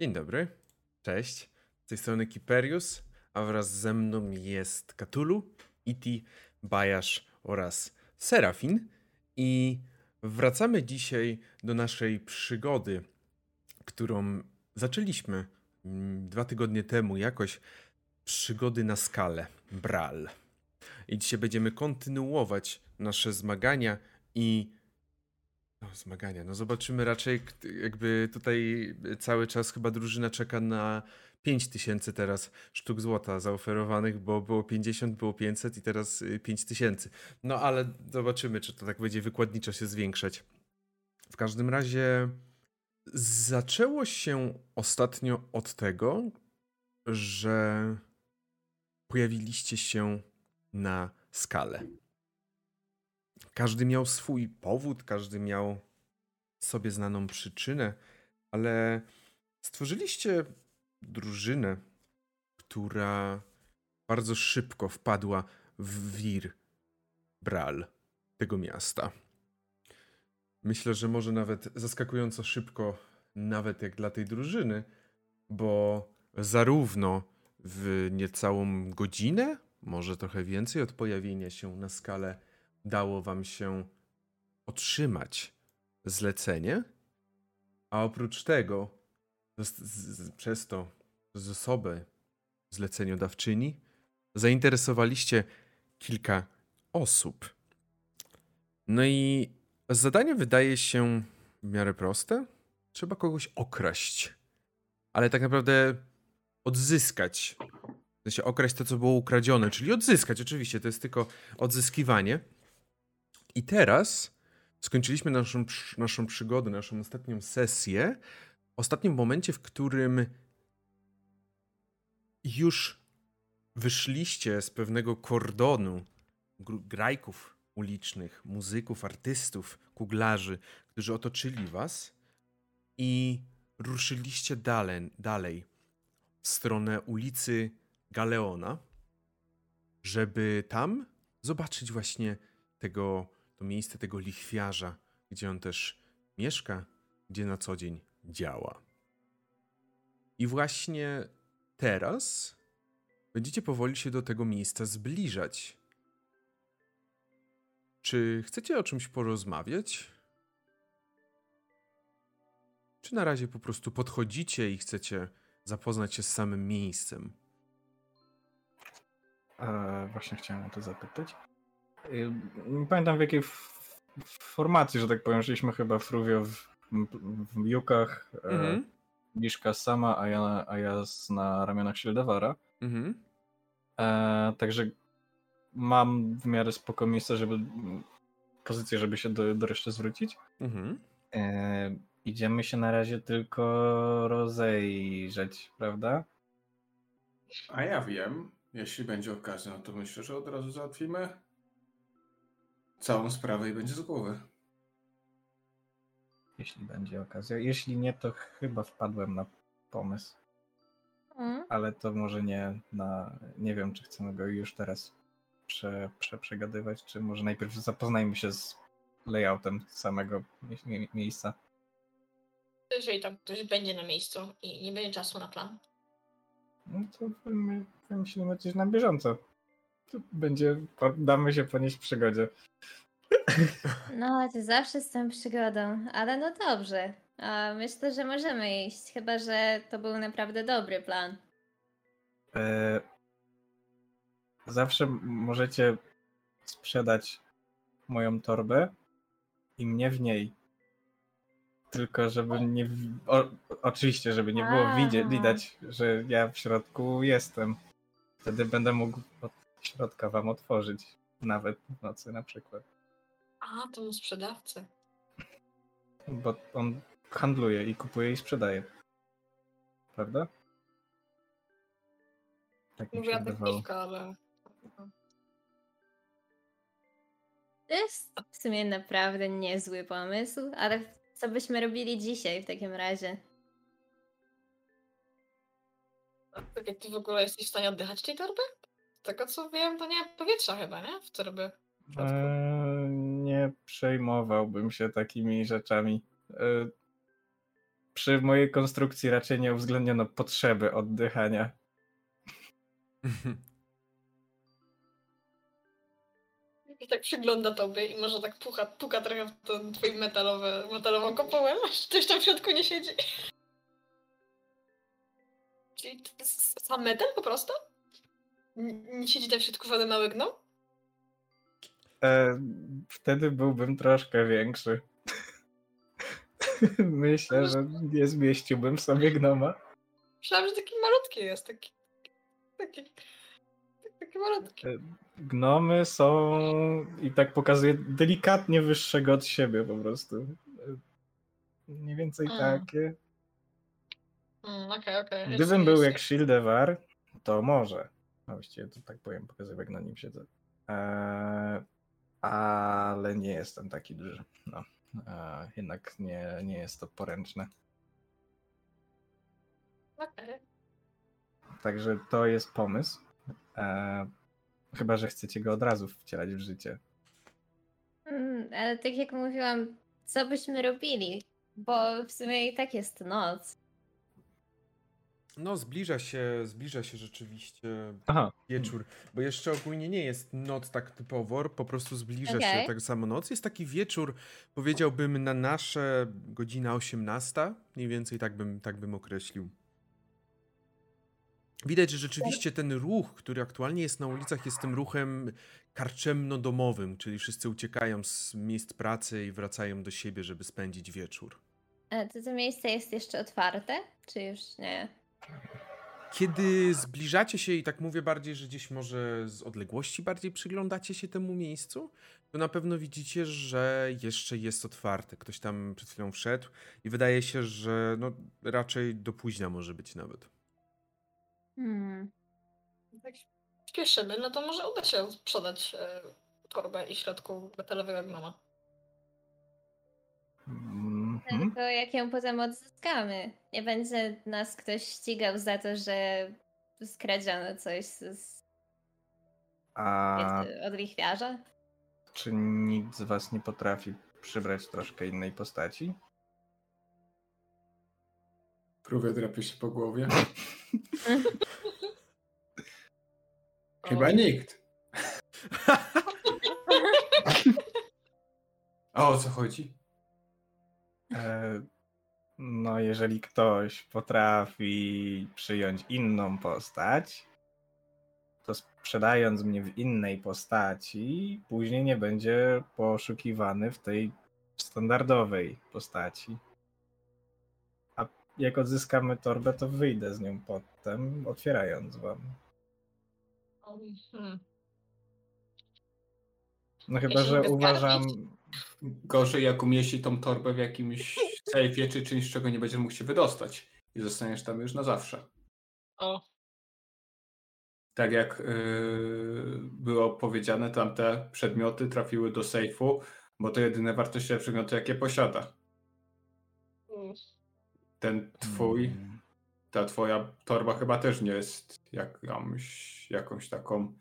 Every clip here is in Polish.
Dzień dobry, cześć. Z tej strony Kiperius, a wraz ze mną jest Katulu, Iti, Bajasz oraz Serafin. I wracamy dzisiaj do naszej przygody, którą zaczęliśmy mm, dwa tygodnie temu, jakoś przygody na skalę, Bral. I dzisiaj będziemy kontynuować nasze zmagania i no, zmagania. No zobaczymy raczej, jakby tutaj cały czas chyba drużyna czeka na 5000 teraz sztuk złota zaoferowanych, bo było 50, było 500 i teraz y, 5000. No ale zobaczymy, czy to tak będzie wykładniczo się zwiększać. W każdym razie zaczęło się ostatnio od tego, że pojawiliście się na skalę. Każdy miał swój powód, każdy miał sobie znaną przyczynę, ale stworzyliście drużynę, która bardzo szybko wpadła w wir Bral tego miasta. Myślę, że może nawet zaskakująco szybko, nawet jak dla tej drużyny, bo zarówno w niecałą godzinę, może trochę więcej od pojawienia się na skalę, dało wam się otrzymać zlecenie, a oprócz tego, z, z, przez to z osoby zleceniodawczyni, zainteresowaliście kilka osób. No i zadanie wydaje się w miarę proste. Trzeba kogoś okraść, ale tak naprawdę odzyskać. W sensie okraść to, co było ukradzione, czyli odzyskać, oczywiście, to jest tylko odzyskiwanie. I teraz skończyliśmy naszą, naszą przygodę, naszą ostatnią sesję. Ostatnim momencie, w którym już wyszliście z pewnego kordonu gr- grajków ulicznych, muzyków, artystów, kuglarzy, którzy otoczyli was i ruszyliście dalej, dalej w stronę ulicy Galeona, żeby tam zobaczyć właśnie tego, to miejsce tego lichwiarza, gdzie on też mieszka, gdzie na co dzień działa. I właśnie teraz będziecie powoli się do tego miejsca zbliżać. Czy chcecie o czymś porozmawiać? Czy na razie po prostu podchodzicie i chcecie zapoznać się z samym miejscem? E, właśnie chciałem o to zapytać. Nie pamiętam w jakiej f- formacji, że tak powiem, żyliśmy chyba w Ruvio w, w Jukach, Mhm. mhm. Liszka sama, a ja, a ja z, na ramionach Shieldawara. Mhm. E, także mam w miarę spoko miejsce, żeby pozycję, żeby się do, do reszty zwrócić. Mhm. E, idziemy się na razie tylko rozejrzeć, prawda? A ja wiem, jeśli będzie okazja, no to myślę, że od razu załatwimy całą sprawę i będzie z głowy. Jeśli będzie okazja. Jeśli nie, to chyba wpadłem na pomysł. Mm. ale to może nie na. Nie wiem, czy chcemy go już teraz prze, prze, przegadywać, czy może najpierw zapoznajmy się z layoutem samego mie- mie- miejsca. Jeżeli tam ktoś będzie na miejscu i nie będzie czasu na plan. No to wymy- wymyślimy coś na bieżąco. Będzie. Damy się ponieść przygodzie. No, ty zawsze z tą przygodą, ale no dobrze. Myślę, że możemy iść, chyba że to był naprawdę dobry plan. E, zawsze możecie sprzedać moją torbę i mnie w niej. Tylko żeby nie. O, oczywiście, żeby nie było widzie, Aha. widać, że ja w środku jestem. Wtedy będę mógł od środka wam otworzyć. Nawet w nocy na przykład. A, to mu sprzedawcy. Bo on handluje i kupuje i sprzedaje. Prawda? Tak mi się Mówiła takiewka, ale... To jest w sumie naprawdę niezły pomysł, ale co byśmy robili dzisiaj w takim razie? Tak jak ty w ogóle jesteś w stanie oddychać tej torby? Tego co wiem, to nie powietrza chyba, nie? W w środku. Eee, nie przejmowałbym się takimi rzeczami. Eee, przy mojej konstrukcji raczej nie uwzględniono potrzeby oddychania. I tak przygląda tobie i może tak puka, puka trochę w tą twoją metalowe, metalową kopułę, aż ktoś tam w środku nie siedzi. Czyli to jest sam metal po prostu? Nie siedzi tam w środku mały gnom? E, wtedy byłbym troszkę większy. Myślę, że nie zmieściłbym sobie gnoma. Myślałam, że taki malutki jest, taki... Taki... Taki malutki. Gnomy są i tak pokazuję delikatnie wyższego od siebie po prostu. E, Mniej więcej Mm. takie. Mm, okej, okej. Gdybym Jeszcze- był jeszcze- jak Shieldewar, to może. No właściwie to tak powiem, pokazuję jak na nim siedzę. Eee, ale nie jestem taki duży. No. Eee, jednak nie, nie jest to poręczne. Okej. Także to jest pomysł. Eee, chyba, że chcecie go od razu wcielać w życie. Mm, ale tak jak mówiłam, co byśmy robili? Bo w sumie i tak jest noc. No, zbliża się, zbliża się rzeczywiście Aha. wieczór, bo jeszcze ogólnie nie jest noc tak typowo, po prostu zbliża się Okej. tak samo noc. Jest taki wieczór, powiedziałbym na nasze godzina 18, mniej więcej tak bym, tak bym określił. Widać, że rzeczywiście ten ruch, który aktualnie jest na ulicach, jest tym ruchem karczemno-domowym, czyli wszyscy uciekają z miejsc pracy i wracają do siebie, żeby spędzić wieczór. A to, to miejsce jest jeszcze otwarte? Czy już nie? Kiedy zbliżacie się i tak mówię bardziej, że gdzieś może z odległości bardziej przyglądacie się temu miejscu, to na pewno widzicie, że jeszcze jest otwarte. Ktoś tam przed chwilą wszedł i wydaje się, że no, raczej do późna może być nawet. Hmm. Tak śpieszymy, no to może uda się sprzedać e, torbę i środku metalowego gnoma. Mhm. Tylko jak ją potem odzyskamy? Nie będzie nas ktoś ścigał za to, że skradziono coś z, z, A od lichwiarza? czy nikt z was nie potrafi przybrać troszkę innej postaci? Próbuję drapie się po głowie. Chyba nikt. A o co chodzi? E, No, jeżeli ktoś potrafi przyjąć inną postać, to sprzedając mnie w innej postaci, później nie będzie poszukiwany w tej standardowej postaci. A jak odzyskamy torbę, to wyjdę z nią potem, otwierając wam. Hmm. No chyba, że uważam. Gorzej jak umieści tą torbę w jakimś sejfie czy czymś, z czego nie będziesz mógł się wydostać. I zostaniesz tam już na zawsze. O, Tak jak yy, było powiedziane, tamte przedmioty trafiły do sejfu, bo to jedyne wartościowe przedmioty, jakie posiada. mm. Ten twój, Mm, ta twoja torba chyba też nie jest jakąś, jakąś taką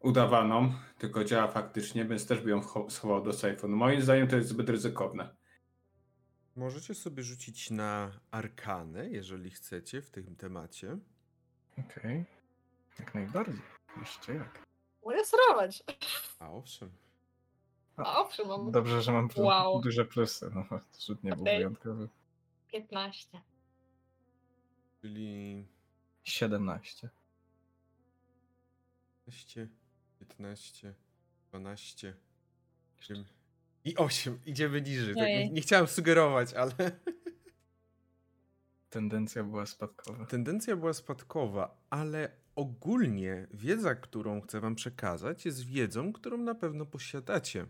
udawaną, tylko działa faktycznie, więc też by ją cho- schował do sejfu. No moim zdaniem to jest zbyt ryzykowne. Możecie sobie rzucić na arkanę, jeżeli chcecie, w tym temacie. Okej. Jak najbardziej. Jeszcze jak. Mogę sterować. A owszem. A owszem, mam Dobrze, że mam Wow. duże plusy. No, rzut nie był Okej. wyjątkowy. 15. Czyli 17. 15, 15, 12, 8 i 8. Idziemy niżej. Tak, nie, nie chciałem sugerować, ale Tendencja była spadkowa. tendencja była spadkowa, ale ogólnie wiedza, którą chcę wam przekazać, jest wiedzą, którą na pewno posiadacie.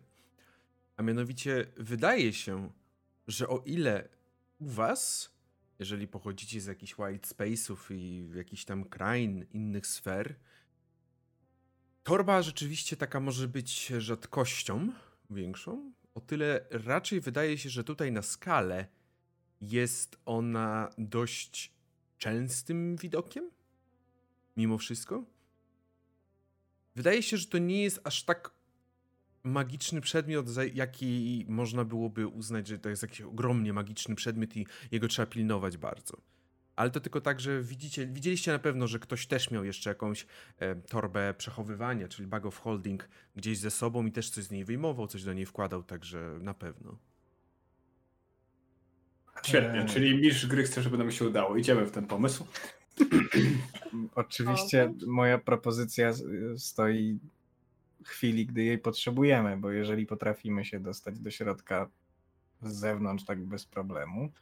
A mianowicie wydaje się, że o ile u was, jeżeli pochodzicie z jakichś white space'ów i jakichś tam krain, innych sfer, torba rzeczywiście taka może być rzadkością większą. O tyle raczej wydaje się, że tutaj na skalę jest ona dość częstym widokiem. Mimo wszystko. Wydaje się, że to nie jest aż tak magiczny przedmiot, jaki można byłoby uznać, że to jest jakiś ogromnie magiczny przedmiot i jego trzeba pilnować bardzo. Ale to tylko tak, że widzicie, widzieliście na pewno, że ktoś też miał jeszcze jakąś e, torbę przechowywania, czyli bag of holding gdzieś ze sobą i też coś z niej wyjmował, coś do niej wkładał, także na pewno. Świetnie, Eee. czyli mistrz gry chce, żeby nam się udało. Idziemy w ten pomysł. Oczywiście moja propozycja stoi w chwili, gdy jej potrzebujemy, bo jeżeli potrafimy się dostać do środka z zewnątrz tak bez problemu,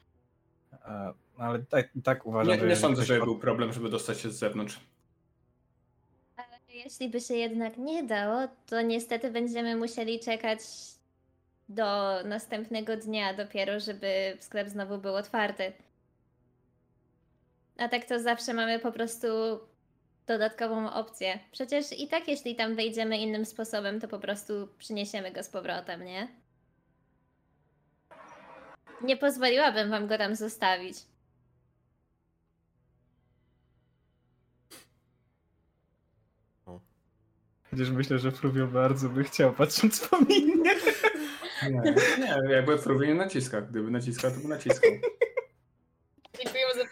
ale tak, tak uważam, Nie, że nie sądzę, żeby pot- był problem, żeby dostać się z zewnątrz. Ale jeśli by się jednak nie dało, to niestety będziemy musieli czekać do następnego dnia dopiero, żeby sklep znowu był otwarty. A tak to zawsze mamy po prostu dodatkową opcję. Przecież i tak jeśli tam wejdziemy innym sposobem, to po prostu przyniesiemy go z powrotem, nie? Nie pozwoliłabym wam go tam zostawić. Chociaż myślę, że Fluvio bardzo by chciał, patrząc po minie. Nie, nie jakby Fruwie nie naciska. Gdyby naciskał, to by naciskał. Dziękujemy za.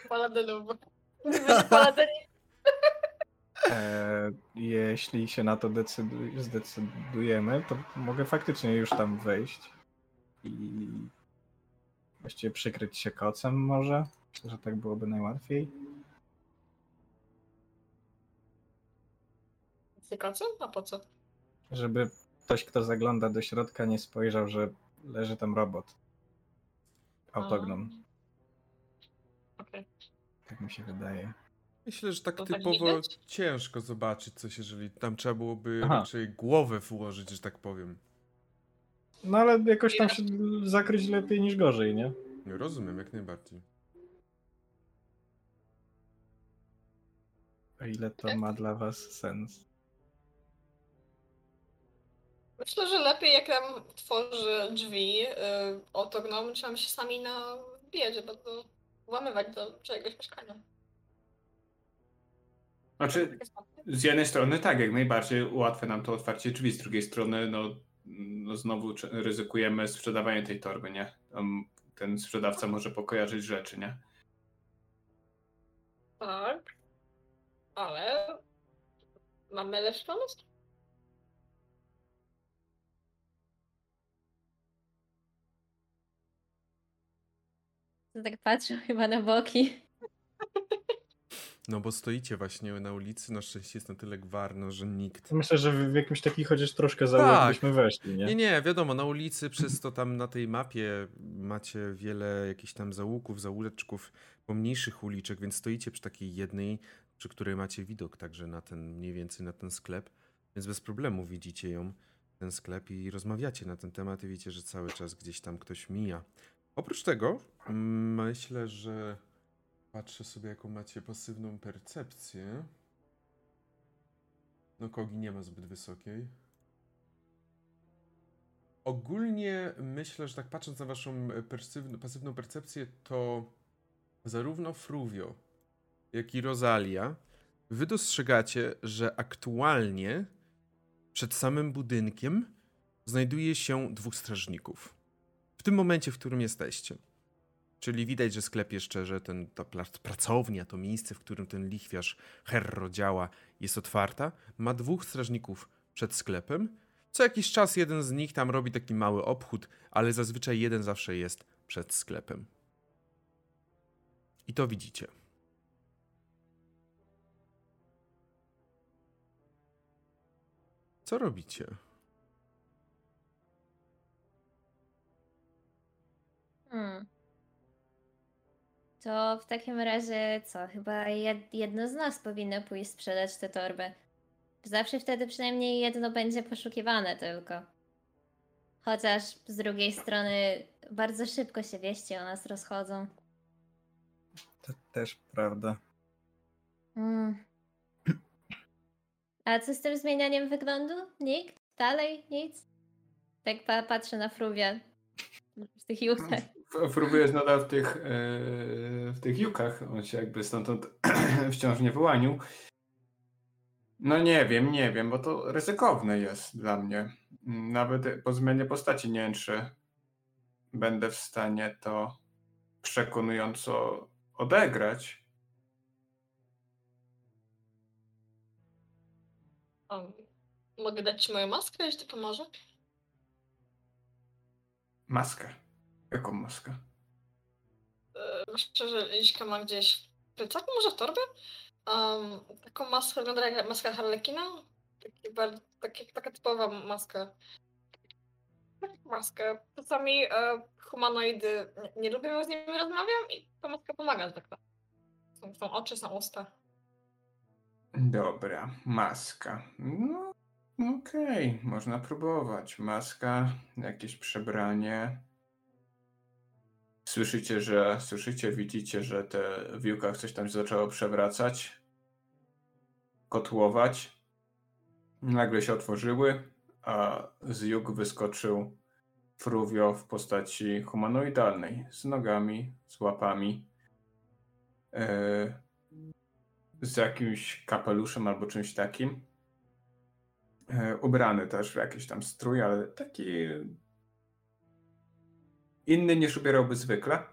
Za paladyni. E, jeśli się na to decydu- zdecydujemy, to mogę faktycznie już tam wejść i właściwie przykryć się kocem może. Myślę, że tak byłoby najłatwiej. Cykacem? A po co? Żeby ktoś, kto zagląda do środka, nie spojrzał, że leży tam robot. Autognom. Okej. Tak mi się wydaje. Myślę, że tak To tak typowo widać? ciężko zobaczyć coś, jeżeli tam trzeba byłoby Aha. raczej głowę włożyć, że tak powiem. No ale jakoś tam się zakryć lepiej niż gorzej, nie? Rozumiem, jak najbardziej. O ile to ma dla was sens. Myślę, że lepiej jak nam tworzy drzwi yy, otogną, czy nam się sami na biedzie będą włamywać do czegoś mieszkania. Znaczy, z jednej strony tak, jak najbardziej ułatwia nam to otwarcie drzwi, z drugiej strony no, no znowu ryzykujemy sprzedawanie tej torby, nie? Ten sprzedawca może pokojarzyć rzeczy, nie? Tak. Ale mamy lepszy pomysł? Tak patrzą chyba na boki. No bo stoicie właśnie na ulicy, na szczęście jest na tyle gwarno, że nikt... Myślę, że w jakimś taki chociaż troszkę zaułek Tak. byśmy weszli, nie? Nie, nie, wiadomo, na ulicy przez to tam na tej mapie macie wiele jakichś tam zaułków, zaułeczków, pomniejszych uliczek, więc stoicie przy takiej jednej, przy której macie widok także na ten, mniej więcej na ten sklep, więc bez problemu widzicie ją, ten sklep i rozmawiacie na ten temat i wiecie, że cały czas gdzieś tam ktoś mija. Oprócz tego mm, myślę, że patrzę sobie jaką macie pasywną percepcję. No kogi nie ma zbyt wysokiej. Ogólnie myślę, że tak patrząc na waszą e, pasywną percepcję, to zarówno Fruvio, jak i Rosalia, wy dostrzegacie, że aktualnie przed samym budynkiem znajduje się dwóch strażników. W tym momencie, w którym jesteście. Czyli widać, że sklep jeszcze, że ten, ta pracownia, to miejsce, w którym ten lichwiarz Herro działa, jest otwarta. Ma dwóch strażników przed sklepem. Co jakiś czas jeden z nich tam robi taki mały obchód, ale zazwyczaj jeden zawsze jest przed sklepem. I to widzicie. Co robicie? Hmm. To w takim razie co? Chyba jed- jedno z nas powinno pójść sprzedać tę torbę. Zawsze wtedy przynajmniej jedno będzie poszukiwane tylko. Chociaż z drugiej strony bardzo szybko się wieści o nas rozchodzą. To też prawda. Mm. A co z tym zmienianiem wyglądu? Nikt? Dalej? Nic? Tak pa- patrzę na Fruwia w tych juchach. Jest nadal w tych, e, w tych jukach. On się jakby stamtąd wciąż nie wyłanił. No nie wiem, nie wiem, bo to ryzykowne jest dla mnie. Nawet po zmianie postaci nie wiem, czy będę w stanie to przekonująco odegrać. Um, mogę dać ci moją maskę, jeśli to pomoże? Maskę. Jaką maskę? Yy, szczerze, Liśka ma gdzieś w plecaku, może w torbie? Um, taką maskę wygląda jak maska Harlekina. Taki bardzo, taki, taka typowa maska. Maskę. Czasami e, humanoidy nie, nie lubią, z nimi rozmawiam i ta maska pomaga tak. Są, są oczy, są usta. Dobra, maska. No, okej, można próbować. Maska, jakieś przebranie. Słyszycie, że, słyszycie, widzicie, że te w wiłkach coś tam się zaczęło przewracać, kotłować. Nagle się otworzyły, a z jug wyskoczył Fruvio w postaci humanoidalnej, z nogami, z łapami, e, z jakimś kapeluszem albo czymś takim. E, ubrany też w jakiś tam strój, ale taki inny niż ubierałby zwykle.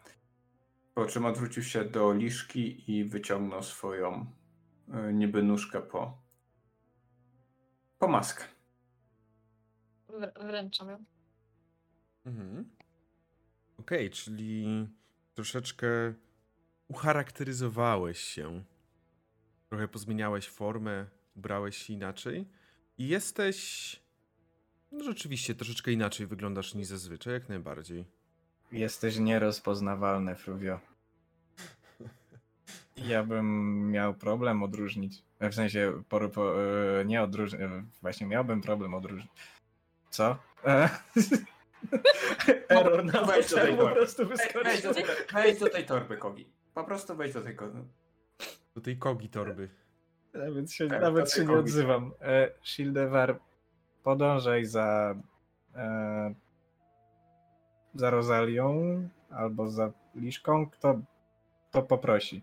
Po czym odwrócił się do liszki i wyciągnął swoją e, niby nóżkę po, po maskę. Wr- wręczam ją. Mhm. Okej, czyli troszeczkę ucharakteryzowałeś się. Trochę pozmieniałeś formę, ubrałeś się inaczej i jesteś. No rzeczywiście, troszeczkę inaczej wyglądasz niż zazwyczaj, jak najbardziej. Jesteś nierozpoznawalny, Fruvio. Ja bym miał problem odróżnić. W sensie, po, e, nie odróżnić. Właśnie miałbym problem odróżnić. Co? E, Error na Wejdź do tej po torby. prostu Wejdź wyskoczył. do, tej, wejdź do tej torby, Kogi. Po prostu wejdź do tej torby. Do tej kogi torby. Nawet się, Tak, nawet się nie odzywam. E, Shieldewar, podążaj za e, za Rozalią albo za Liszką, kto to poprosi.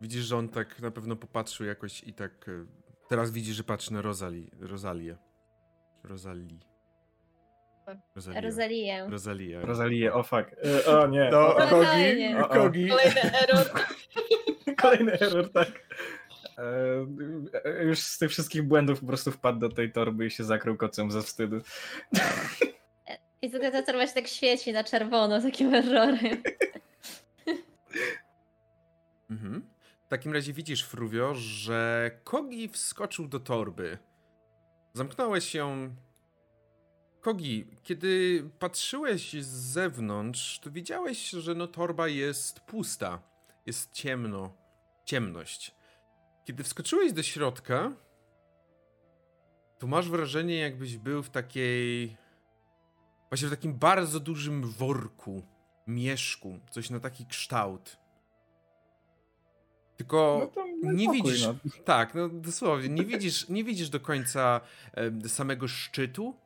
Widzisz, że on tak na pewno popatrzył jakoś i tak. e, Teraz widzisz, że patrzy na Rosali, Rosalię. Rosalii. Rosalia. Rozaliję. Rosalia. Rozaliję, o fuck. E, o nie. No, o, o, Spokojnie. Kogi, Kogi. Kolejny error. Kolejny error, tak. E, już z tych wszystkich błędów po prostu wpadł do tej torby i się zakrył kocem ze wstydu. I tylko ta torba się tak świeci na czerwono takim errorem. Mhm. W takim razie widzisz, Fruvio, że Kogi wskoczył do torby. Zamknąłeś ją. Kogi, kiedy patrzyłeś z zewnątrz, to widziałeś, że no torba jest pusta. Jest ciemno. Ciemność. Kiedy wskoczyłeś do środka, to masz wrażenie, jakbyś był w takiej. Właśnie w takim bardzo dużym worku, mieszku, coś na taki kształt. Tylko No nie pokój, widzisz. no. Tak, no dosłownie. Nie widzisz, nie widzisz do końca em, samego szczytu.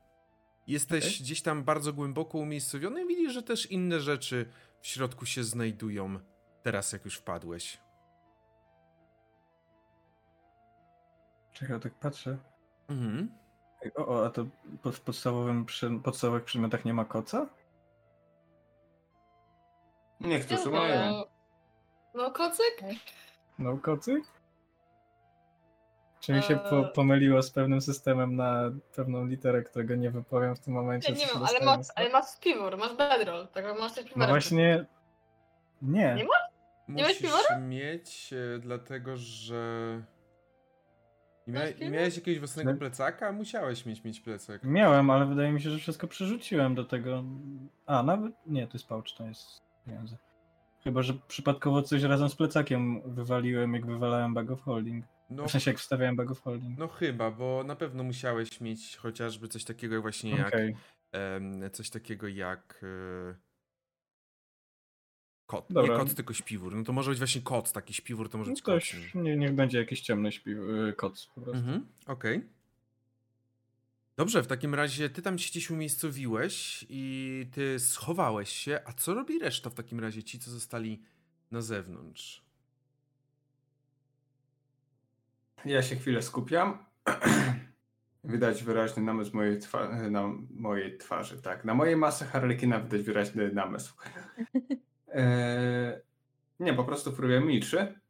Jesteś Okej. gdzieś tam bardzo głęboko umiejscowiony i widzisz, że też inne rzeczy w środku się znajdują. Teraz, jak już wpadłeś. Czekaj, tak patrzę. Mhm. O, o, a to w podstawowym przy, podstawowych przedmiotach nie ma koca? Niektórzy mają. No, no kocyk? No kocy? Czy mi się po, Eee. pomyliło z pewnym systemem na pewną literę, którego nie wypowiem w tym momencie? Ja nie wiem, ale masz, ale masz piwór, masz bedroll, tak masz coś No piworem. właśnie... Nie. Nie ma? Nie masz Musisz piwora? mieć, e, dlatego że. Nie, mia... Piwór? miałeś jakiegoś własnego No. plecaka? Musiałeś mieć mieć plecak. Miałem, ale wydaje mi się, że wszystko przerzuciłem do tego. A, nawet. Nie, to jest pouch, to jest pieniądze. Chyba, że przypadkowo coś razem z plecakiem wywaliłem, jak wywalałem bag of holding. No, W sensie, jak wstawiałem bag of holding. no chyba, bo na pewno musiałeś mieć chociażby coś takiego jak właśnie jak. Okej, em, coś takiego jak. E... Kot. Dobra. Nie kot, tylko śpiwór. No to może być właśnie kot, taki śpiwór to może no być to kot. nie, niech będzie jakiś ciemny śpi... y, koc po prostu. Mhm, okej. Dobrze, w takim razie ty tam się gdzieś umiejscowiłeś i ty schowałeś się, a co robi reszta w takim razie, ci co zostali na zewnątrz? Ja się chwilę skupiam. Widać wyraźny namysł mojej, twa- na mojej twarzy, tak. Na mojej masy Harlekina widać wyraźny namysł. Eee, nie, po prostu próbuję milczy.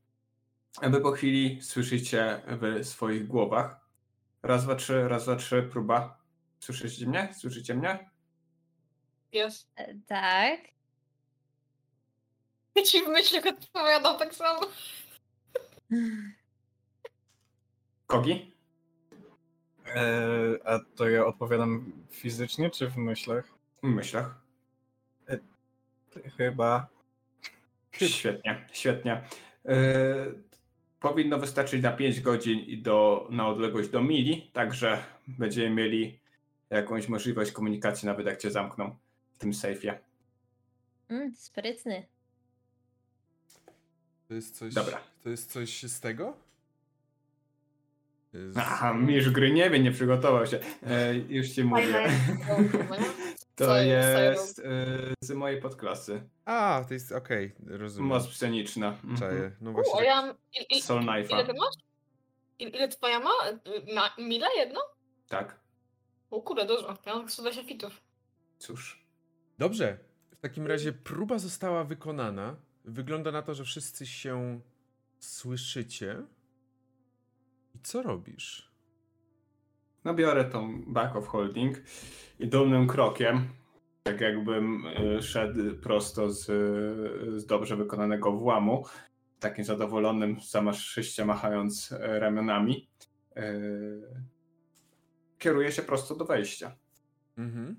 Aby po chwili słyszycie w swoich głowach. Raz, dwa, trzy, raz, dwa, trzy, próba. Słyszycie mnie? Słyszycie mnie? Jest. E, Tak. Ja ci w myślach odpowiadam tak samo. Kogi? Eee, a to ja odpowiadam fizycznie czy w myślach? W myślach. Chyba. Świetnie, świetnie. Yy, powinno wystarczyć na 5 godzin i do, na odległość do mili, także będziemy mieli jakąś możliwość komunikacji, nawet jak cię zamkną w tym sejfie. Mm, sprytny. To jest coś. Dobra. To jest coś z tego? Z... Aha, mistrz gry nie wie, nie przygotował się. E, już ci mówię. To Co jest e, z mojej podklasy. A, to jest okej, rozumiem. Moc pszeniczna. Mhm. Czaję. No U, właśnie. a tak- ja mam... Il, il, Soul ile Knife'a. ty masz? Il, ile twoja ma? ma? Mile jedno? Tak, O kurde, dużo. Ja mam 120 fitów. cóż. Dobrze. W takim razie próba została wykonana. Wygląda na to, że wszyscy się słyszycie. I co robisz? No biorę tą back of holding i dolnym krokiem, tak jakbym y, szedł prosto z, z dobrze wykonanego włamu, takim zadowolonym, zamaszyście machając e, ramionami, y, kieruję się prosto do wejścia. Mhm.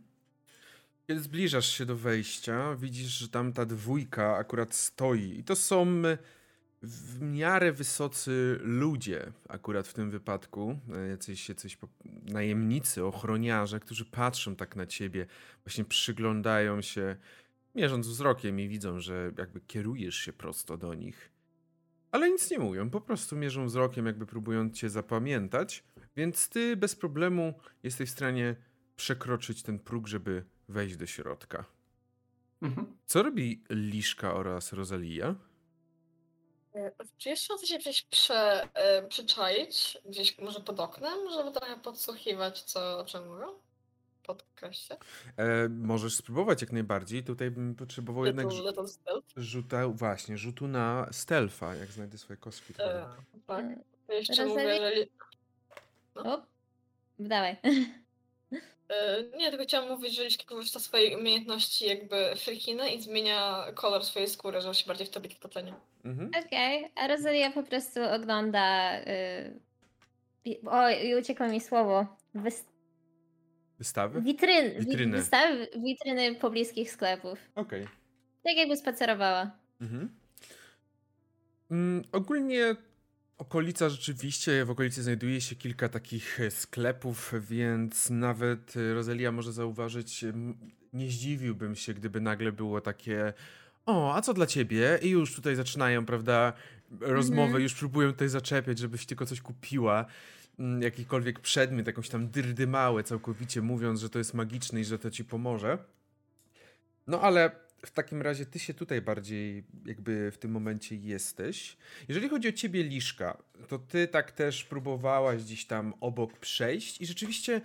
Kiedy zbliżasz się do wejścia, widzisz, że tam ta dwójka akurat stoi. I to są e, w miarę wysocy ludzie, akurat w tym wypadku. e, Jacyś, jacyś najemnicy, ochroniarze, którzy patrzą tak na ciebie, właśnie przyglądają się, mierząc wzrokiem i widzą, że jakby kierujesz się prosto do nich. Ale nic nie mówią, po prostu mierzą wzrokiem, jakby próbując cię zapamiętać, więc ty bez problemu jesteś w stanie przekroczyć ten próg, żeby wejść do środka. Mhm. Co robi Liszka oraz Rosalia? E, Czy jest szansa się gdzieś prze, e, przyczaić, gdzieś może pod oknem, żeby trochę podsłuchiwać, co o czym mówią? E, możesz spróbować jak najbardziej. Tutaj bym potrzebował jednak rzuta, właśnie, rzutu na stealtha, jak znajdę swoje kostki. E, tak. E, To jeszcze Rosalie- mówię, że... li- O, dawaj. E, Nie, tylko chciałam mówić, że Liszka korzysta z swojej umiejętności jakby frikiny i zmienia kolor swojej skóry, żeby się bardziej w tobie toplenie. Mhm. Okej, a Rosalia po prostu ogląda. Y... O, i uciekło mi słowo. Wys... Wystawy? Witryn, wi- Witryny. Wystawy, witryny pobliskich sklepów. Okej. Tak jakby spacerowała. Mhm. Mm, ogólnie okolica rzeczywiście, w okolicy znajduje się kilka takich e, sklepów, więc nawet e, Rosalia może zauważyć, nie zdziwiłbym się, gdyby nagle było takie o, a co dla ciebie? I już tutaj zaczynają, prawda, rozmowę, Mhm. już próbują tutaj zaczepiać, żebyś tylko coś kupiła, mm, jakikolwiek przedmiot, jakąś tam dyrdymałę całkowicie, mówiąc, że to jest magiczne i że to ci pomoże. No ale w takim razie ty się tutaj bardziej jakby w tym momencie jesteś. Jeżeli chodzi o ciebie, Liszka, to ty tak też próbowałaś gdzieś tam obok przejść i rzeczywiście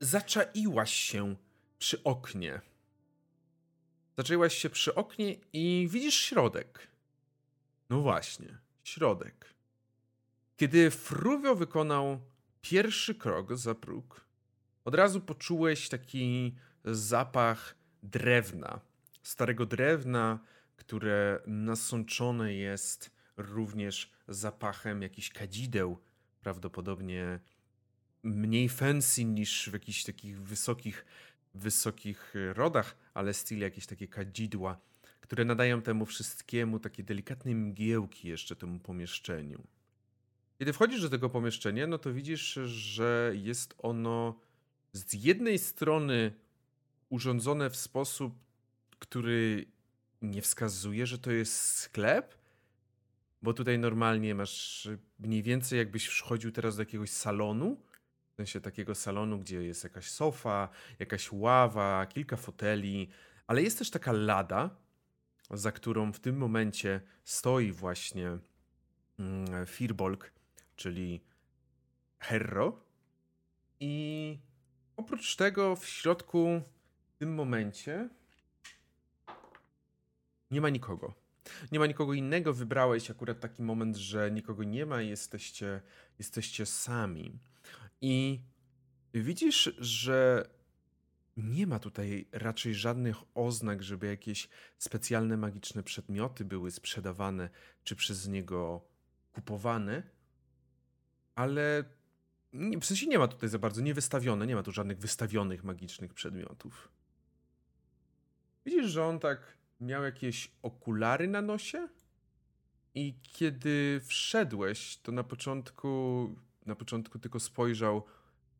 zaczaiłaś się przy oknie. Zaczęłaś się przy oknie i widzisz środek. No właśnie, środek. Kiedy Fruwio wykonał pierwszy krok za próg, od razu poczułeś taki zapach drewna. Starego drewna, które nasączone jest również zapachem jakichś kadzideł, prawdopodobnie mniej fancy niż w jakichś takich wysokich, wysokich rodach, ale styl jakieś takie kadzidła, które nadają temu wszystkiemu takie delikatne mgiełki jeszcze temu pomieszczeniu. Kiedy wchodzisz do tego pomieszczenia, no to widzisz, że jest ono z jednej strony urządzone w sposób, który nie wskazuje, że to jest sklep, bo tutaj normalnie masz mniej więcej jakbyś wchodził teraz do jakiegoś salonu, w sensie takiego salonu, gdzie jest jakaś sofa, jakaś ława, kilka foteli, ale jest też taka lada, za którą w tym momencie stoi właśnie mm, Firbolg, czyli Herro. I oprócz tego w środku w tym momencie nie ma nikogo. Nie ma nikogo innego. Wybrałeś akurat taki moment, że nikogo nie ma i jesteście, jesteście sami. I widzisz, że nie ma tutaj raczej żadnych oznak, żeby jakieś specjalne magiczne przedmioty były sprzedawane czy przez niego kupowane, ale w sensie nie ma tutaj za bardzo, nie wystawione, nie ma tu żadnych wystawionych magicznych przedmiotów. Widzisz, że on tak miał jakieś okulary na nosie? I kiedy wszedłeś, to na początku, na początku tylko spojrzał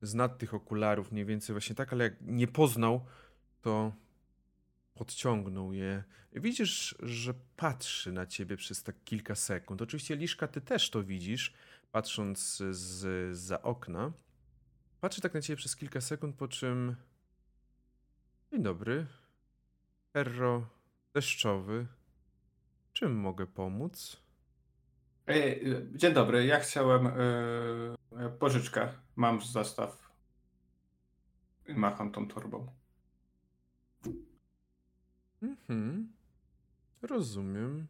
z nad tych okularów mniej więcej właśnie tak, ale jak nie poznał, to podciągnął je. Widzisz, że patrzy na ciebie przez tak kilka sekund. Oczywiście Liszka, ty też to widzisz, patrząc z, za okna. Patrzy tak na ciebie przez kilka sekund, po czym... Dzień dobry. Herro deszczowy. Czym mogę pomóc? Ej, Dzień dobry, ja chciałem yy, pożyczkę. Mam zestaw. I macham tą torbą. Mhm. Rozumiem.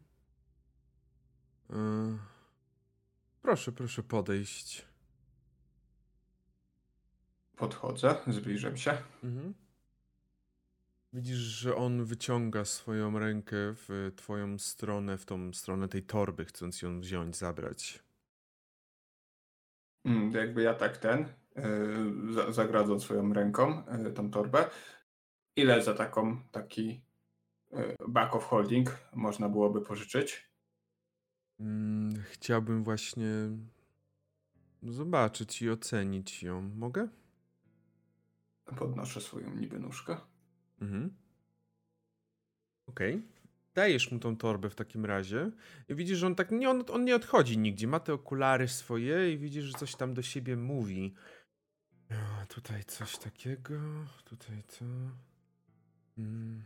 E, Proszę, proszę podejść. Podchodzę, zbliżam się. Mhm. Widzisz, że on wyciąga swoją rękę w twoją stronę, w tą stronę tej torby, chcąc ją wziąć, zabrać. Mm, Jakby ja tak ten, yy, za- zagradzam swoją ręką yy, tą torbę. Ile za taką, taki yy, back of holding można byłoby pożyczyć? Mm, Chciałbym właśnie zobaczyć i ocenić ją. Mogę? Podnoszę swoją niby nóżkę. Mhm. Okej. Dajesz mu tą torbę w takim razie i widzisz, że on tak nie, on, on nie odchodzi nigdzie. Ma te okulary swoje i widzisz, że coś tam do siebie mówi. A, tutaj coś takiego, tutaj to. Mm.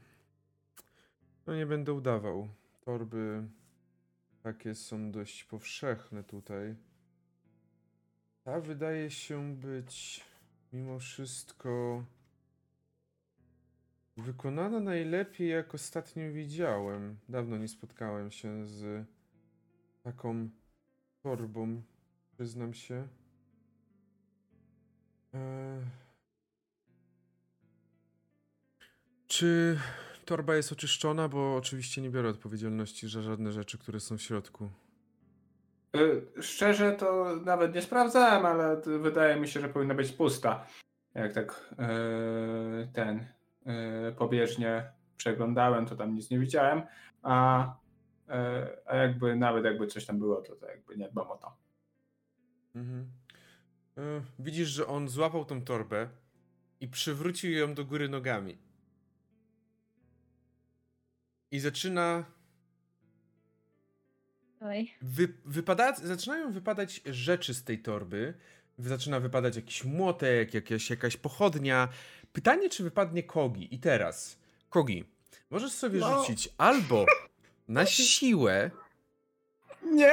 No nie będę udawał. Torby takie są dość powszechne tutaj. Ta wydaje się być mimo wszystko wykonana najlepiej, jak ostatnio widziałem. Dawno nie spotkałem się z taką torbą, przyznam się. Eee... Czy torba jest oczyszczona? Bo oczywiście nie biorę odpowiedzialności za żadne rzeczy, które są w środku. Y, Szczerze to nawet nie sprawdzałem, ale wydaje mi się, że powinna być pusta. Jak tak y, ten pobieżnie przeglądałem, to tam nic nie widziałem, a, y, a jakby nawet jakby coś tam było, to, to jakby nie dbam o to. Mhm. E, widzisz, że on złapał tą torbę i przywrócił ją do góry nogami. I zaczyna. Oj. Wy, wypada, zaczynają wypadać rzeczy z tej torby. Zaczyna wypadać jakiś młotek, jakaś, jakaś pochodnia. Pytanie, czy wypadnie Kogi. I teraz, Kogi, możesz sobie No. rzucić albo na siłę, Nie?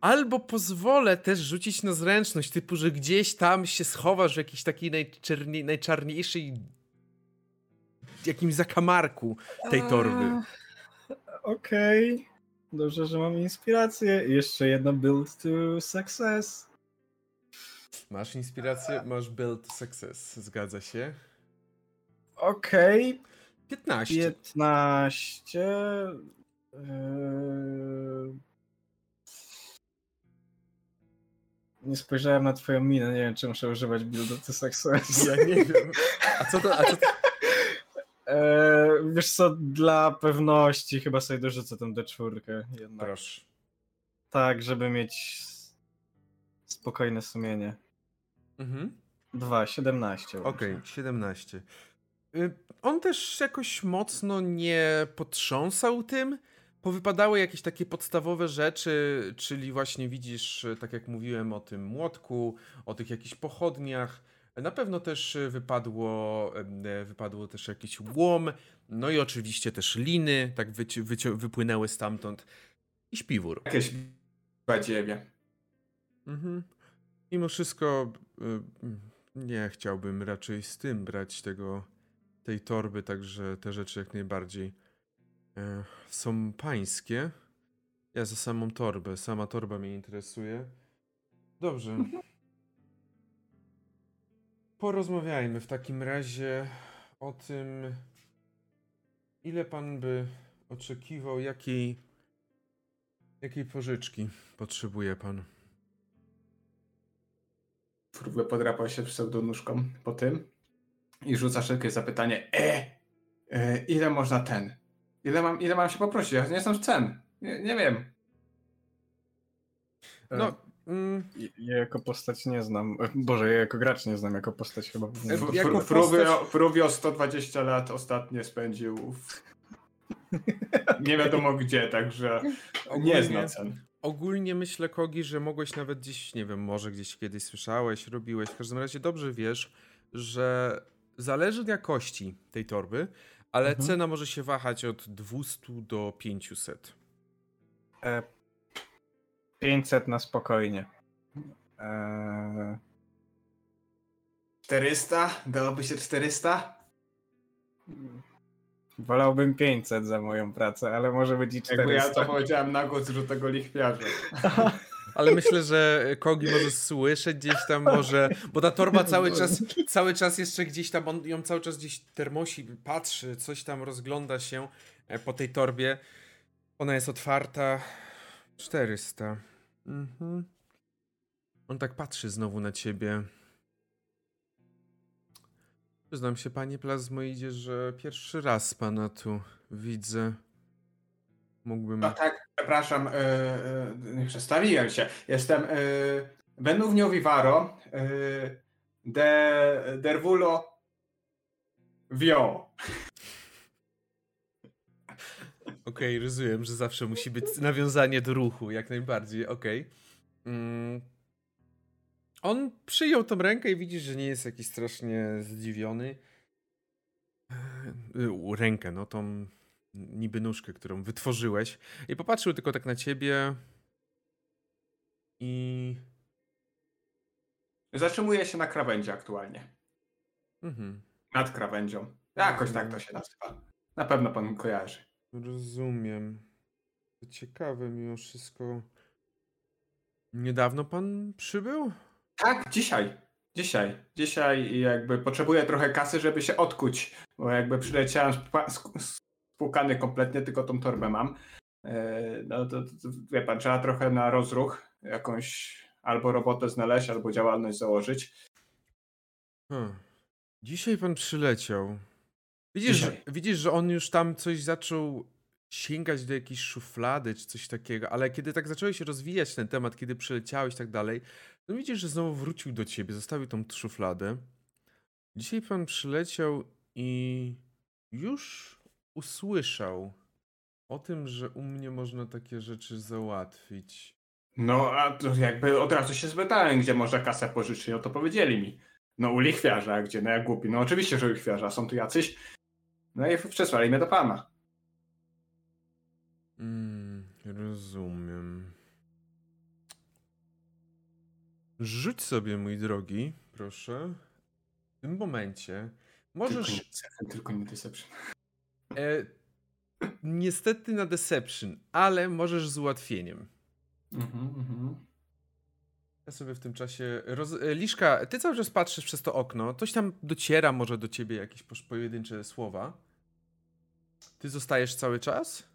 Albo pozwolę też rzucić na zręczność, typu, że gdzieś tam się schowasz w jakiejś takiej najczerni- najczarniejszej jakimś zakamarku tej torby. Okej. Dobrze, że mam inspirację. Jeszcze jedno build to success. Masz inspirację, masz build success, zgadza się. Okej. 15. 15. Eee... Nie spojrzałem na twoją minę, nie wiem czy muszę używać buildu to success. Ja nie wiem. A co to, a co to, Eee, wiesz co, dla pewności chyba sobie dorzucę tę D4 jednak. Proszę. Tak, żeby mieć spokojne sumienie. Mhm. 2, 17. Okej, 17. Y, On też jakoś mocno nie potrząsał tym. Powypadały jakieś takie podstawowe rzeczy, czyli właśnie widzisz, tak jak mówiłem o tym młotku, o tych jakichś pochodniach. Na pewno też wypadło, wypadło też jakiś łom, no i oczywiście też liny, tak wyci- wypłynęły stamtąd i śpiwór. Jakieś badziewie. Mhm. Mimo wszystko y, nie chciałbym raczej z tym brać tego, tej torby, także te rzeczy jak najbardziej e, są pańskie. Ja za samą torbę, sama torba mnie interesuje. Dobrze. Porozmawiajmy w takim razie o tym, ile pan by oczekiwał, jakiej, jakiej pożyczki potrzebuje pan. Próbuje podrapał się pseudonóżką po tym i rzuca szybkie zapytanie. E, e, ile można ten? Ile mam, ile mam się poprosić? Ja nie znam cen. Nie, nie wiem. No, mm, Ja jako postać nie znam. e, Boże, ja jako gracz nie znam, jako postać chyba. powinien- E, jako Fru- Fruvio, postać- Fruvio 120 lat ostatnio spędził w... nie wiadomo gdzie, także nie zna cen. Ogólnie myślę, Kogi, że mogłeś nawet gdzieś, nie wiem, może gdzieś kiedyś słyszałeś, robiłeś. W każdym razie dobrze wiesz, że zależy od jakości tej torby, ale Mhm. cena może się wahać od 200 do 500. E, 500 na spokojnie. E, 400? Dałoby się 400? Wolałbym 500 za moją pracę, ale może być i Jakby ja 400. to powiedziałem na głos że tego lichwiarza. Ale myślę, że Kogi może słyszeć gdzieś tam, może. Bo ta torba cały czas, cały czas jeszcze gdzieś tam, on ją cały czas gdzieś termosi, patrzy, coś tam rozgląda się e, po tej torbie. Ona jest otwarta. 400. Mhm. On tak patrzy znowu na ciebie. Przyznam się, panie plazmoidzie, że pierwszy raz pana tu widzę. Mógłbym. No tak, przepraszam, e, nie przedstawiłem się. Jestem e, Benuvnio Vivaro e, de Dervulo Vio. Okej, rozumiem, że zawsze musi być nawiązanie do ruchu, jak najbardziej, okej. Mm. On przyjął tą rękę i widzisz, że nie jest jakiś strasznie zdziwiony. U, Rękę, no tą niby nóżkę, którą wytworzyłeś. I popatrzył tylko tak na ciebie. I... Zatrzymuję się na krawędzi aktualnie. Mhm. Nad krawędzią. Jakoś tak to się nazywa. Na pewno pan kojarzy. Rozumiem. Ciekawe mimo wszystko. Niedawno pan przybył? Tak, dzisiaj. Dzisiaj. Dzisiaj jakby potrzebuję trochę kasy, żeby się odkuć, bo jakby przyleciałem spłukany kompletnie, tylko tą torbę mam. E, No to, to, to wie pan, trzeba trochę na rozruch jakąś albo robotę znaleźć, albo działalność założyć. Hmm. Dzisiaj pan przyleciał. Widzisz, Dzisiaj. widzisz, że on już tam coś zaczął sięgać do jakiejś szuflady czy coś takiego, ale kiedy tak zacząłeś rozwijać ten temat, kiedy przyleciałeś i tak dalej, no widzisz, że znowu wrócił do ciebie, zostawił tą szufladę. Dzisiaj pan przyleciał i już usłyszał o tym, że u mnie można takie rzeczy załatwić. No a to jakby od razu się spytałem, gdzie można kasę pożyczyć, no to powiedzieli mi. No u lichwiarza, gdzie? No jak głupi. No oczywiście, że u lichwiarza, są tu jacyś. No i przesłali mnie do pana. Mm, rozumiem. Rzuć sobie, mój drogi, proszę. W tym momencie możesz. Tylko nie, deception, tylko nie deception. E, niestety na deception, ale możesz z ułatwieniem. Mhm, mhm. Ja sobie w tym czasie. Roz... e, Liszka, ty cały czas patrzysz przez to okno. Coś tam dociera może do ciebie jakieś pojedyncze słowa. Ty zostajesz cały czas?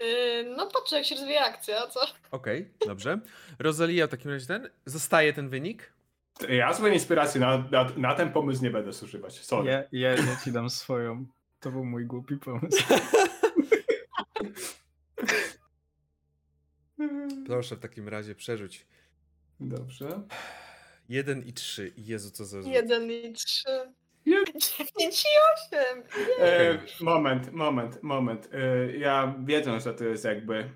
Yy, no patrzę, jak się rozwija akcja, co? Okej, dobrze. Rosalia w takim razie ten. Zostaje ten wynik. Ja swojej inspiracji na, na, na ten pomysł nie będę zużywać. Sorry. Ja, ja, ja ci dam swoją. To był mój głupi pomysł. Proszę w takim razie przerzuć. Dobrze. 1 i 3. Jezu, co za. Jeden i trzy. Nie. Dziewięć i osiem. E, moment, moment, moment. E, ja wiedząc, że to jest jakby,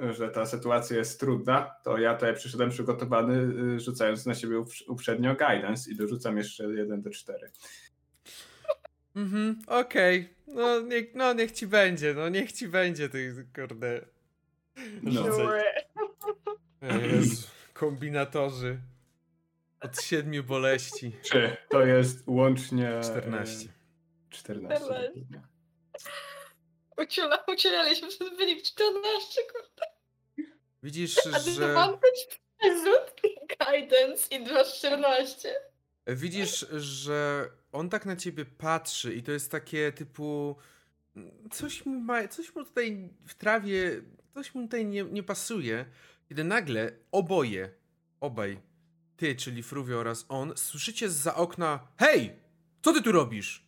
e, że ta sytuacja jest trudna, to ja tutaj przyszedłem przygotowany, e, rzucając na siebie uprz- uprzednio guidance i dorzucam jeszcze 1 do 4. Mhm, okej. No, niech, no niech ci będzie, no niech ci będzie, ty kurde. No. Jezu, kombinatorzy. Od siedmiu boleści. Czy to jest łącznie... 14. 14. 14. Uciula, uciulaliśmy przez wynik 14, kurde. Widzisz, A że... disadvantage rzut, guidance i 2,14. Widzisz, że on tak na ciebie patrzy i to jest takie typu. Coś mu, ma, coś mu tutaj w trawie, coś mu tutaj nie, nie pasuje. Kiedy nagle oboje, obaj, ty, czyli Fruvio oraz on, słyszycie za okna: Hej! Co ty tu robisz?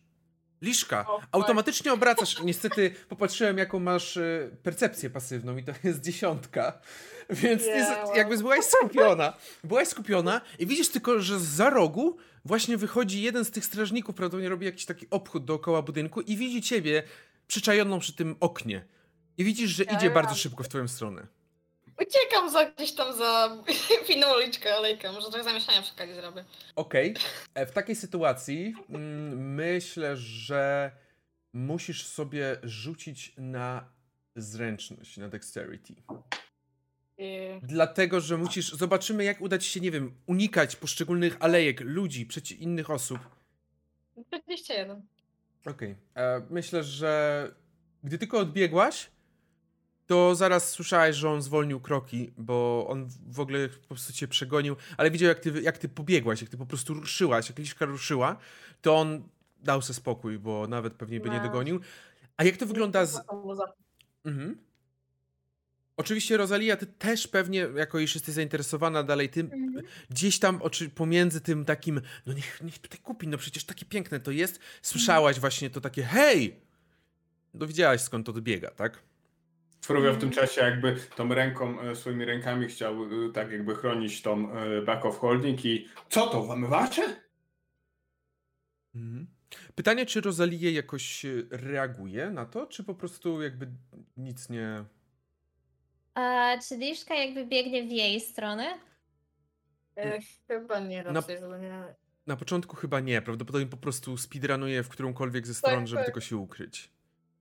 Liszka, fuck. automatycznie obracasz. Niestety popatrzyłem, jaką masz e, percepcję pasywną i to jest dziesiątka. Więc Yeah, wow. jakby byłaś skupiona. Byłaś skupiona i widzisz tylko, że za rogu właśnie wychodzi jeden z tych strażników, prawdopodobnie robi jakiś taki obchód dookoła budynku i widzi ciebie przyczajoną przy tym oknie. I widzisz, że idzie bardzo szybko w twoją stronę. Uciekam za, gdzieś tam za inną uliczkę, alejkę. Może trochę zamieszania przy okazji zrobię. Okej. E, W takiej sytuacji mm, myślę, że musisz sobie rzucić na zręczność, na dexterity. I... Dlatego, że musisz. Zobaczymy, jak uda ci się, nie wiem, unikać poszczególnych alejek, ludzi, przeci innych osób. 21. Okej. E, Myślę, że gdy tylko odbiegłaś, to zaraz słyszałeś, że on zwolnił kroki, bo on w ogóle po prostu cię przegonił, ale widział, jak ty, jak ty pobiegłaś, jak ty po prostu ruszyłaś, jak liczka ruszyła, to on dał sobie spokój, bo nawet pewnie by nie No. dogonił. A jak to wygląda z, Mhm. Oczywiście, Rosalia, ty też pewnie, jako iż jesteś zainteresowana dalej tym, Mhm. gdzieś tam oczy, pomiędzy tym takim, no niech, niech tutaj kupi, no przecież takie piękne to jest, słyszałaś właśnie to takie, hej! No widziałaś skąd to dobiega, tak? Fruvia w tym czasie jakby tą ręką, e, swoimi rękami chciał e, tak jakby chronić tą e, back of holding i co to, włamywacze? Mhm. Pytanie, czy Rosalia jakoś reaguje na to, czy po prostu jakby nic nie... A czy Liszka jakby biegnie w jej stronę? E, chyba nie Na- raczej, nie... Na początku chyba nie, prawdopodobnie po prostu speedrunuje w którąkolwiek ze stron, Tak, żeby tak. tylko się ukryć.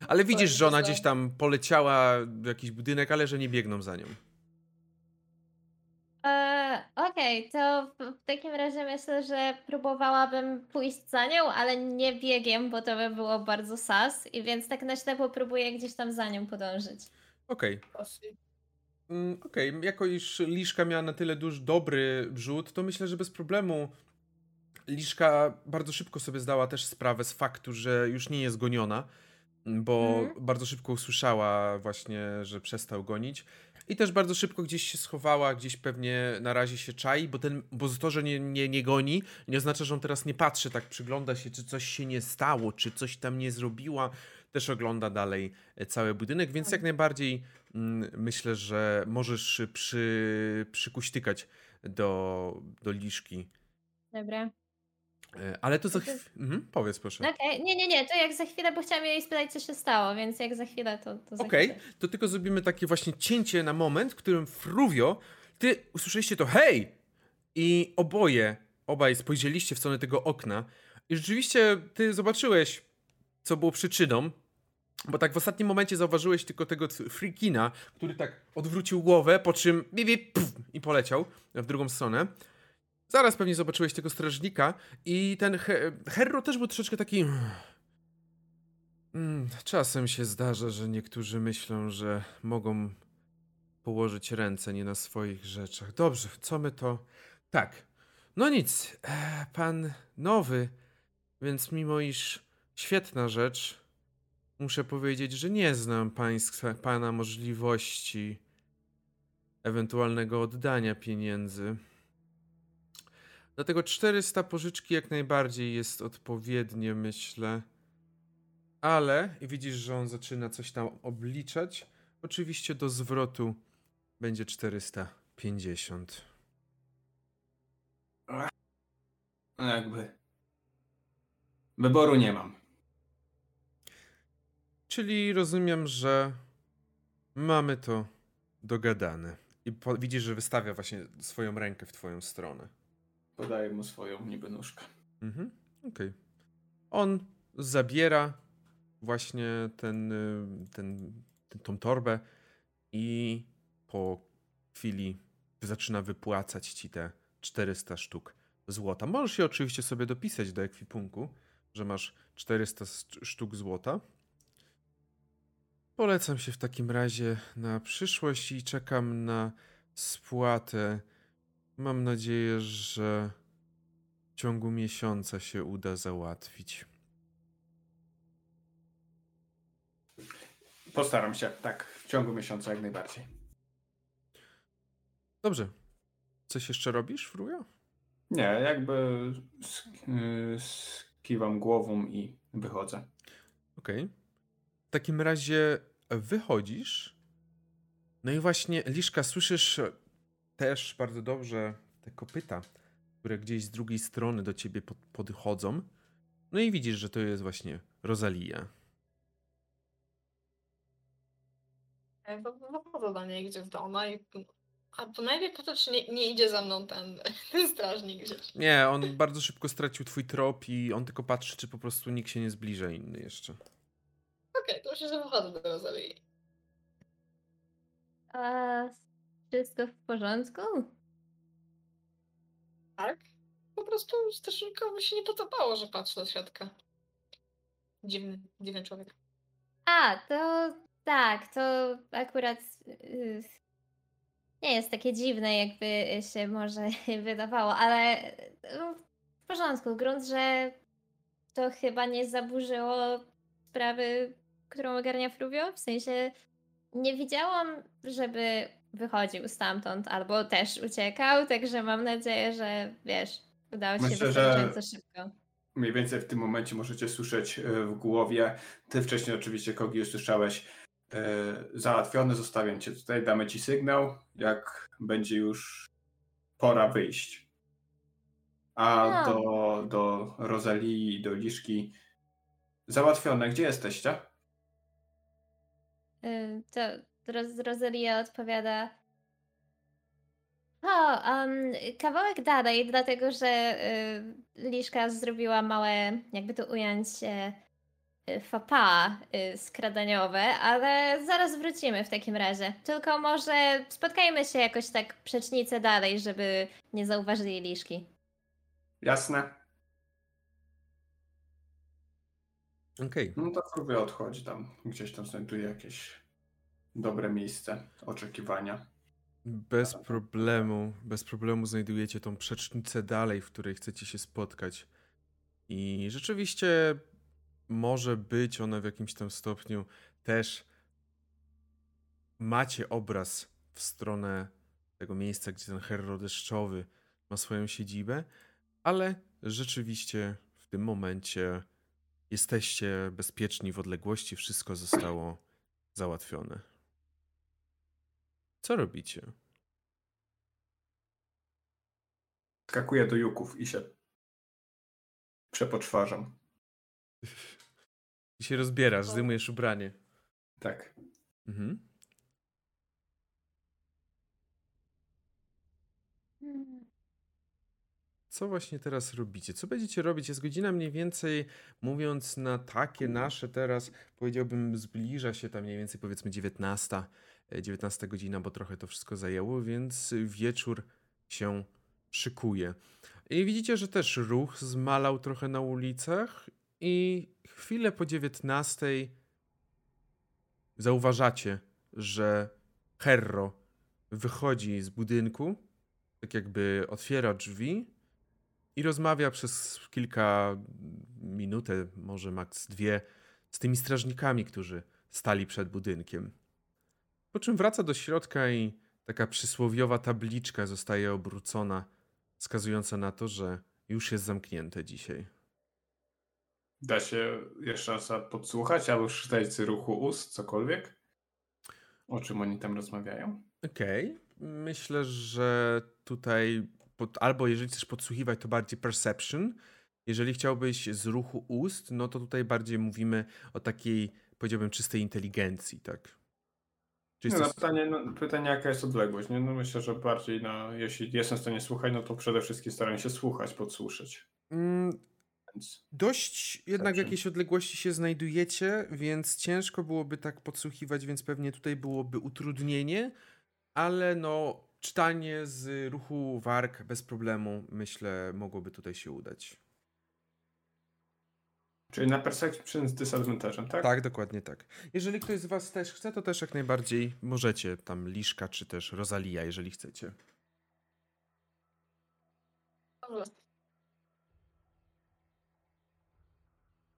Ale widzisz, że ona gdzieś tam poleciała w jakiś budynek, ale że nie biegną za nią. E, Okej, to w w takim razie myślę, że próbowałabym pójść za nią, ale nie biegiem, bo to by było bardzo sas, i więc tak na ślepo próbuję gdzieś tam za nią podążyć. Okej. Mm, Okej, jako iż Liszka miała na tyle duży, dobry rzut, to myślę, że bez problemu Liszka bardzo szybko sobie zdała też sprawę z faktu, że już nie jest goniona, bo Mhm. bardzo szybko usłyszała właśnie, że przestał gonić. I też bardzo szybko gdzieś się schowała, gdzieś pewnie na razie się czai, bo, ten, bo to, że nie, nie, nie goni, nie oznacza, że on teraz nie patrzy, tak przygląda się, czy coś się nie stało, czy coś tam nie zrobiła. Też ogląda dalej e, cały budynek, więc jak najbardziej mm, myślę, że możesz przy, przykuśtykać do, do liszki. Dobra. E, Ale to za chwilę. Mhm, powiedz proszę. Okej, nie, nie, nie, to jak za chwilę, bo chciałam jej spytać, co się stało, więc jak za chwilę, to, to Okej, chwilę. to tylko zrobimy takie właśnie cięcie na moment, w którym Fruvio, ty usłyszeliście to hej! I oboje, obaj spojrzeliście w stronę tego okna i rzeczywiście ty zobaczyłeś, co było przyczyną, bo tak w ostatnim momencie zauważyłeś tylko tego freakina, który tak odwrócił głowę, po czym bip, bip, puf, i poleciał w drugą stronę. Zaraz pewnie zobaczyłeś tego strażnika i ten he Herro też był troszeczkę taki... Mm, Czasem się zdarza, że niektórzy myślą, że mogą położyć ręce nie na swoich rzeczach. Dobrze, co my to. Tak. No nic, e, pan nowy, więc mimo iż świetna rzecz, muszę powiedzieć, że nie znam państwa, pana możliwości ewentualnego oddania pieniędzy. Dlatego 400 pożyczki jak najbardziej jest odpowiednie, myślę. Ale, widzisz, że on zaczyna coś tam obliczać. Oczywiście do zwrotu będzie 450. No jakby. Wyboru nie mam. Czyli rozumiem, że mamy to dogadane. I po, widzisz, że wystawia właśnie swoją rękę w twoją stronę. Podaję mu swoją niby nóżkę. Mhm, okej. On zabiera właśnie ten, y, ten, ten, tą torbę i po chwili zaczyna wypłacać ci te 400 sztuk złota. Możesz je oczywiście sobie dopisać do ekwipunku, że masz 400 sztuk złota. Polecam się w takim razie na przyszłość i czekam na spłatę. Mam nadzieję, że w ciągu miesiąca się uda załatwić. Postaram się, tak, w ciągu miesiąca jak najbardziej. Dobrze. Coś jeszcze robisz, Fruja? Nie, jakby skiwam głową i wychodzę. Okej. Okay. W takim razie wychodzisz. No i właśnie, Liszka, słyszysz też bardzo dobrze te kopyta, które gdzieś z drugiej strony do ciebie pod, podchodzą. No i widzisz, że to jest właśnie Rosalia. Wychodzę do niej gdzieś do ona i Albo najpierw to, czy nie, nie idzie za mną ten, ten strażnik gdzieś. Nie, on bardzo szybko stracił twój trop i on tylko patrzy, czy po prostu nikt się nie zbliża inny jeszcze. Okej, okay, to myślę, że wychodzę do Rozalii. Wszystko w porządku? Tak. Po prostu strażnikowi się nie podobało, że patrzy do środka. Dziwny, dziwny człowiek. A, to tak, to akurat yy, nie jest takie dziwne, jakby się może wydawało, ale no, w porządku. Grunt, że to chyba nie zaburzyło sprawy, którą ogarnia Fluvio. W sensie nie widziałam, żeby wychodził stamtąd albo też uciekał, także mam nadzieję, że wiesz, udało ci się wystarczająco szybko. Mniej więcej w tym momencie możecie słyszeć e, w głowie. Ty wcześniej oczywiście Kogi usłyszałeś E, załatwione, zostawiam cię tutaj, damy ci sygnał, jak będzie już pora wyjść. A no. do, do Rosalii i do Liszki załatwione, gdzie jesteście? Y, to Roz Rosalia odpowiada o, um, kawałek dalej, dlatego że y, Liszka zrobiła małe, jakby to ująć, Y, fapa y, skradaniowe, ale zaraz wrócimy w takim razie. Tylko może spotkajmy się jakoś tak przecznicę dalej, żeby nie zauważyli liszki. Jasne. Okej. Okay. No to próbuję odchodzi tam. Gdzieś tam znajduje jakieś dobre miejsce oczekiwania. Bez problemu, bez problemu znajdujecie tą przecznicę dalej, w której chcecie się spotkać. I rzeczywiście może być one w jakimś tam stopniu też macie obraz w stronę tego miejsca, gdzie ten herro deszczowy ma swoją siedzibę, ale rzeczywiście w tym momencie jesteście bezpieczni w odległości, wszystko zostało załatwione. Co robicie? Skakuję do juków i się przepoczwarzam. I się rozbierasz, zdejmujesz ubranie. Tak. Mhm. Co właśnie teraz robicie? Co będziecie robić? Jest godzina mniej więcej, mówiąc na takie nasze teraz, powiedziałbym, zbliża się tam mniej więcej powiedzmy 19, 19 e, godzina, bo trochę to wszystko zajęło, więc wieczór się szykuje. I widzicie, że też ruch zmalał trochę na ulicach i chwilę po 19 zauważacie, że Herro wychodzi z budynku, tak jakby otwiera drzwi i rozmawia przez kilka minut, może maks dwie, z tymi strażnikami, którzy stali przed budynkiem. Po czym wraca do środka i taka przysłowiowa tabliczka zostaje obrócona, wskazująca na to, że już jest zamknięte dzisiaj. Da się jeszcze raz podsłuchać albo przeczytać ruchu ust, cokolwiek? O czym oni tam rozmawiają? Okej. Okay. Myślę, że tutaj pod, albo jeżeli chcesz podsłuchiwać, to bardziej perception. Jeżeli chciałbyś z ruchu ust, no to tutaj bardziej mówimy o takiej, powiedziałbym, czystej inteligencji, tak? No, pytanie, no, pytanie, jaka jest odległość? Nie? No myślę, że bardziej, no, jeśli jestem w stanie słuchać, no to przede wszystkim staram się słuchać, podsłyszeć. Mm, więc. Dość jednak w jakiejś odległości się znajdujecie, więc ciężko byłoby tak podsłuchiwać, więc pewnie tutaj byłoby utrudnienie, ale no czytanie z ruchu warg bez problemu myślę mogłoby tutaj się udać. Czyli na Perception z disadvantage'em, tak? Tak, dokładnie tak. Jeżeli ktoś z was też chce, to też jak najbardziej możecie tam Liszka czy też Rosalia, jeżeli chcecie.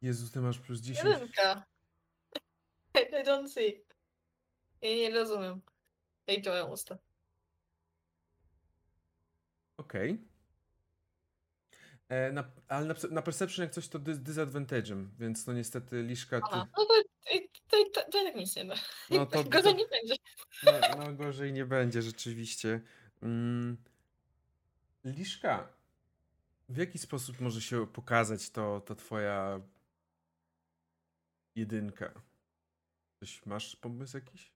Jezus, ty masz plus 10. Jedynka. I don't see. Ja nie rozumiem. Jak działają usta. Okej. E, na- Ale na, na Perception jak coś to dys- disadvantage'em, więc no niestety Liszka ty... Aha, no to, i- to, to, to, tak nic nie da. No to, Gorzej to nie będzie. no, no gorzej nie będzie rzeczywiście. Mm. Liszka, w jaki sposób może się pokazać to, to twoja jedynka? Coś masz pomysł jakiś?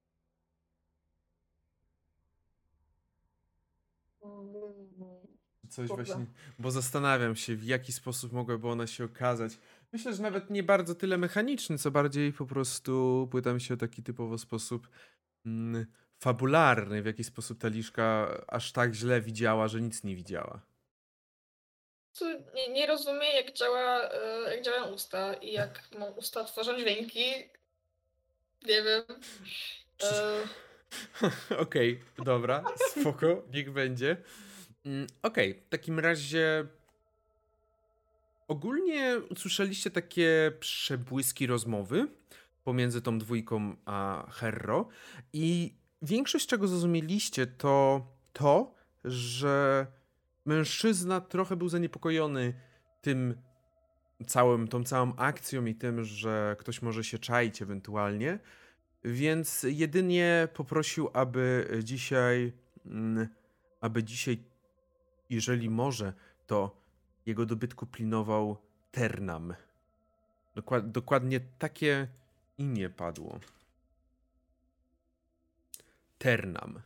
Coś właśnie, bo zastanawiam się, w jaki sposób mogłaby ona się okazać. Myślę, że nawet nie bardzo tyle mechaniczny, co bardziej po prostu pytam się o taki typowo sposób mm, fabularny, w jaki sposób ta liszka aż tak źle widziała, że nic nie widziała. Nie, nie rozumiem, jak, działa, e, jak działają usta i jak mam usta tworzą dźwięki. Nie wiem. E, Okej, dobra, spoko, niech będzie. Mm, Okej, w takim razie ogólnie usłyszeliście takie przebłyski rozmowy pomiędzy tą dwójką a Herro i większość czego zrozumieliście to to, że mężczyzna trochę był zaniepokojony tym całym, tą całą akcją i tym, że ktoś może się czaić ewentualnie, więc jedynie poprosił, aby dzisiaj, mm, aby dzisiaj, jeżeli może, to jego dobytku pilnował Ternam. Dokład, dokładnie takie imię padło. Ternam.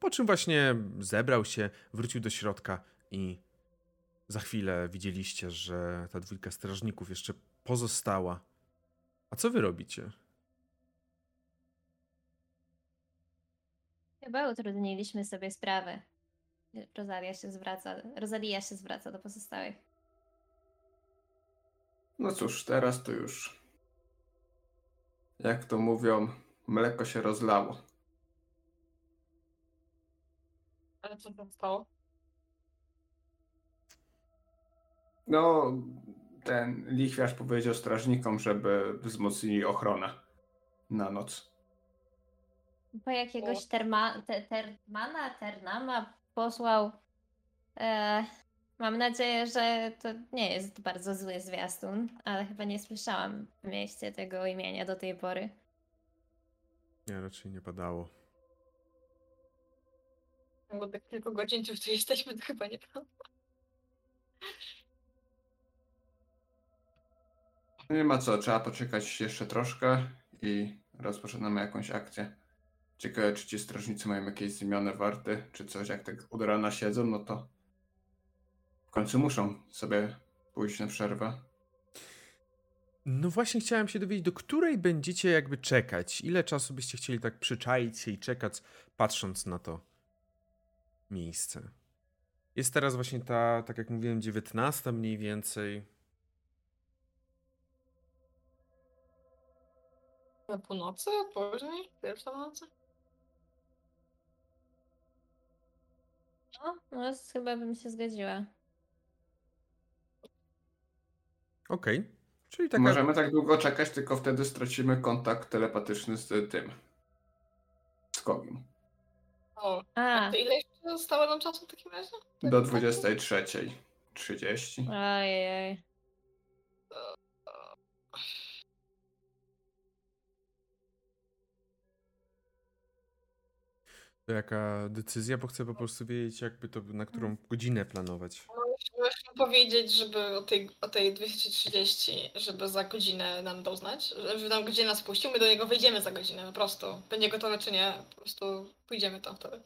Po czym właśnie zebrał się, wrócił do środka i za chwilę widzieliście, że ta dwójka strażników jeszcze pozostała. A co wy robicie? Chyba utrudniliśmy sobie sprawę. Rosalia się zwraca, Rosalia się zwraca do pozostałych. No cóż, teraz to już. Jak to mówią, mleko się rozlało. ale co tam stało? No, ten lichwiarz powiedział strażnikom, żeby wzmocnili ochronę na noc. Po jakiegoś terma, te, Termana, Ternama posłał. E, mam nadzieję, że to nie jest bardzo zły zwiastun, ale chyba nie słyszałam w mieście tego imienia do tej pory. Nie, raczej nie padało. Bo tak kilku godzin tu jesteśmy, to chyba nie prawda. Nie ma co, trzeba poczekać jeszcze troszkę i rozpoczynamy jakąś akcję. Ciekawe, czy ci strażnicy mają jakieś zmiany warty, czy coś, jak tak od rana siedzą, no to w końcu muszą sobie pójść na przerwę. No właśnie chciałem się dowiedzieć, do której będziecie jakby czekać? Ile czasu byście chcieli tak przyczaić się i czekać, patrząc na to miejsce? Jest teraz właśnie ta, tak jak mówiłem, 19 mniej więcej. Na północy? Później? Pierwsza nocy? No, no chyba bym się zgodziła. Okej. Czyli taka... Możemy tak długo czekać, tylko wtedy stracimy kontakt telepatyczny z tym. Z Kogiem. O, A, to ile jeszcze zostało nam czasu w takim razie? Do 23.30. ojej. To jaka decyzja, bo chcę po prostu wiedzieć, jakby to na którą godzinę planować. Możesz mu powiedzieć, żeby o tej, o tej 230, żeby za godzinę nam dał znać, żeby nam godzinę nas puścił, my do niego wejdziemy za godzinę, po prostu. Będzie gotowe czy nie, po prostu pójdziemy tam wtedy.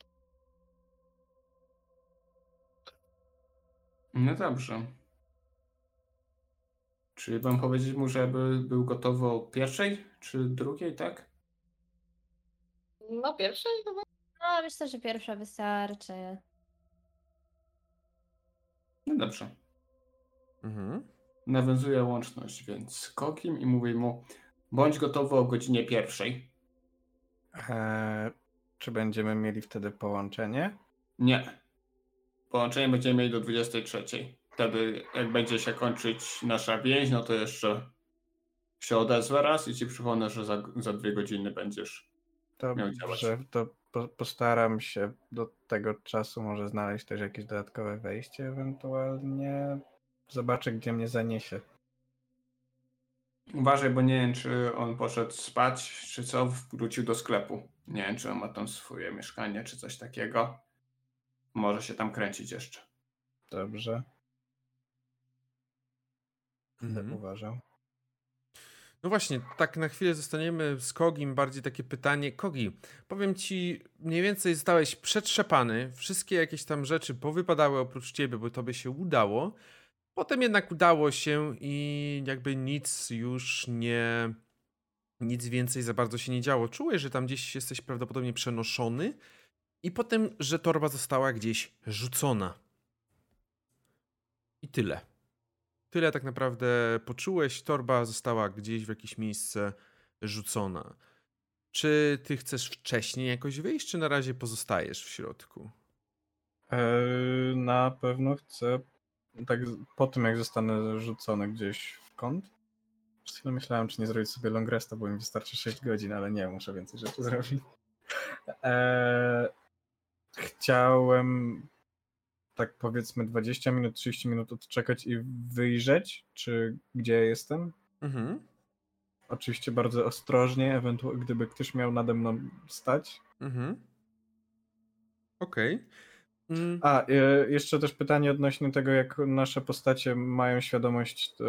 No dobrze. Czyli mam powiedzieć mu, żeby był gotowy o pierwszej czy drugiej, tak? No pierwszej chyba. No, myślę, że pierwsza wystarczy. No dobrze. Mhm. Nawiązuję łączność, więc z Kokim i mówię mu, bądź gotowy o godzinie pierwszej. Eee, czy będziemy mieli wtedy połączenie? Nie. Połączenie będziemy mieli do 23. Wtedy, jak będzie się kończyć nasza więź, no to jeszcze się odezwę raz i ci przypomnę, że za, za dwie godziny będziesz. Miał działać. Dobrze, to po, postaram się do tego czasu może znaleźć też jakieś dodatkowe wejście, ewentualnie zobaczę, gdzie mnie zaniesie. Uważaj, bo nie wiem, czy on poszedł spać, czy co, wrócił do sklepu. Nie wiem, czy on ma tam swoje mieszkanie, czy coś takiego. Może się tam kręcić jeszcze. Dobrze, będę Mhm. uważał. No właśnie, tak na chwilę zostaniemy z Kogim. Bardziej takie pytanie. Kogi, powiem ci, mniej więcej zostałeś przetrzepany. Wszystkie jakieś tam rzeczy powypadały oprócz ciebie, bo tobie się udało. Potem jednak udało się i jakby nic już nie. Nic więcej za bardzo się nie działo. Czułeś, że tam gdzieś jesteś prawdopodobnie przenoszony, i potem, że torba została gdzieś rzucona. I tyle. Tyle tak naprawdę poczułeś. Torba została gdzieś w jakieś miejsce rzucona. Czy ty chcesz wcześniej jakoś wyjść, czy na razie pozostajesz w środku? Eee, na pewno chcę, tak po tym jak zostanę rzucony gdzieś w kąt. Przez chwilę myślałem, czy nie zrobić sobie long resta, bo mi wystarczy 6 godzin, ale nie, muszę więcej rzeczy zrobić. Eee, chciałem tak powiedzmy 20 minut, 30 minut odczekać i wyjrzeć, czy gdzie jestem. Mhm. Oczywiście bardzo ostrożnie, ewentualnie gdyby ktoś miał nade mną stać. Mhm. Okej. Mm, A, e, jeszcze też pytanie odnośnie tego, jak nasze postacie mają świadomość e,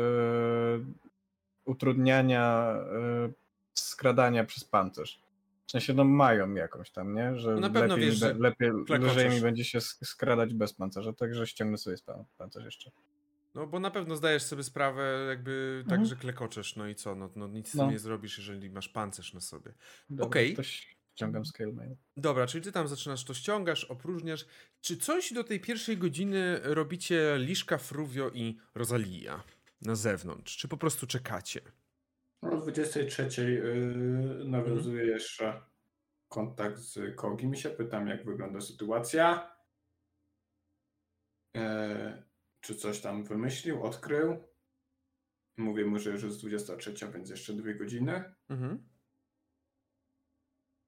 utrudniania e, skradania przez pancerz. W sensie, no mają jakąś tam, nie? Że No na pewno lepiej, wiesz, że lepiej lżej mi będzie się sk- skradać bez pancerza, także ściągnę sobie pancerz jeszcze. No bo na pewno zdajesz sobie sprawę jakby tak, Mhm. że klekoczesz, no i co, no, no nic No. nie zrobisz, jeżeli masz pancerz na sobie. Okej. To ściągam scale mail. Dobra, czyli ty tam zaczynasz to ściągasz, opróżniasz. Czy coś do tej pierwszej godziny robicie Liszka, Fruvio i Rosalia na zewnątrz? Czy po prostu czekacie? O 23 yy, nawiązuję jeszcze kontakt z Kogim i się pytam, jak wygląda sytuacja. E, czy coś tam wymyślił, odkrył. Mówię mu, że już jest 23, więc jeszcze dwie godziny. Mhm.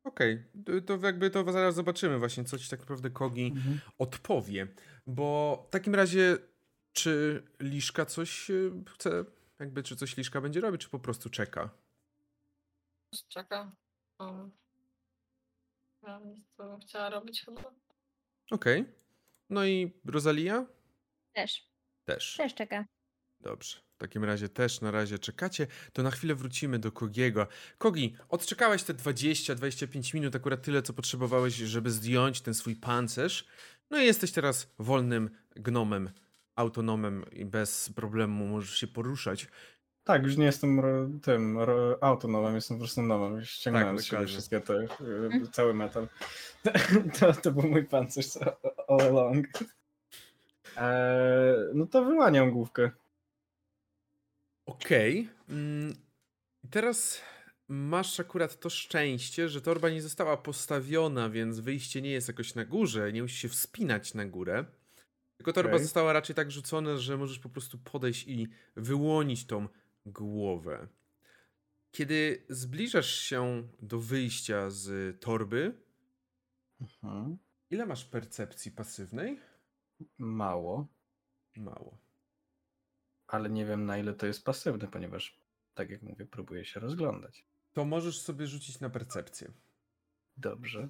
Okej, to, to jakby to zaraz zobaczymy właśnie, co ci tak naprawdę Kogi Mhm. odpowie. Bo w takim razie, czy Liszka coś y, chce, jakby, czy coś Liszka będzie robić, czy po prostu czeka? Czeka. Um, ja nic, co bym chciała robić chyba. Okej. No i Rosalia? Też. Też. Też czeka. Dobrze. W takim razie też na razie czekacie. To na chwilę wrócimy do Kogiego. Kogi, odczekałeś te 20-25 minut, akurat tyle, co potrzebowałeś, żeby zdjąć ten swój pancerz. No i jesteś teraz wolnym gnomem, autonomem i bez problemu możesz się poruszać. Tak, już nie jestem tym autonomem, jestem po prostu nomem. Ściągnąłem Tak, z siebie wszystkie te, y, cały metal. To, to był mój pancerz all along. Eee, no to wyłaniam główkę. Okej. Mm, I teraz masz akurat to szczęście, że torba nie została postawiona, więc wyjście nie jest jakoś na górze, nie musisz się wspinać na górę. Tylko torba Okej. została raczej tak rzucona, że możesz po prostu podejść i wyłonić tą głowę. Kiedy zbliżasz się do wyjścia z torby, Mhm. ile masz percepcji pasywnej? Mało, Mało. ale nie wiem na ile to jest pasywne, ponieważ, tak jak mówię, próbuję się rozglądać. To możesz sobie rzucić na percepcję. Dobrze.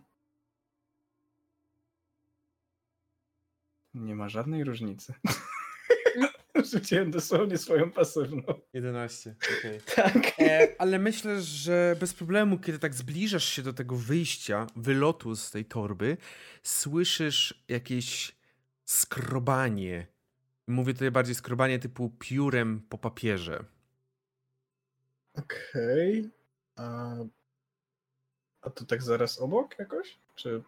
Nie ma żadnej różnicy. Rzuciłem dosłownie swoją pasywną. 11. okej. Tak. E, ale myślę, że bez problemu, kiedy tak zbliżasz się do tego wyjścia, wylotu z tej torby, słyszysz jakieś skrobanie. Mówię tutaj bardziej skrobanie typu piórem po papierze. Okej. A, a to tak zaraz obok jakoś? Czy...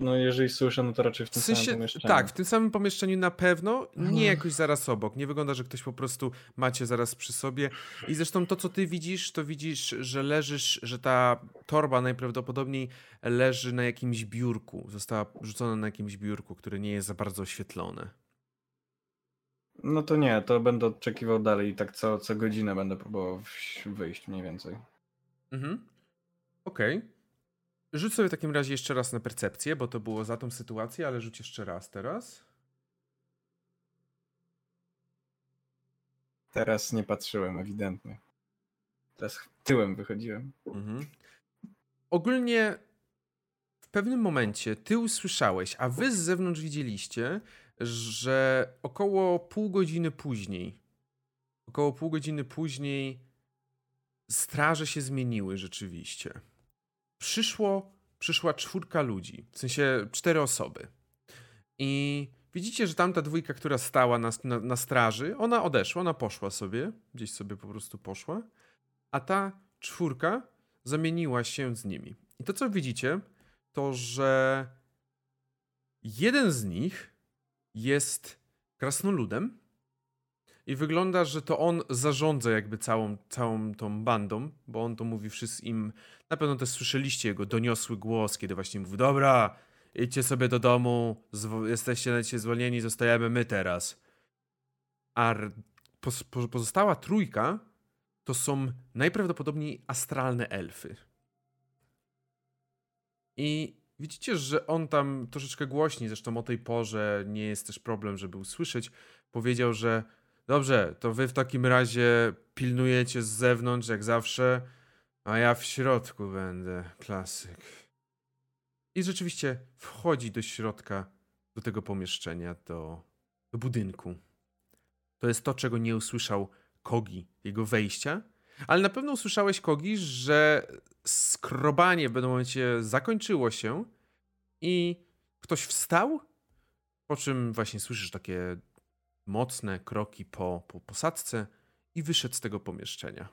No jeżeli słyszę, no to raczej w tym W sensie, samym pomieszczeniu. tak, w tym samym pomieszczeniu na pewno, nie Mhm. jakoś zaraz obok. Nie wygląda, że ktoś po prostu macie zaraz przy sobie. I zresztą to, co ty widzisz, to widzisz, że leżysz, że ta torba najprawdopodobniej leży na jakimś biurku. Została rzucona na jakimś biurku, które nie jest za bardzo oświetlone. No to nie, to będę oczekiwał dalej i tak co, co godzinę będę próbował wyjść mniej więcej. Mhm. Okej. Rzuć sobie w takim razie jeszcze raz na percepcję, bo to było za tą sytuację, ale rzuć jeszcze raz teraz. Teraz nie patrzyłem ewidentnie. Teraz tyłem wychodziłem. Mhm. Ogólnie w pewnym momencie ty usłyszałeś, a wy z zewnątrz widzieliście, że około pół godziny później, około pół godziny później straże się zmieniły rzeczywiście. Przyszło, przyszła czwórka ludzi, w sensie cztery osoby. I widzicie, że tamta dwójka, która stała na, na, na straży, ona odeszła, ona poszła sobie, gdzieś sobie po prostu poszła, a ta czwórka zamieniła się z nimi. I to, co widzicie, to że jeden z nich jest krasnoludem i wygląda, że to on zarządza jakby całą, całą tą bandą, bo on to mówi wszystkim. Na pewno też słyszeliście jego doniosły głos, kiedy właśnie mówi: Dobra, idźcie sobie do domu, jesteście dzisiaj zwolnieni, zostajemy my teraz. A pozostała trójka to są najprawdopodobniej astralne elfy. I widzicie, że on tam troszeczkę głośniej, zresztą o tej porze nie jest też problem, żeby usłyszeć, powiedział, że dobrze, to wy w takim razie pilnujecie z zewnątrz, jak zawsze, a ja w środku będę, klasyk. I rzeczywiście wchodzi do środka, do tego pomieszczenia, do, do budynku. To jest to, czego nie usłyszał Kogi, jego wejścia, ale na pewno usłyszałeś, Kogi, że skrobanie w pewnym momencie zakończyło się i ktoś wstał, po czym właśnie słyszysz takie mocne kroki po, po posadzce i wyszedł z tego pomieszczenia.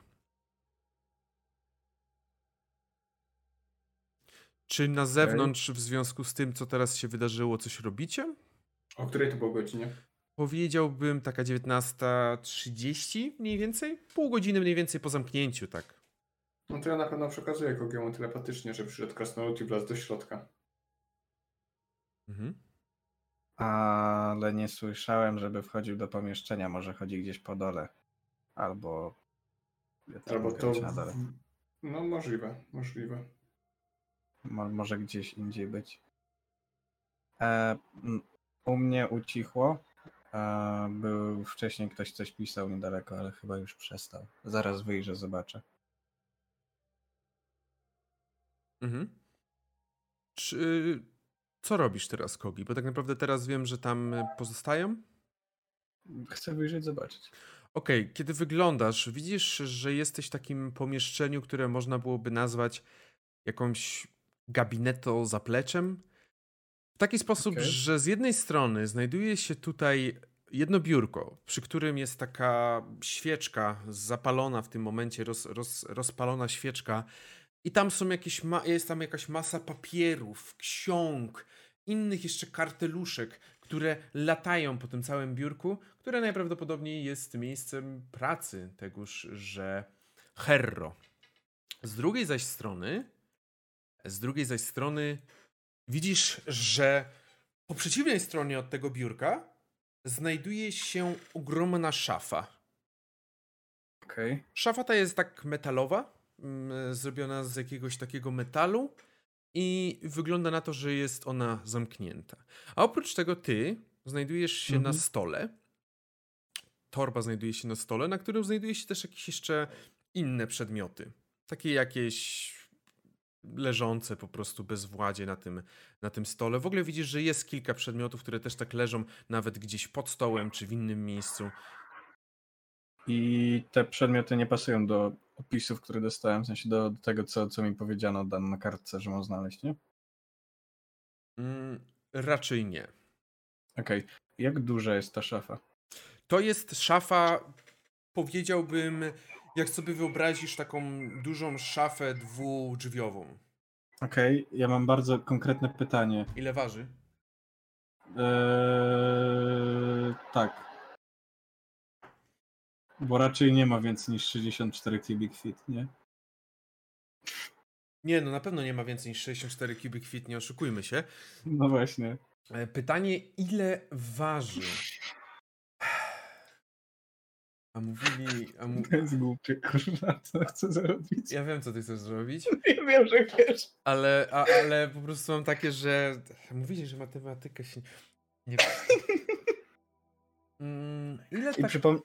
Czy na zewnątrz, w związku z tym, co teraz się wydarzyło, coś robicie? O której to było godzinie? Powiedziałbym taka 19.30 mniej więcej? Pół godziny mniej więcej po zamknięciu, tak. No to ja na pewno przekazuję Kogiemu telepatycznie, że przyszedł krasnolud i wlazł do środka. Mhm. Ale nie słyszałem, żeby wchodził do pomieszczenia. Może chodzi gdzieś po dole. Albo. Ja Albo to... na dole. No możliwe, możliwe. Mo- może gdzieś indziej być. E, u mnie ucichło. E, był wcześniej ktoś coś pisał niedaleko, ale chyba już przestał. Zaraz wyjrzę, zobaczę. Mhm. Czy, co robisz teraz, Kogi? Bo tak naprawdę teraz wiem, że tam y, pozostają. Chcę wyjrzeć, zobaczyć. Okej, kiedy wyglądasz, widzisz, że jesteś w takim pomieszczeniu, które można byłoby nazwać jakąś gabineto zapleczem. W taki sposób, Okej. że z jednej strony znajduje się tutaj jedno biurko, przy którym jest taka świeczka zapalona w tym momencie, roz, roz, rozpalona świeczka i tam są jakieś, ma- jest tam jakaś masa papierów, ksiąg, innych jeszcze karteluszek, które latają po tym całym biurku, które najprawdopodobniej jest miejscem pracy tegoż, że Herro. Z drugiej zaś strony, z drugiej zaś strony widzisz, że po przeciwnej stronie od tego biurka znajduje się ogromna szafa. Okej. Szafa ta jest tak metalowa, zrobiona z jakiegoś takiego metalu i wygląda na to, że jest ona zamknięta. A oprócz tego ty znajdujesz się na Mhm. stole. Torba znajduje się na stole, na którym znajduje się też jakieś jeszcze inne przedmioty. Takie jakieś leżące po prostu bezwładzie na tym, na tym stole. W ogóle widzisz, że jest kilka przedmiotów, które też tak leżą nawet gdzieś pod stołem czy w innym miejscu. I te przedmioty nie pasują do opisów, które dostałem, w sensie do, do tego, co, co mi powiedziano dan na kartce, że mam znaleźć, nie? Mm, raczej nie. Okej. Jak duża jest ta szafa? To jest szafa, powiedziałbym, jak sobie wyobrazisz taką dużą szafę dwudrzwiową. Okej, ja mam bardzo konkretne pytanie. Ile waży? Eee, tak. Bo raczej nie ma więcej niż 64 cubic feet, nie? Nie, no na pewno nie ma więcej niż 64 cubic feet, nie oszukujmy się. No właśnie. E, Pytanie, ile waży? A mówili... A mu... To jest głupie, kurwa, co chcę zrobić? Ja wiem, co ty chcesz zrobić, Ja wiem, że wiesz. ale, a, ale po prostu mam takie, że... Mówili, że matematyka się nie... Mm, ile I tak... przypom...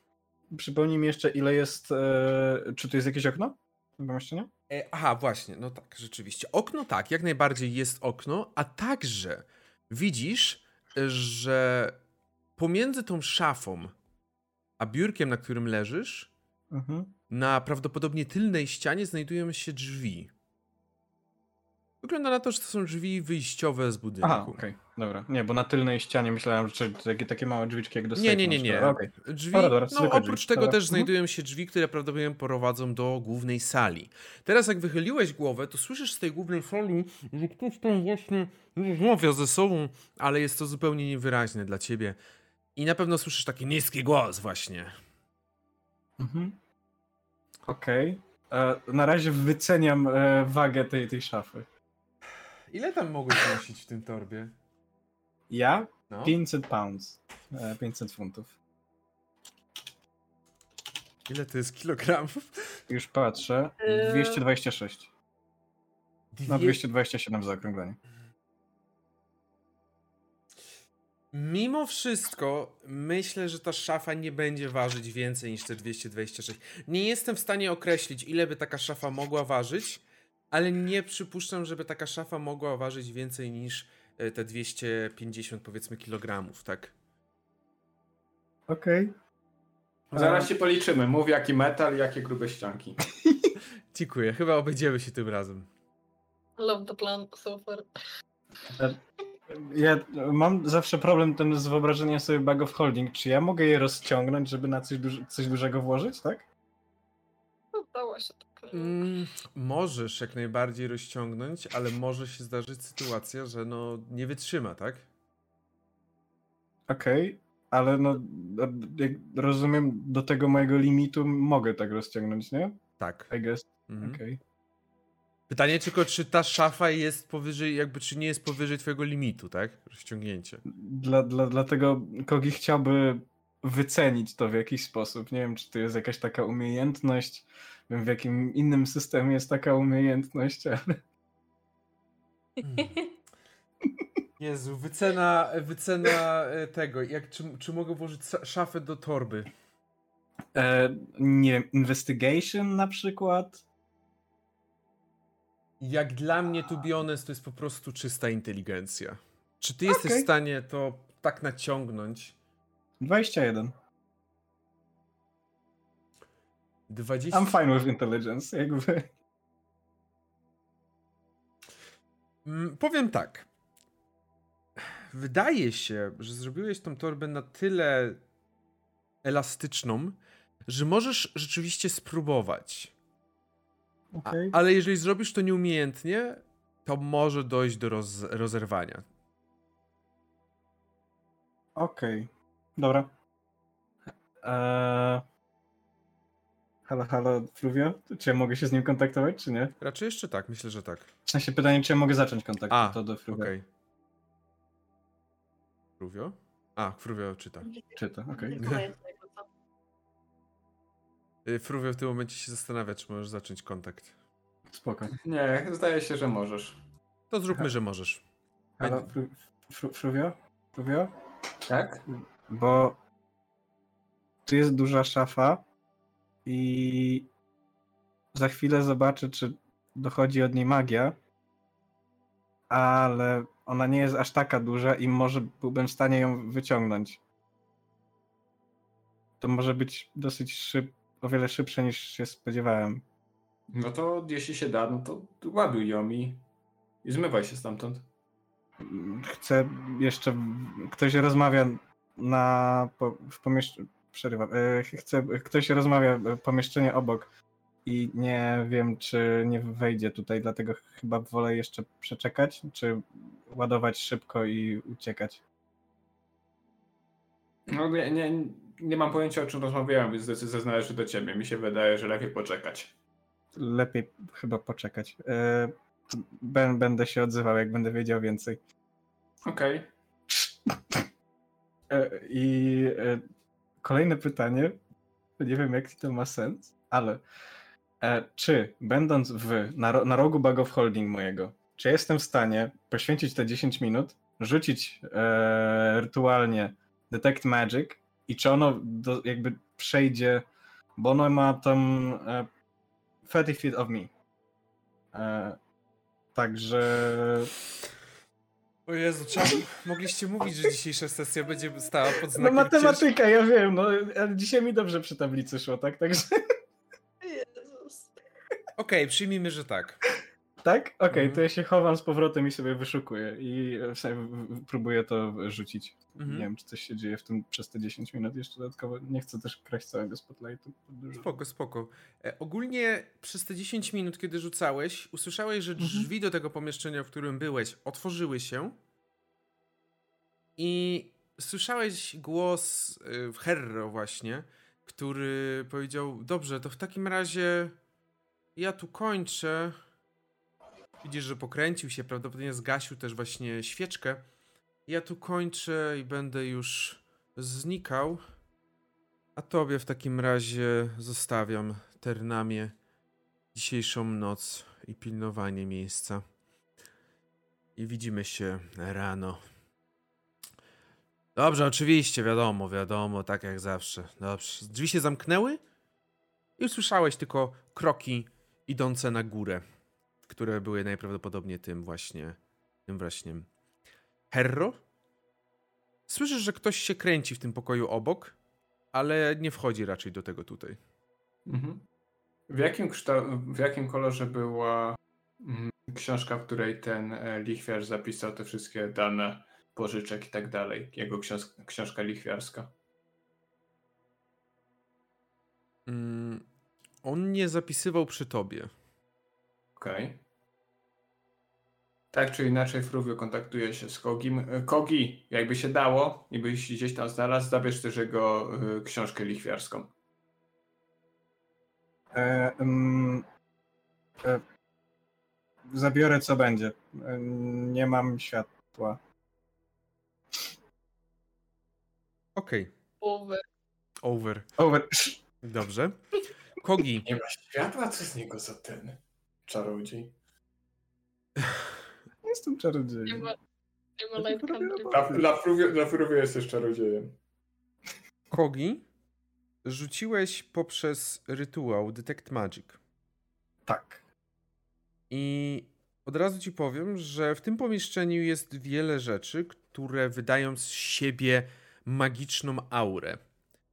przypomnij mi jeszcze, ile jest. E... Czy tu jest jakieś okno? Pomieszczeniu? E, aha, właśnie, no tak, rzeczywiście. Okno tak, jak najbardziej jest okno, a także widzisz, że pomiędzy tą szafą a biurkiem, na którym leżysz, Mhm. na prawdopodobnie tylnej ścianie znajdują się drzwi. Wygląda na to, że to są drzwi wyjściowe z budynku. Aha, okej, dobra. Nie, bo na tylnej ścianie myślałem, że takie, takie małe drzwiczki jak do Nie, nie, nie, nie. Okej. Drzwi, Dobra, dobra, no oprócz drzwi. tego Dobra. też Mhm. znajdują się drzwi, które prawdopodobnie prowadzą do głównej sali. Teraz jak wychyliłeś głowę, to słyszysz z tej głównej sali, że ktoś tam właśnie rozmawia ze sobą, ale jest to zupełnie niewyraźne dla ciebie. I na pewno słyszysz taki niski głos właśnie. Mhm. Okej. E, Na razie wyceniam e, wagę tej, tej szafy. Ile tam mogłeś nosić w tym torbie? Ja? No. 500 pounds. E, 500 funtów. Ile to jest kilogramów? Już patrzę. Eee. 226. No Dwie- 227 w zaokrągleniu. Mimo wszystko, myślę, że ta szafa nie będzie ważyć więcej niż te 226. Nie jestem w stanie określić, ile by taka szafa mogła ważyć, ale nie przypuszczam, żeby taka szafa mogła ważyć więcej niż e, te 250 powiedzmy kilogramów, tak? Okej. Zaraz się policzymy. Mów jaki metal, jakie grube ścianki. Dziękuję, chyba obejdziemy się tym razem. Love the plan so far. Ja mam zawsze problem ten z wyobrażeniem sobie bag of holding. Czy ja mogę je rozciągnąć, żeby na coś, duży, coś dużego włożyć, tak? No, dało się tak. Mm, możesz jak najbardziej rozciągnąć, ale może się zdarzyć sytuacja, że no nie wytrzyma, tak? Okej, ale no jak rozumiem, do tego mojego limitu mogę tak rozciągnąć, nie? Tak. I guess. Mhm. Okej. Pytanie tylko, czy ta szafa jest powyżej, jakby, czy nie jest powyżej twojego limitu, tak? Rozciągnięcie. Dla, dla, dlatego Kogi chciałby wycenić to w jakiś sposób. Nie wiem, czy to jest jakaś taka umiejętność. Wiem, w jakim innym systemie jest taka umiejętność, ale... Jezu, wycena, wycena e, tego, jak, czy, czy mogę włożyć szafę do torby? E, nie investigation na przykład? Jak dla mnie, to be honest, to jest po prostu czysta inteligencja. Czy ty jesteś Okej. w stanie to tak naciągnąć? 21. 20... I'm fine with intelligence, jakby. Mm, Powiem tak. Wydaje się, że zrobiłeś tą torbę na tyle elastyczną, że możesz rzeczywiście spróbować. A, Okej. ale jeżeli zrobisz to nieumiejętnie, to może dojść do roz, rozerwania. Okej. Dobra. Eee... Halo, halo, Fluvio? Czy ja mogę się z nim kontaktować, czy nie? Raczej jeszcze tak, myślę, że tak. W sensie pytanie, czy ja mogę zacząć kontakt A, to do Fluvio. Okej. Fruvio? A, Fruvio czyta. Czy to? Okej. Y, Fruvio w tym momencie się zastanawia, czy możesz zacząć kontakt. Spoko. Nie, zdaje się, że możesz. To zróbmy, że możesz. Halo, Fru, fru, Fluvio? Fluvio? Tak? Bo tu jest duża szafa i za chwilę zobaczę, czy dochodzi od niej magia, ale ona nie jest aż taka duża i może byłbym w stanie ją wyciągnąć. To może być dosyć szyb, o wiele szybsze niż się spodziewałem. No to jeśli się da, no to ładuj ją i, i zmywaj się stamtąd. Chcę jeszcze. Ktoś rozmawia na, po, w pomiesz- przerywam. E, chcę, ktoś rozmawia, e, pomieszczenie obok i nie wiem, czy nie wejdzie tutaj, dlatego chyba wolę jeszcze przeczekać, czy ładować szybko i uciekać. No nie, nie, nie mam pojęcia o czym rozmawiałem, więc decyzja należy do ciebie. Mi się wydaje, że lepiej poczekać. Lepiej chyba poczekać. E, bę- Będę się odzywał, jak będę wiedział więcej. Okej. E, I kolejne pytanie. Nie wiem, jaki to ma sens, ale e, czy będąc w, na, na rogu bug of holding mojego, czy jestem w stanie poświęcić te 10 minut, rzucić e, rytualnie Detect Magic i czy ono do, jakby przejdzie, bo ono ma tam e, 30 feet of me. E, także O Jezu, czemu mogliście mówić, że dzisiejsza sesja będzie stała pod no znakiem matematyka, ja wiem, no ale dzisiaj mi dobrze przy tablicy szło, tak? Także Jezus. Okej, przyjmijmy, że tak. Tak? Okej, Mhm. to ja się chowam z powrotem i sobie wyszukuję i w- próbuję to rzucić. Mhm. Nie wiem, czy coś się dzieje w tym przez te 10 minut jeszcze dodatkowo. Nie chcę też kraść całego spotlightu. Spoko, spoko. E, ogólnie przez te 10 minut, kiedy rzucałeś, usłyszałeś, że drzwi do tego pomieszczenia, w którym byłeś, otworzyły się i słyszałeś głos y, w Herro właśnie, który powiedział, dobrze, to w takim razie ja tu kończę. Widzisz, że pokręcił się, prawdopodobnie zgasił też właśnie świeczkę. Ja tu kończę i będę już znikał. A tobie w takim razie zostawiam Ternamie dzisiejszą noc i pilnowanie miejsca. I widzimy się rano. Dobrze, oczywiście, wiadomo, wiadomo, tak jak zawsze. Dobrze. Drzwi się zamknęły i usłyszałeś tylko kroki idące na górę, które były najprawdopodobniej tym właśnie, tym właśnie Herro. Słyszysz, że ktoś się kręci w tym pokoju obok, ale nie wchodzi raczej do tego tutaj. Mhm. W, jakim w jakim kolorze była mm, książka, w której ten e, lichwiarz zapisał te wszystkie dane pożyczek i tak dalej? Jego książ- książka lichwiarska. Mm, on nie zapisywał przy tobie. Okej. Tak czy inaczej, Fruwio kontaktuje się z Kogim. E, Kogi, jakby się dało i byś gdzieś tam znalazł, zabierz też jego e, książkę lichwiarską. E, mm, e, zabiorę co będzie. E, nie mam światła. Okej, Połowy. over. Over. Dobrze. Kogi, Nie ma światła? Co z niego za ten czarodziej? Jestem Nie czarodziejem. ma, nie ma light. Dla, jesteś czarodziejem. Kogi, rzuciłeś poprzez rytuał Detect Magic. Tak. I od razu ci powiem, że w tym pomieszczeniu jest wiele rzeczy, które wydają z siebie magiczną aurę.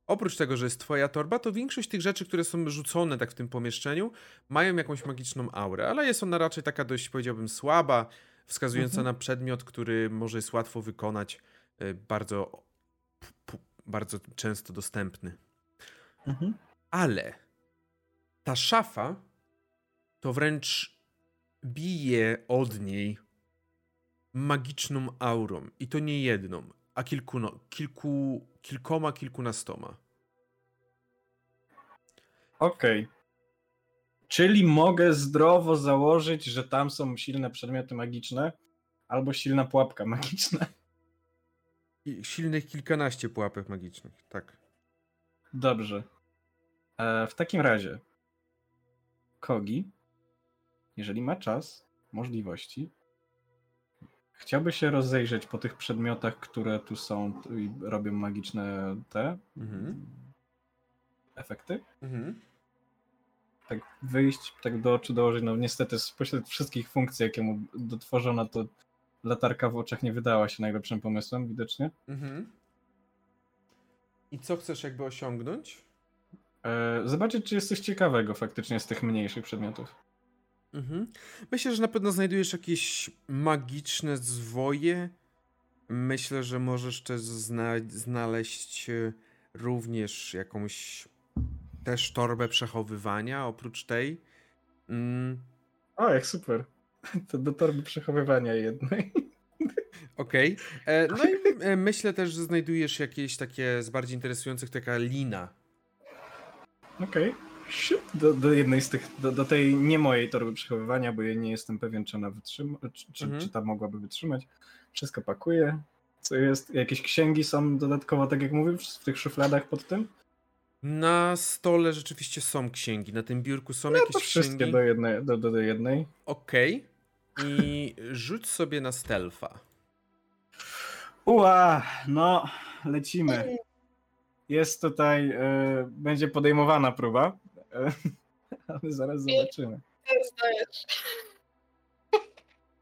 Oprócz tego, że jest twoja torba, to większość tych rzeczy, które są rzucone tak w tym pomieszczeniu, mają jakąś magiczną aurę, ale jest ona raczej taka dość, powiedziałbym, słaba, wskazująca Mhm. na przedmiot, który może jest łatwo wykonać, y, bardzo, bardzo często dostępny. Mhm. Ale ta szafa to wręcz bije od niej magiczną aurą. I to nie jedną, a kilkuno, kilku, kilkoma, kilkunastoma. Okej. Czyli mogę zdrowo założyć, że tam są silne przedmioty magiczne albo silna pułapka magiczna. I silnych kilkanaście pułapek magicznych, tak. Dobrze. E, w takim razie, Kogi, jeżeli ma czas, możliwości, chciałby się rozejrzeć po tych przedmiotach, które tu są i robią magiczne te Mhm. efekty. Mhm. Tak wyjść, tak do oczu dołożyć. No niestety spośród wszystkich funkcji, jakie mu dotworzono, to latarka w oczach nie wydała się najlepszym pomysłem, widocznie. Mhm. I co chcesz jakby osiągnąć? E, zobaczyć, czy jest coś ciekawego faktycznie z tych mniejszych przedmiotów. Mhm. Myślę, że na pewno znajdujesz jakieś magiczne zwoje. Myślę, że możesz też zna znaleźć e, również jakąś też torbę przechowywania oprócz tej. Mm, O, jak super. To do torby przechowywania jednej. Okej. E, No i e, myślę też, że znajdujesz jakieś takie z bardziej interesujących, taka lina. Okej. Siup, Do, do jednej z tych, do, do tej nie mojej torby przechowywania, bo ja nie jestem pewien, czy ona wytrzyma, czy, czy, Mhm. czy ta mogłaby wytrzymać. Wszystko pakuję. Co jest? Jakieś księgi są dodatkowo, tak jak mówię, w tych szufladach pod tym? Na stole rzeczywiście są księgi. Na tym biurku są No jakieś to wszystkie księgi. do jednej. Do, do, do jednej. Okej. I rzuć sobie na stealtha. Ua, no, lecimy. Jest tutaj, e, będzie podejmowana próba, e, ale zaraz zobaczymy.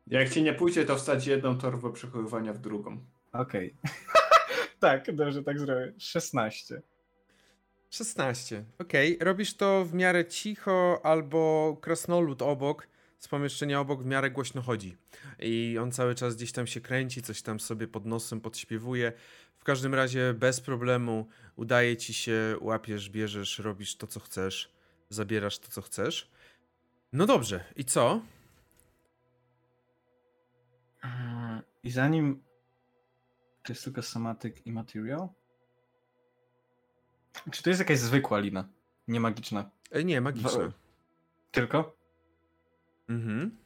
Jak ci nie pójdzie, to wstać jedną torbę przechowywania w drugą. Okej. tak, dobrze, tak zrobię. 16. 16. Okej. Robisz to w miarę cicho, albo krasnolud obok, z pomieszczenia obok w miarę głośno chodzi. I on cały czas gdzieś tam się kręci, coś tam sobie pod nosem podśpiewuje. W każdym razie bez problemu udaje ci się, łapiesz, bierzesz, robisz to, co chcesz, zabierasz to, co chcesz. No dobrze, i co? Eee, I zanim. To jest tylko somatic i material? Czy to jest jakaś zwykła lina? Nie magiczna. E, nie, magiczne. Tylko? Mhm.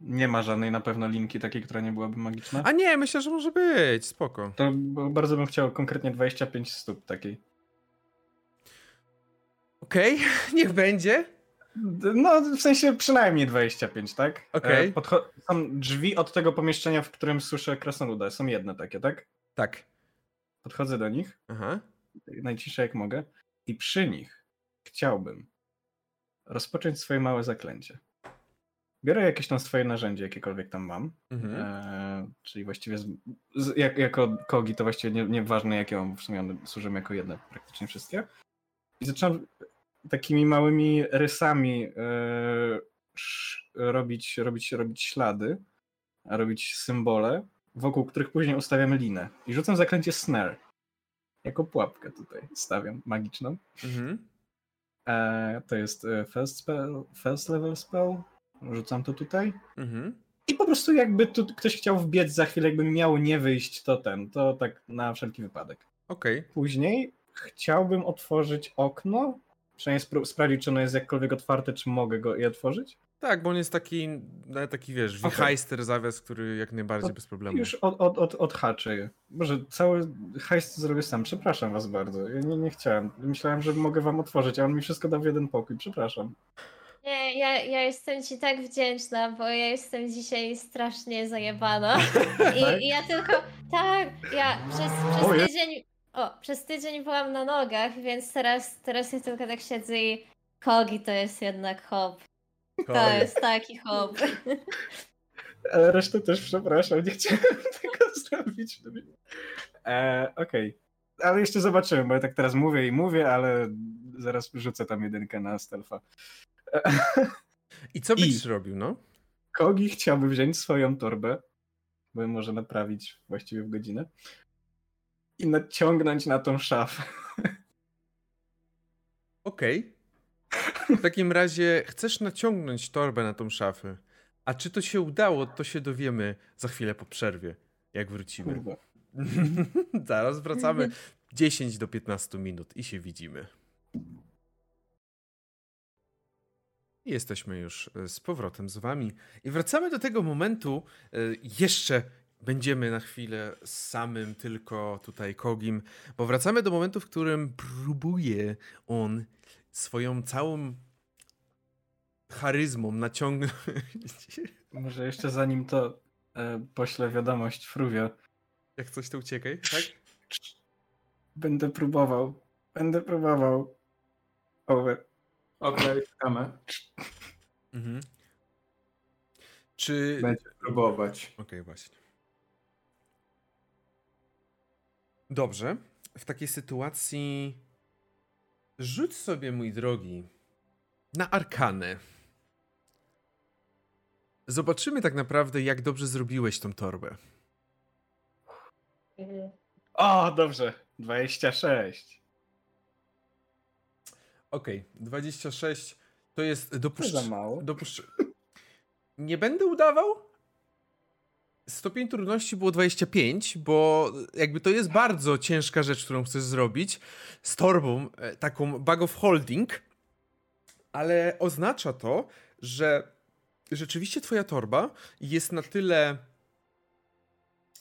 Nie ma żadnej na pewno linki takiej, która nie byłaby magiczna? A nie, myślę, że może być, spoko. To bardzo bym chciał konkretnie 25 stóp takiej. Okej, niech będzie. No, w sensie przynajmniej 25, tak? Okej. E, podcho- są drzwi od tego pomieszczenia, w którym słyszę krasnoluda. Są jedne takie, tak? Tak. Podchodzę do nich, Aha. Najciszej jak mogę, i przy nich chciałbym rozpocząć swoje małe zaklęcie. Biorę jakieś tam swoje narzędzie, jakiekolwiek tam mam. Mhm. E, czyli właściwie z, z, jak, jako kogi to właściwie nie- nieważne jakie mam, w sumie one służą jako jedne praktycznie wszystkie. I zaczynam takimi małymi rysami e, sz, robić, robić, robić ślady, robić symbole, wokół których później ustawiam linę. I rzucam zaklęcie snare. Jako pułapkę tutaj stawiam, magiczną. Mhm. E, to jest e, first, spell, first level spell. Rzucam to tutaj. Mhm. I po prostu jakby tu ktoś chciał wbiec za chwilę, jakby miało nie wyjść, to ten, to tak na wszelki wypadek. Okej. Później chciałbym otworzyć okno, przynajmniej sprawdzić, czy ono jest jakkolwiek otwarte, czy mogę go je otworzyć. Tak, bo on jest taki, no, taki wiesz, wichajster zawias, który jak najbardziej To bez problemu. Już od, od, od, odhaczę je. Może cały hajst zrobię sam, przepraszam was bardzo. Ja nie, nie chciałem. Myślałem, że mogę wam otworzyć, a on mi wszystko dał w jeden pokój, przepraszam. Nie, ja, ja jestem ci tak wdzięczna, bo ja jestem dzisiaj strasznie zajebana. Tak? I, i ja tylko, tak, ja przez, O, przez je- tydzień, o, przez tydzień byłam na nogach, więc teraz, teraz ja tylko tak siedzę i Kogi to jest jednak hop. To Oj. jest taki hop. Ale resztę też przepraszam, nie chciałem tego zrobić. E, Okej. Ale jeszcze zobaczymy, bo ja tak teraz mówię i mówię, ale zaraz rzucę tam jedynkę na stealtha. I co I- byś robił, no? Kogi chciałby wziąć swoją torbę, bo ją może naprawić właściwie w godzinę, i naciągnąć na tą szafę. Okej. W takim razie chcesz naciągnąć torbę na tą szafę. A czy to się udało, to się dowiemy za chwilę po przerwie, jak wrócimy. Kurwa. Zaraz wracamy 10 do 15 minut i się widzimy. Jesteśmy już e, z powrotem z wami i wracamy do tego momentu. e, Jeszcze będziemy na chwilę z samym tylko tutaj Kogim, bo wracamy do momentu, w którym próbuje on swoją całą charyzmą naciągnąć. Może jeszcze zanim to e, poślę wiadomość Fruwio. Jak coś to uciekaj, tak? Będę próbował. Będę próbował. Over. Okej, czekamy. Mhm. Czy. Będzie próbować. Okej, właśnie. Dobrze. W takiej sytuacji rzuć sobie, mój drogi, na arkanę. Zobaczymy tak naprawdę, jak dobrze zrobiłeś tą torbę. O, dobrze. 26. Okej, 26 to jest To dopuszcz... za mało. dopuszcz... Nie będę udawał? Stopień trudności było 25, bo jakby to jest bardzo ciężka rzecz, którą chcesz zrobić z torbą, e, taką bag of holding, ale oznacza to, że rzeczywiście twoja torba jest na tyle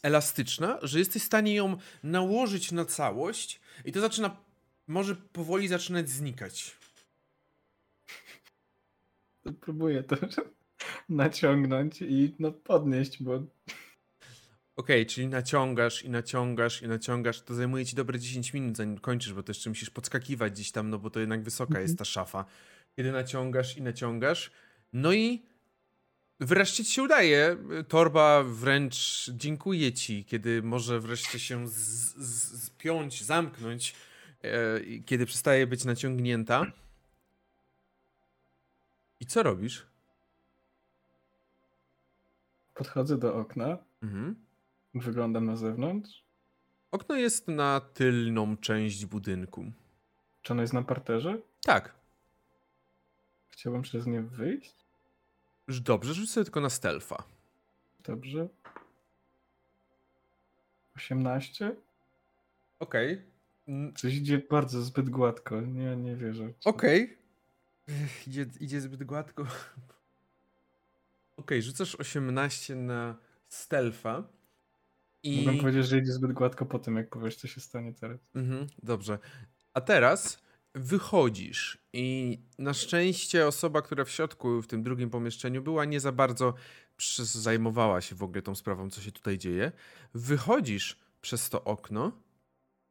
elastyczna, że jesteś w stanie ją nałożyć na całość i to zaczyna, może powoli zaczynać znikać. Próbuję to naciągnąć i no podnieść, bo Okej, czyli naciągasz i naciągasz i naciągasz, to zajmuje ci dobre 10 minut zanim kończysz, bo to jeszcze musisz podskakiwać gdzieś tam, no bo to jednak wysoka jest ta szafa. Kiedy naciągasz i naciągasz, no i wreszcie ci się udaje. Torba wręcz dziękuję ci, kiedy może wreszcie się zpiąć, zamknąć, e, kiedy przestaje być naciągnięta. I co robisz? Podchodzę do okna, Mhm. wyglądam na zewnątrz. Okno jest na tylną część budynku. Czy ono jest na parterze? Tak. Chciałbym przez nie wyjść. Dobrze, rzuć sobie tylko na stealtha. Dobrze. 18? Okej. Mm, Coś idzie bardzo zbyt gładko. Nie, nie wierzę. Okej. Ech, Idzie, idzie zbyt gładko. Okej, rzucasz 18 na stealtha. I... Mogłem powiedzieć, że idzie zbyt gładko po tym, jak powiesz, co się stanie teraz. Mhm, dobrze. A teraz wychodzisz i na szczęście osoba, która w środku, w tym drugim pomieszczeniu była, nie za bardzo zajmowała się w ogóle tą sprawą, co się tutaj dzieje. Wychodzisz przez to okno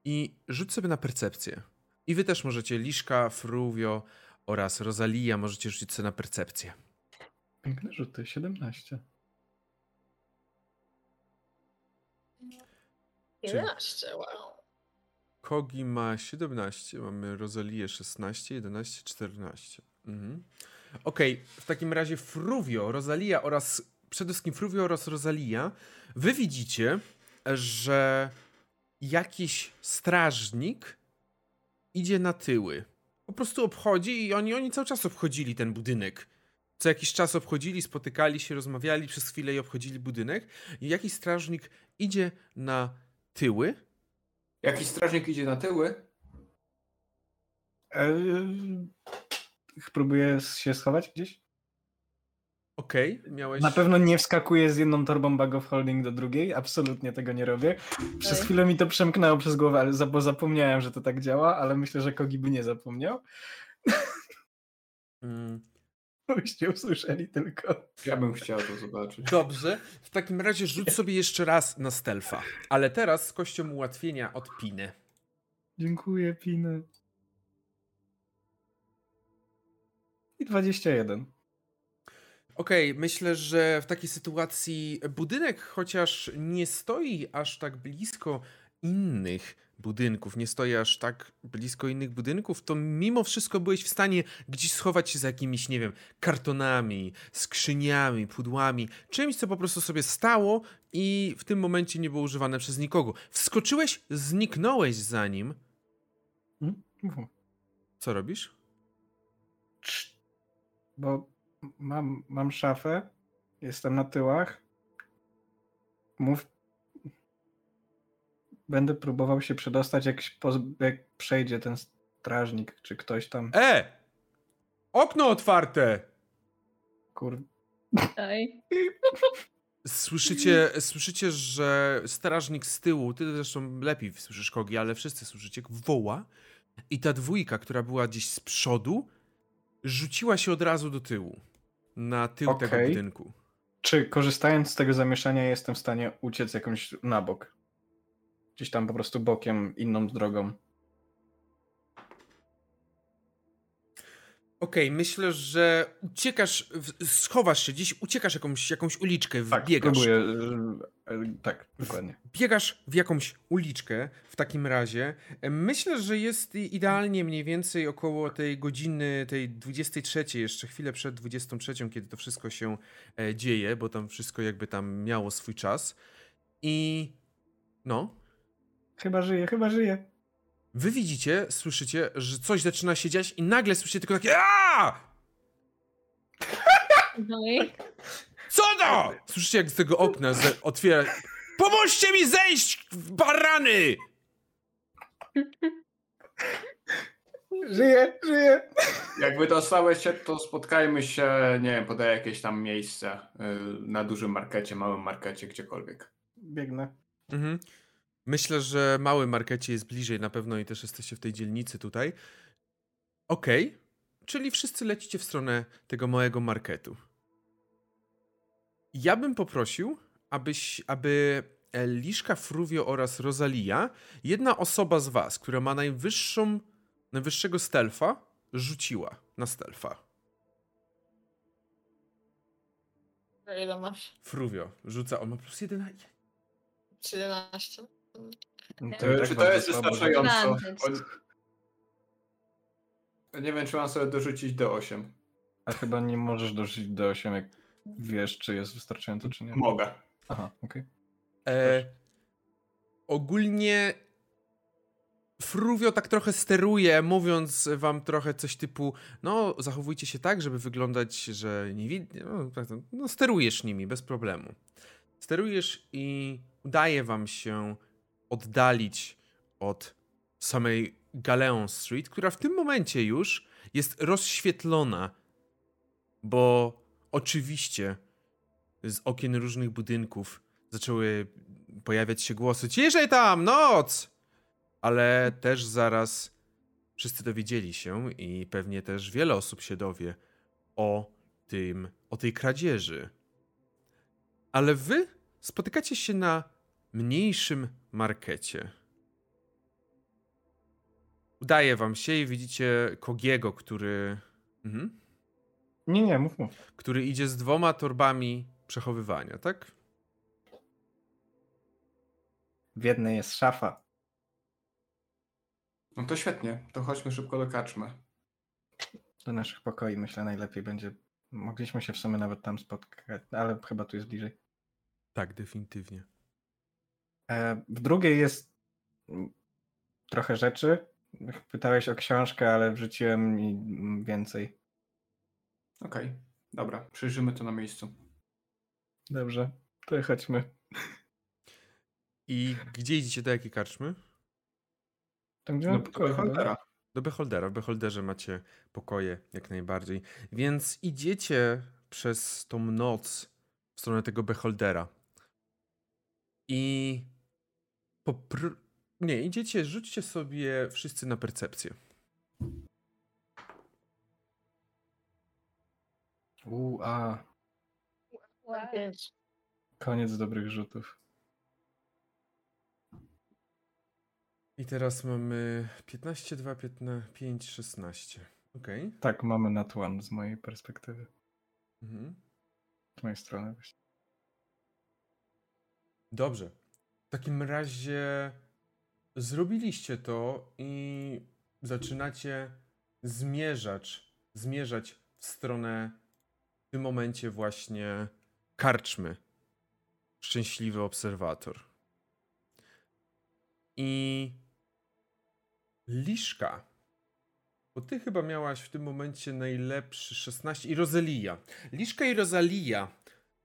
i rzuć sobie na percepcję. I wy też możecie, Liszka, Fruvio oraz Rosalia, możecie rzucić sobie na percepcję. Piękne rzuty, 17. 11, wow. Kogi ma 17, mamy Rozalię 16, 11, 14. Mhm. Okej, w takim razie Fruvio, Rosalia oraz przede wszystkim Fruvio oraz Rosalia, wy widzicie, że jakiś strażnik idzie na tyły. Po prostu obchodzi i oni, oni cały czas obchodzili ten budynek. Co jakiś czas obchodzili, spotykali się, rozmawiali przez chwilę i obchodzili budynek. I jakiś strażnik idzie na tyły. Jakiś strażnik idzie na tyły? Eee, próbuję się schować gdzieś? Okej, miałeś. Na pewno nie wskakuję z jedną torbą bag of holding do drugiej, absolutnie tego nie robię. Przez Ej. chwilę mi to przemknęło przez głowę, ale za- bo zapomniałem, że to tak działa, ale myślę, że Kogi by nie zapomniał. Mm, Byście usłyszeli tylko. Ja bym chciał to zobaczyć. Dobrze, w takim razie rzuć sobie jeszcze raz na stealtha. Ale teraz z kością ułatwienia od Piny. Dziękuję, Piny. I 21. Okej, myślę, że w takiej sytuacji budynek, chociaż nie stoi aż tak blisko innych budynków, nie stoi aż tak blisko innych budynków, to mimo wszystko byłeś w stanie gdzieś schować się za jakimiś, nie wiem, kartonami, skrzyniami, pudłami, czymś, co po prostu sobie stało i w tym momencie nie było używane przez nikogo. Wskoczyłeś, zniknąłeś za nim. Hmm? Co robisz? Bo mam, mam szafę, jestem na tyłach. Mów. Będę próbował się przedostać, jak, jak przejdzie ten strażnik, czy ktoś tam. E! Okno otwarte! Kur... Oj. Słyszycie, słyszycie, że strażnik z tyłu, ty zresztą lepiej słyszysz kogi, ale wszyscy słyszycie, woła i ta dwójka, która była gdzieś z przodu, rzuciła się od razu do tyłu. Na tył tego Okej. budynku. Czy korzystając z tego zamieszania jestem w stanie uciec jakąś na bok? Gdzieś tam po prostu bokiem, inną drogą. Okej, myślę, że uciekasz, schowasz się gdzieś, uciekasz jakąś, jakąś uliczkę, Tak, wbiegasz. próbuję. e, e, Tak, dokładnie. Biegasz w jakąś uliczkę w takim razie. E, Myślę, że jest idealnie mniej więcej około tej godziny, tej 23, jeszcze chwilę przed 23, kiedy to wszystko się dzieje, bo tam wszystko jakby tam miało swój czas. I no, Chyba żyje, chyba żyje. wy widzicie, słyszycie, że coś zaczyna się dziać i nagle słyszycie tylko takie Aaaa! No i Co to? Słyszycie, jak z tego okna ze- otwiera. Pomóżcie mi zejść, barany! Żyję, żyję. Jakby dostałeś się, to spotkajmy się, nie wiem, podaję jakieś tam miejsce y, na dużym markecie, małym markecie, gdziekolwiek. Biegnę. Mhm. Myślę, że mały markecie jest bliżej na pewno i też jesteście w tej dzielnicy tutaj. Okej, czyli wszyscy lecicie w stronę tego małego marketu. Ja bym poprosił, abyś, aby Liszka, Fruvio oraz Rosalia, jedna osoba z was, która ma najwyższą, najwyższego stealtha, rzuciła na stealtha. Ile masz? Fruvio rzuca, on ma plus 11. 11. No tak czy to jest wystarczająco? Nie wiem, czy mam sobie dorzucić do 8. A chyba nie możesz dorzucić do 8, jak wiesz, czy jest wystarczająco, czy nie. Mogę. Aha, okej. E, ogólnie Fruvio tak trochę steruje, mówiąc wam trochę coś typu, no zachowujcie się tak, żeby wyglądać, że nie widnie, no, tak, no sterujesz nimi bez problemu. Sterujesz i udaje wam się oddalić od samej Galeon Street, która w tym momencie już jest rozświetlona, bo oczywiście z okien różnych budynków zaczęły pojawiać się głosy: Ciszej tam, noc! Ale też zaraz wszyscy dowiedzieli się i pewnie też wiele osób się dowie o tym, o tej kradzieży. Ale wy spotykacie się na mniejszym markecie. Udaje wam się i widzicie Kogiego, który. Mhm. Nie, nie, mów, mów. Który idzie z dwoma torbami przechowywania, tak? W jednej jest szafa. No to świetnie, to chodźmy szybko do kaczmy. Do naszych pokoi myślę najlepiej będzie. Mogliśmy się w sumie nawet tam spotkać, ale chyba tu jest bliżej. Tak, definitywnie. E, w drugiej jest mm, trochę rzeczy. Pytałeś o książkę, ale wrzuciłem mi mm, więcej. Okej, dobra, przejrzymy to na miejscu. Dobrze, to chodźmy. I gdzie idziecie do jakiej karczmy? Tam gdzie Do mam pokoje? Beholdera. Do Beholdera. W Beholderze macie pokoje jak najbardziej. Więc idziecie przez tą noc w stronę tego Beholdera. I popr... Nie, idziecie, rzućcie sobie wszyscy na percepcję. U, a, koniec dobrych rzutów. I teraz mamy 15, 2, 15, 5, 16. Okej. Tak, mamy nat one z mojej perspektywy. Mhm. Z mojej strony właśnie. Dobrze. Takim razie zrobiliście to i zaczynacie zmierzać, zmierzać w stronę w tym momencie właśnie karczmy. Szczęśliwy obserwator. I Liszka, bo ty chyba miałaś w tym momencie najlepszy 16 i Rosalia. Liszka i Rosalia,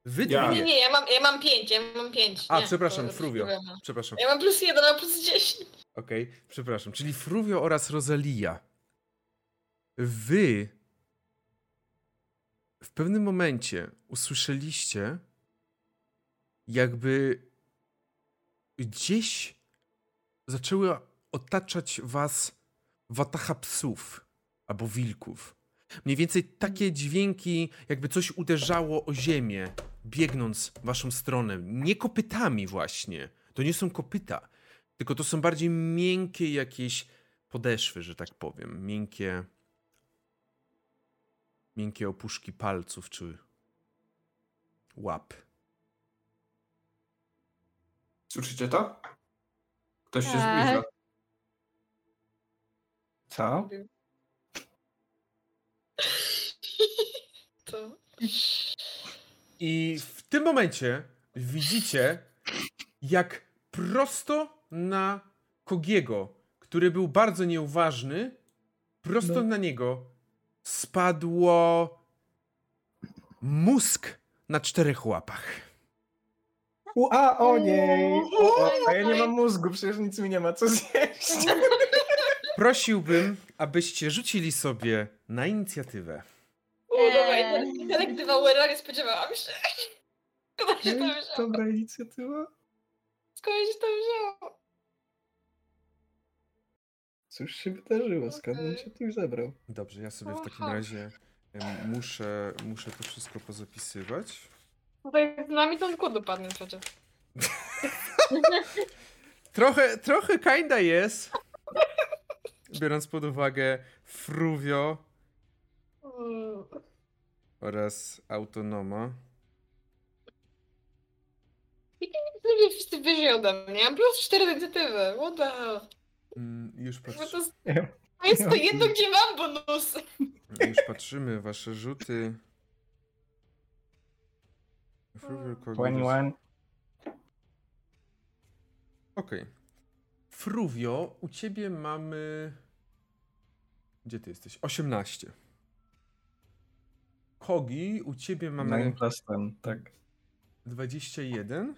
wy Ja. Nie, nie, ja mam, ja mam pięć, ja mam pięć. A, nie, przepraszam, Fruvio. Przepraszam. Ja mam plus jeden, a plus dziesięć. Okej, przepraszam. Czyli Fruvio oraz Rosalia. Wy w pewnym momencie usłyszeliście, jakby gdzieś zaczęły otaczać was watacha psów albo wilków. Mniej więcej takie dźwięki, jakby coś uderzało o ziemię, biegnąc w waszą stronę. Nie kopytami właśnie. To nie są kopyta. Tylko to są bardziej miękkie jakieś podeszwy, że tak powiem. Miękkie. Miękkie opuszki palców czy łap. Słyszycie to? Ktoś się Tak. zbliża. Co? To... I w tym momencie widzicie, jak prosto na Kogiego, który był bardzo nieuważny, prosto No. na niego spadło mózg na czterech łapach. U, a, o nie! O, o, a ja nie mam mózgu, przecież nic mi nie ma co zjeść. Prosiłbym, abyście rzucili sobie na inicjatywę. Eee. intelektywa URL nie spodziewałam się. Skąd się to wzięło? Dobra inicjatywa. Skąd się to wzięło? Cóż się wydarzyło? Skąd on się tu zabrał? Dobrze, ja sobie w takim razie muszę, muszę to wszystko pozapisywać. Tutaj z nami ten kod upadnie przecież. Trochę, trochę kinda jest. Biorąc pod uwagę Fruvio Mm. Oraz Autonoma. Wszyscy wyżej ode mnie. Mam plus 4 inicjatywy. What the hell? Mm, Już, patrz, to to jest to jedno, gdzie mam bonusy. już patrzymy, wasze rzuty. Fruvio, Kognitus- 21. Okej. Fruvio, u ciebie mamy. Gdzie ty jesteś? 18. Kogi, u ciebie mamy 9 plus 10, tak. 21.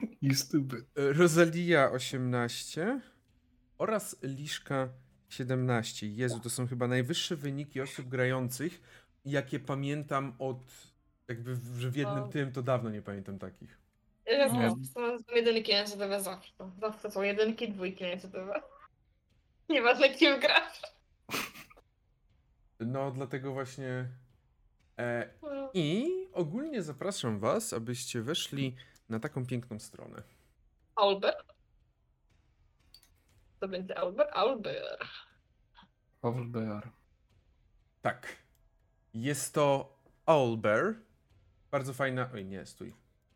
I stupid. Rosalia 18 oraz Liszka 17. Jezu, to są chyba najwyższe wyniki osób grających, jakie pamiętam od. Jakby w, że w jednym tym to dawno nie pamiętam takich. Ja No. są jedynki na inicjatywę zawsze. Zawsze są jedynki, dwójki na inicjatywę. Nieważne kim grasz. No, dlatego właśnie. E, I ogólnie zapraszam Was, abyście weszli na taką piękną stronę. Albert? To będzie Albert? Albert. Overbear. Tak. Jest to Owlbear. Bardzo fajna. Oj, nie, stój.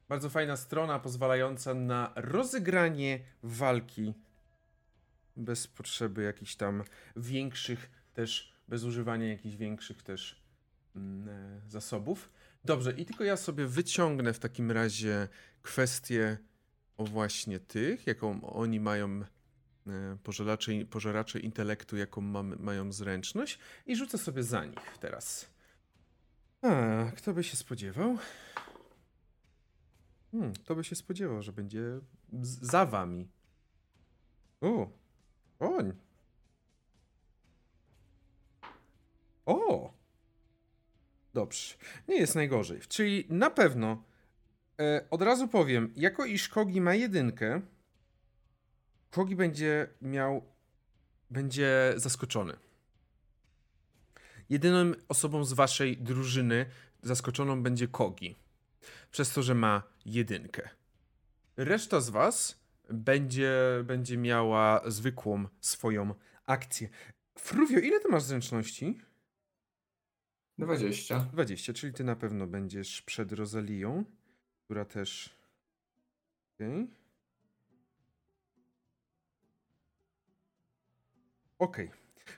Bardzo fajna strona pozwalająca na rozegranie walki bez potrzeby jakichś tam większych, też bez używania jakichś większych też zasobów. Dobrze, i tylko ja sobie wyciągnę w takim razie kwestię o właśnie tych, jaką oni mają e, pożeracze, pożeracze intelektu, jaką mam, mają zręczność i rzucę sobie za nich teraz. A, kto by się spodziewał? Hmm, kto by się spodziewał, że będzie za wami? O, oń. O! Dobrze, nie jest najgorzej. Czyli na pewno e, od razu powiem, jako iż Kogi ma jedynkę, Kogi będzie miał, będzie zaskoczony. Jedyną osobą z waszej drużyny zaskoczoną będzie Kogi. Przez to, że ma jedynkę. Reszta z was będzie, będzie miała zwykłą swoją akcję. Fruvio, ile ty masz zręczności? 20. 20, czyli ty na pewno będziesz przed Rosalią, która też. Okej. Okej.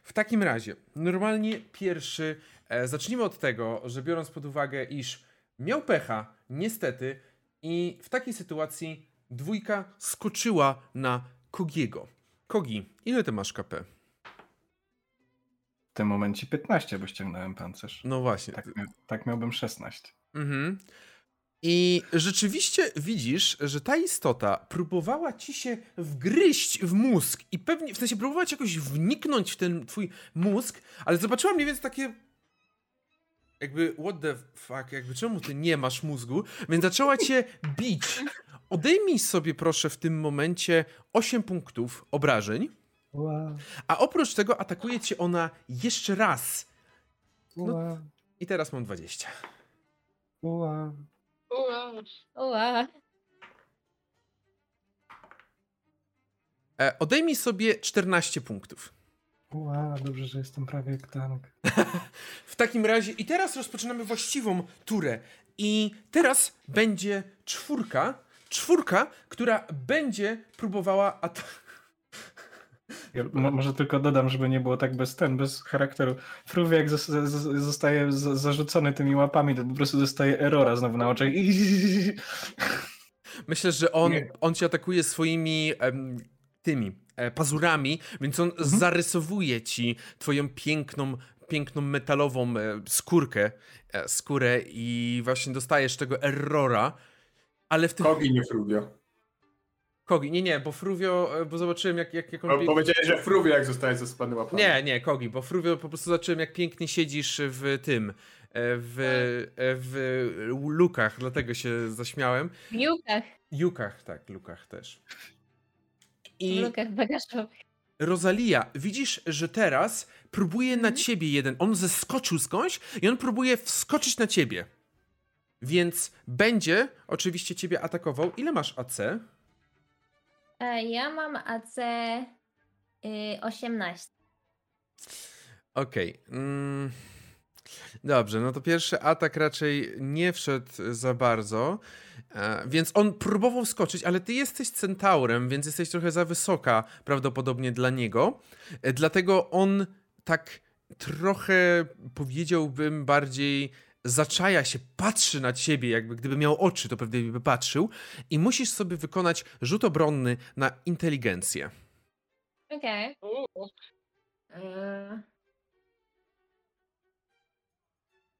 W takim razie, normalnie pierwszy. E, zacznijmy od tego, że biorąc pod uwagę, iż miał pecha, niestety, i w takiej sytuacji dwójka skoczyła na Kogiego. Kogi, ile ty masz KP? W tym momencie 15, bo ściągnąłem pancerz. No właśnie. Tak, tak miałbym 16. Mhm. I rzeczywiście widzisz, że ta istota próbowała ci się wgryźć w mózg i pewnie, w sensie próbować jakoś wniknąć w ten twój mózg, ale zobaczyła mniej więcej takie jakby what the fuck, jakby czemu ty nie masz mózgu, więc zaczęła cię bić. Odejmij sobie proszę w tym momencie 8 punktów obrażeń, Wow, a oprócz tego atakuje cię ona jeszcze raz. wow, I teraz mam 20. wow. Ua. Ua. E, odejmij sobie 14 punktów. Wow, dobrze, że jestem prawie jak tank. W takim razie, i teraz rozpoczynamy właściwą turę. I teraz będzie czwórka. Czwórka, która będzie próbowała atakować. Ja, mo- może tylko dodam, żeby nie było tak bez ten, bez charakteru. Zos- zostaje zarzucony tymi łapami, to po prostu dostaje errora znowu na oczach. Myślę, że on, Nie. on cię atakuje swoimi em, tymi e, pazurami, więc on zarysowuje ci twoją piękną, piękną metalową e, skórkę, e, skórę i właśnie dostajesz tego errora, ale w tym... Kogi nie Fruvio. Kogi, nie, nie, bo Fruvio, e, bo zobaczyłem jak, jak, jak on... Powiedziałeś, że Fruvio jak zostaje zaspany łapami. Nie, nie, Kogi, bo Fruvio po prostu zobaczyłem jak pięknie siedzisz w tym, e, w, e, w lukach, dlatego się zaśmiałem. W lukach, Jukach, tak, lukach też. w I lukach bagażowych. Rosalia, widzisz, że teraz próbuje na ciebie jeden. On zeskoczył skądś i on próbuje wskoczyć na ciebie. Więc będzie oczywiście ciebie atakował. Ile masz AC? E, Ja mam AC y, 18. Okej. Mm. Dobrze, no to pierwszy atak raczej nie wszedł za bardzo. E, więc on próbował skoczyć, ale ty jesteś centaurem, więc jesteś trochę za wysoka prawdopodobnie dla niego. E, dlatego on tak trochę powiedziałbym bardziej zaczaja się, patrzy na ciebie, jakby gdyby miał oczy, to pewnie by patrzył i musisz sobie wykonać rzut obronny na inteligencję. Okej. Uuu. E,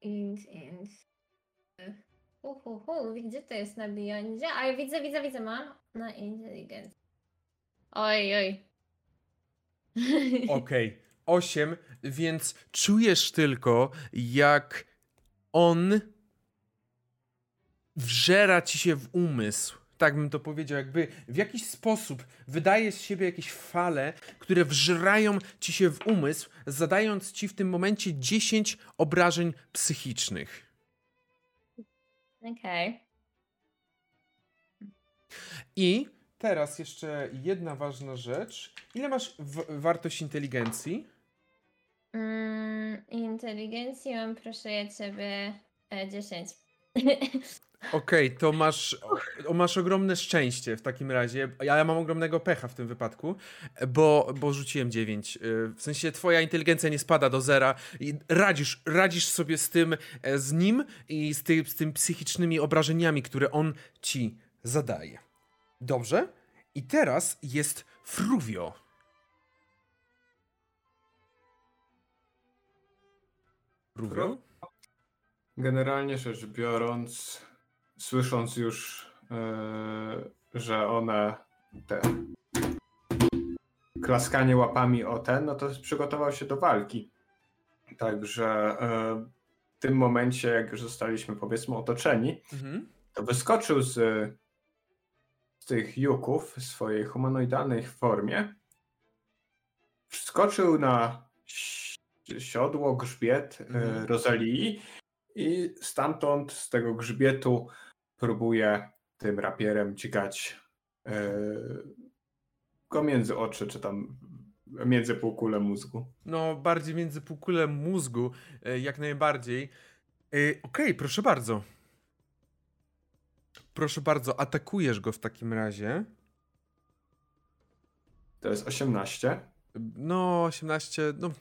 Int, int. Uhuhu, gdzie to jest na Beyondzie? A widzę, widzę, widzę, mam na inteligencję. Oj, oj. Okej, 8, więc czujesz tylko, jak on wżera ci się w umysł. Tak bym to powiedział, jakby w jakiś sposób wydaje z siebie jakieś fale, które wżerają ci się w umysł, zadając ci w tym momencie 10 obrażeń psychicznych. Okej. I teraz jeszcze jedna ważna rzecz. Ile masz wartość inteligencji? Mm, inteligencję mam, proszę ja ciebie, e, 10. Okej, to masz, o, masz ogromne szczęście w takim razie. Ja, ja mam ogromnego pecha w tym wypadku, bo, bo rzuciłem 9. W sensie twoja inteligencja nie spada do zera i radzisz, radzisz sobie z tym, e, z nim i z, ty, z tym psychicznymi obrażeniami, które on ci zadaje. Dobrze? I teraz jest Fruvio. Generalnie rzecz biorąc, słysząc już, e, że one te klaskanie łapami o ten, no to przygotował się do walki. Także e, w tym momencie, jak już zostaliśmy powiedzmy otoczeni, Mhm. to wyskoczył z, z tych juków w swojej humanoidalnej formie. Wskoczył na siodło, grzbiet e, Mhm. Rosalii i stamtąd, z tego grzbietu, próbuje tym rapierem dźgać e, go między oczy, czy tam między półkulę mózgu. No, bardziej między półkulę mózgu, e, jak najbardziej. Okej, proszę bardzo. Proszę bardzo, atakujesz go w takim razie. To jest 18. No, 18, no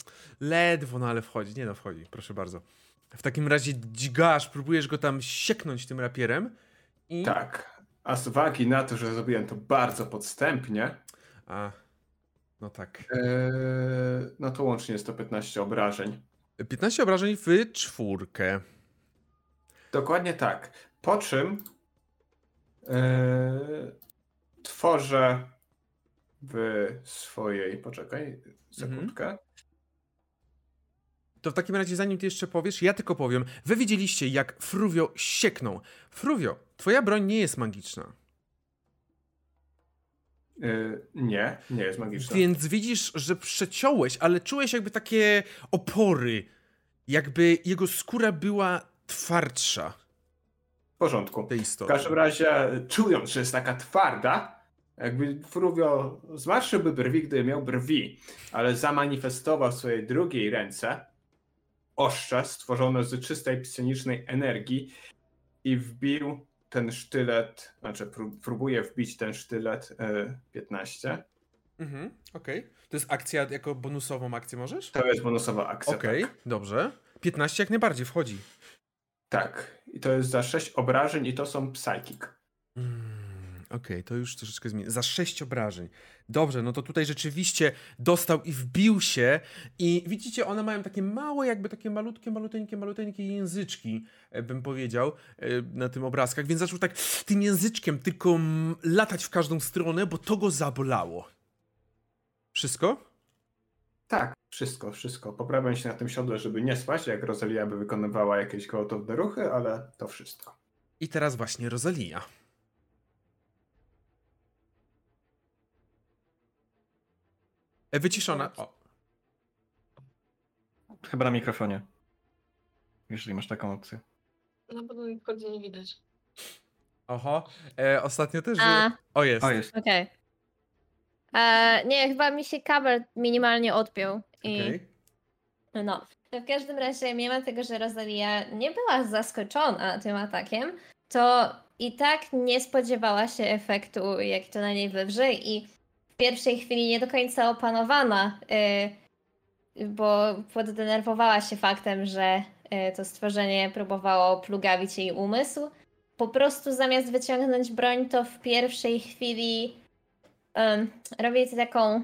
ledwo, no ale wchodzi. Nie no, wchodzi, proszę bardzo. W takim razie dźgasz, próbujesz go tam sieknąć tym rapierem i... Tak. A z uwagi na to, że zrobiłem to bardzo podstępnie, A, no tak. e, no to łącznie jest to 15 obrażeń. 15 obrażeń w czwórkę. Dokładnie tak. Po czym e, tworzę w swojej. Poczekaj, sekundkę. To w takim razie, zanim ty jeszcze powiesz, ja tylko powiem. Wy widzieliście, jak Fruvio sieknął. Fruvio, twoja broń nie jest magiczna. E, nie, nie jest magiczna. Więc widzisz, że przeciąłeś, ale czułeś jakby takie opory. Jakby jego skóra była twardsza. W porządku. W każdym razie, czując, że jest taka twarda, jakby Fruvio zmarszyłby brwi, gdyby miał brwi, ale zamanifestował w swojej drugiej ręce ostrze stworzone z czystej psionicznej energii i wbił ten sztylet, znaczy pró- próbuje wbić ten sztylet e, 15. Mhm, okej. To jest akcja, jako bonusową akcję możesz? To jest bonusowa akcja. Okej, Tak. dobrze. 15 jak najbardziej wchodzi. tak. I to jest za 6 obrażeń i to są psychic. Mm, Okej, to już troszeczkę zmieni. Za sześć obrażeń. Dobrze, no to tutaj rzeczywiście dostał i wbił się. I widzicie, one mają takie małe, jakby takie malutkie, maluteńkie, maluteńkie języczki, e, bym powiedział, e, na tym obrazkach. Więc zaczął tak tym języczkiem tylko latać w każdą stronę, bo to go zabolało. Wszystko? Tak, wszystko, wszystko. Poprawiam się na tym siodle, żeby nie spać, jak Rosalia by wykonywała jakieś kołotowne ruchy, ale to wszystko. I teraz właśnie Rosalia. Wyciszona. O, Chyba na mikrofonie. Jeżeli masz taką opcję. No bo nigdzie nie widać. oho. E, ostatnio też. A. O, jest. O, jest. Okej. E, Nie, chyba mi się kabel minimalnie odpiął. I Okej. no. W każdym razie, mimo tego, że Rosalia nie była zaskoczona tym atakiem, to i tak nie spodziewała się efektu, jaki to na niej wywrze i pierwszej chwili nie do końca opanowana, y, bo poddenerwowała się faktem, że y, to stworzenie próbowało plugawić jej umysł. Po prostu zamiast wyciągnąć broń, to w pierwszej chwili um, robi taką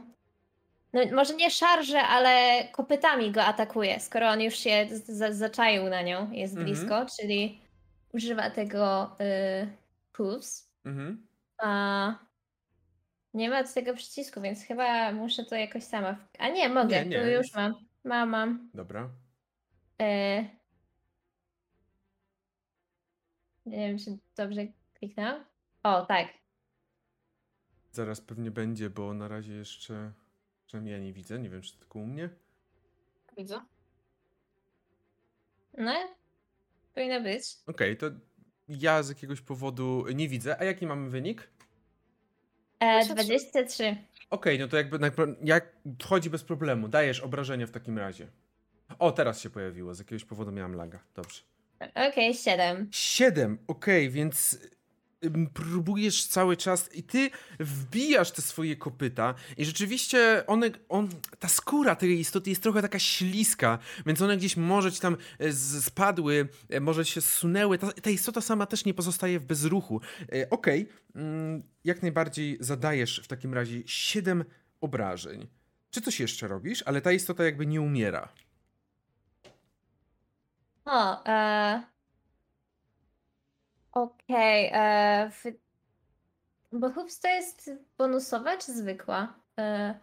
no może nie szarżę, ale kopytami go atakuje, skoro on już się zaczaił na nią, jest Mhm. blisko, czyli używa tego y, hooves. Mhm. A nie ma do tego przycisku, więc chyba muszę to jakoś sama. W... A nie, mogę, Nie, nie, tu już mam. Mam, mam. Dobra. Y... Nie wiem, czy dobrze kliknęłam. O, tak. Zaraz pewnie będzie, bo na razie jeszcze. Przynajmniej ja nie widzę. Nie wiem, czy to tylko u mnie. Widzę. No, powinno być. Okej, to ja z jakiegoś powodu nie widzę. A jaki mamy wynik? E, 23. 23. Okej, no to jakby jak wchodzi bez problemu. Dajesz obrażenia w takim razie. O, teraz się pojawiło. Z jakiegoś powodu miałam laga. Dobrze. Okej, 7. Siedem, okej, więc ym, próbujesz cały czas i ty wbijasz te swoje kopyta i rzeczywiście one, on, ta skóra tej istoty jest trochę taka śliska, więc one gdzieś może ci tam e, spadły, e, może się zsunęły. Ta, ta istota sama też nie pozostaje w bezruchu. E, Okej, mm, jak najbardziej zadajesz w takim razie siedem obrażeń. Czy coś jeszcze robisz? Ale ta istota jakby nie umiera. O, e... Okej, e... wy- Bo hoops to jest bonusowa czy zwykła? E...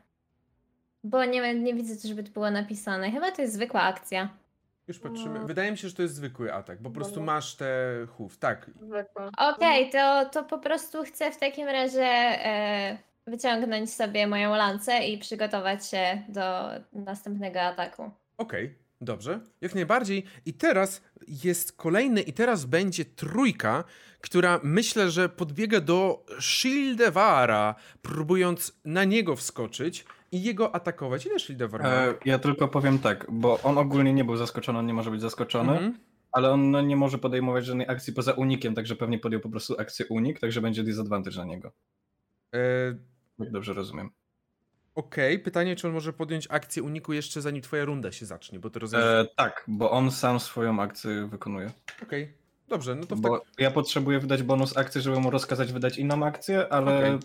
Bo nie, nie widzę, żeby to było napisane. Chyba to jest zwykła akcja. Już patrzymy. Mm. Wydaje mi się, że to jest zwykły atak, po prostu masz te huf. Tak. Okej, to, to po prostu chcę w takim razie e... wyciągnąć sobie moją lancę i przygotować się do następnego ataku. Okej, dobrze. Jak najbardziej. I teraz jest kolejny, i teraz będzie trójka, która myślę, że podbiega do Shieldevara, próbując na niego wskoczyć i jego atakować. Ile Shieldewar ma? E, ja tylko powiem tak, bo on ogólnie nie był zaskoczony, on nie może być zaskoczony, Mhm. ale on no, nie może podejmować żadnej akcji poza unikiem, także pewnie podjął po prostu akcję unik, także będzie disadvantage na niego. E, Jak dobrze rozumiem. Okej, pytanie, czy on może podjąć akcję uniku jeszcze zanim twoja runda się zacznie, bo to rozumiem. E, tak, bo on sam swoją akcję wykonuje. Okej, dobrze, no to w Bo tak... ja potrzebuję wydać bonus akcji, żeby mu rozkazać wydać inną akcję, ale, Okej.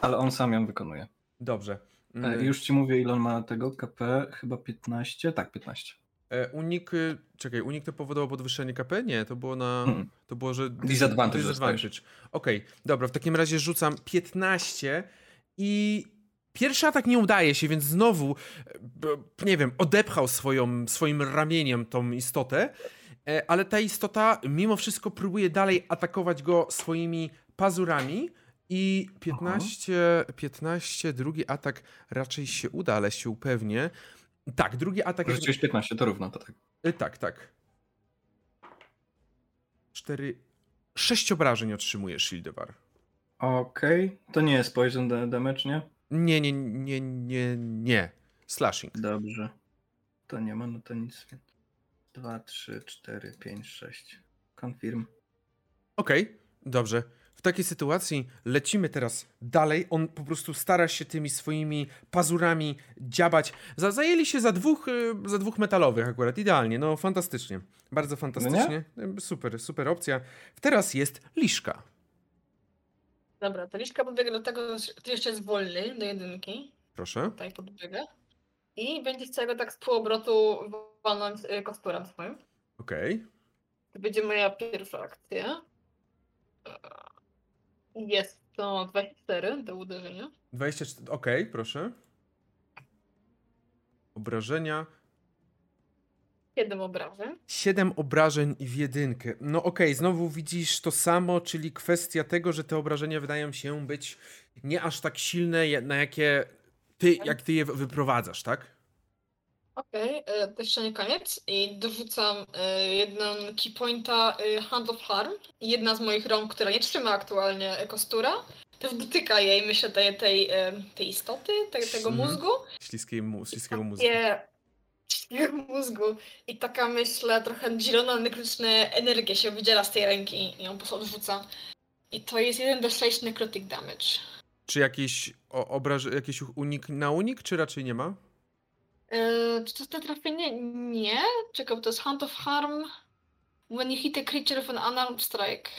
ale on sam ją wykonuje. Dobrze. E, Mm, już ci mówię, ile on ma tego KP, chyba 15, tak 15. E, unik, y, czekaj, unik to powodowało podwyższenie KP? Nie, to było na, Mm. to było, że... Disadvantage Disadvantage. Okej, dobra, w takim razie rzucam 15 i pierwszy atak nie udaje się, więc znowu, e, nie wiem, odepchał swoją, swoim ramieniem tą istotę, e, ale ta istota mimo wszystko próbuje dalej atakować go swoimi pazurami i 15, 15, drugi atak raczej się uda, ale się upewnię. Tak, drugi atak... Rzuciłeś 15, to równo, to tak. Y, Tak, tak. Cztery. Sześć obrażeń otrzymuje Shieldewar. Okej, to nie jest poison da- damage, nie? Nie, nie, nie, nie, nie. Slashing. Dobrze. To nie ma, no to nic. 2, 3, 4, 5, 6. Confirm. Okej, dobrze. W takiej sytuacji lecimy teraz dalej. On po prostu stara się tymi swoimi pazurami dziabać. Za, zajęli się za dwóch, y, za dwóch metalowych akurat. Idealnie, no fantastycznie. Bardzo fantastycznie. Y, Super, super opcja. Teraz jest Liszka. Dobra, to liczka podbiega do tego, że jeszcze jest wolny do jedynki. Proszę. Tutaj podbiega. I będzie chciał go tak z półobrotu walnąć y, kosturem swoim. Okej. To będzie moja pierwsza akcja. Eee, Jest to 24 do uderzenia. 24. Okej, proszę. Obrażenia. 7 obrażeń. 7 obrażeń w jedynkę. No okej, znowu widzisz to samo, czyli kwestia tego, że te obrażenia wydają się być nie aż tak silne, na jakie ty, jak ty je wyprowadzasz, tak? Okej, e, to jeszcze nie koniec. I dorzucam e, jedną keypointa e, Hand of Harm. I Jedna z moich rąk, która nie trzyma aktualnie kostura, też dotyka jej, myślę, tej, tej, tej istoty, tej, tego Mhm. mózgu. Śliskiej mu, śliskiego mózgu. Śliskiego mózgu. I taka, myślę, trochę zielona, nekryczna energia się wydziela z tej ręki i ją po prostu odrzuca. I to jest 1 do 6 necrotic damage. Czy jakieś obraż, jakiś unik na unik, czy raczej nie ma? Eee, czy to jest trafienie? Nie. Czekaj, bo to jest Hand of Harm. When you hit a creature with an unarmed strike.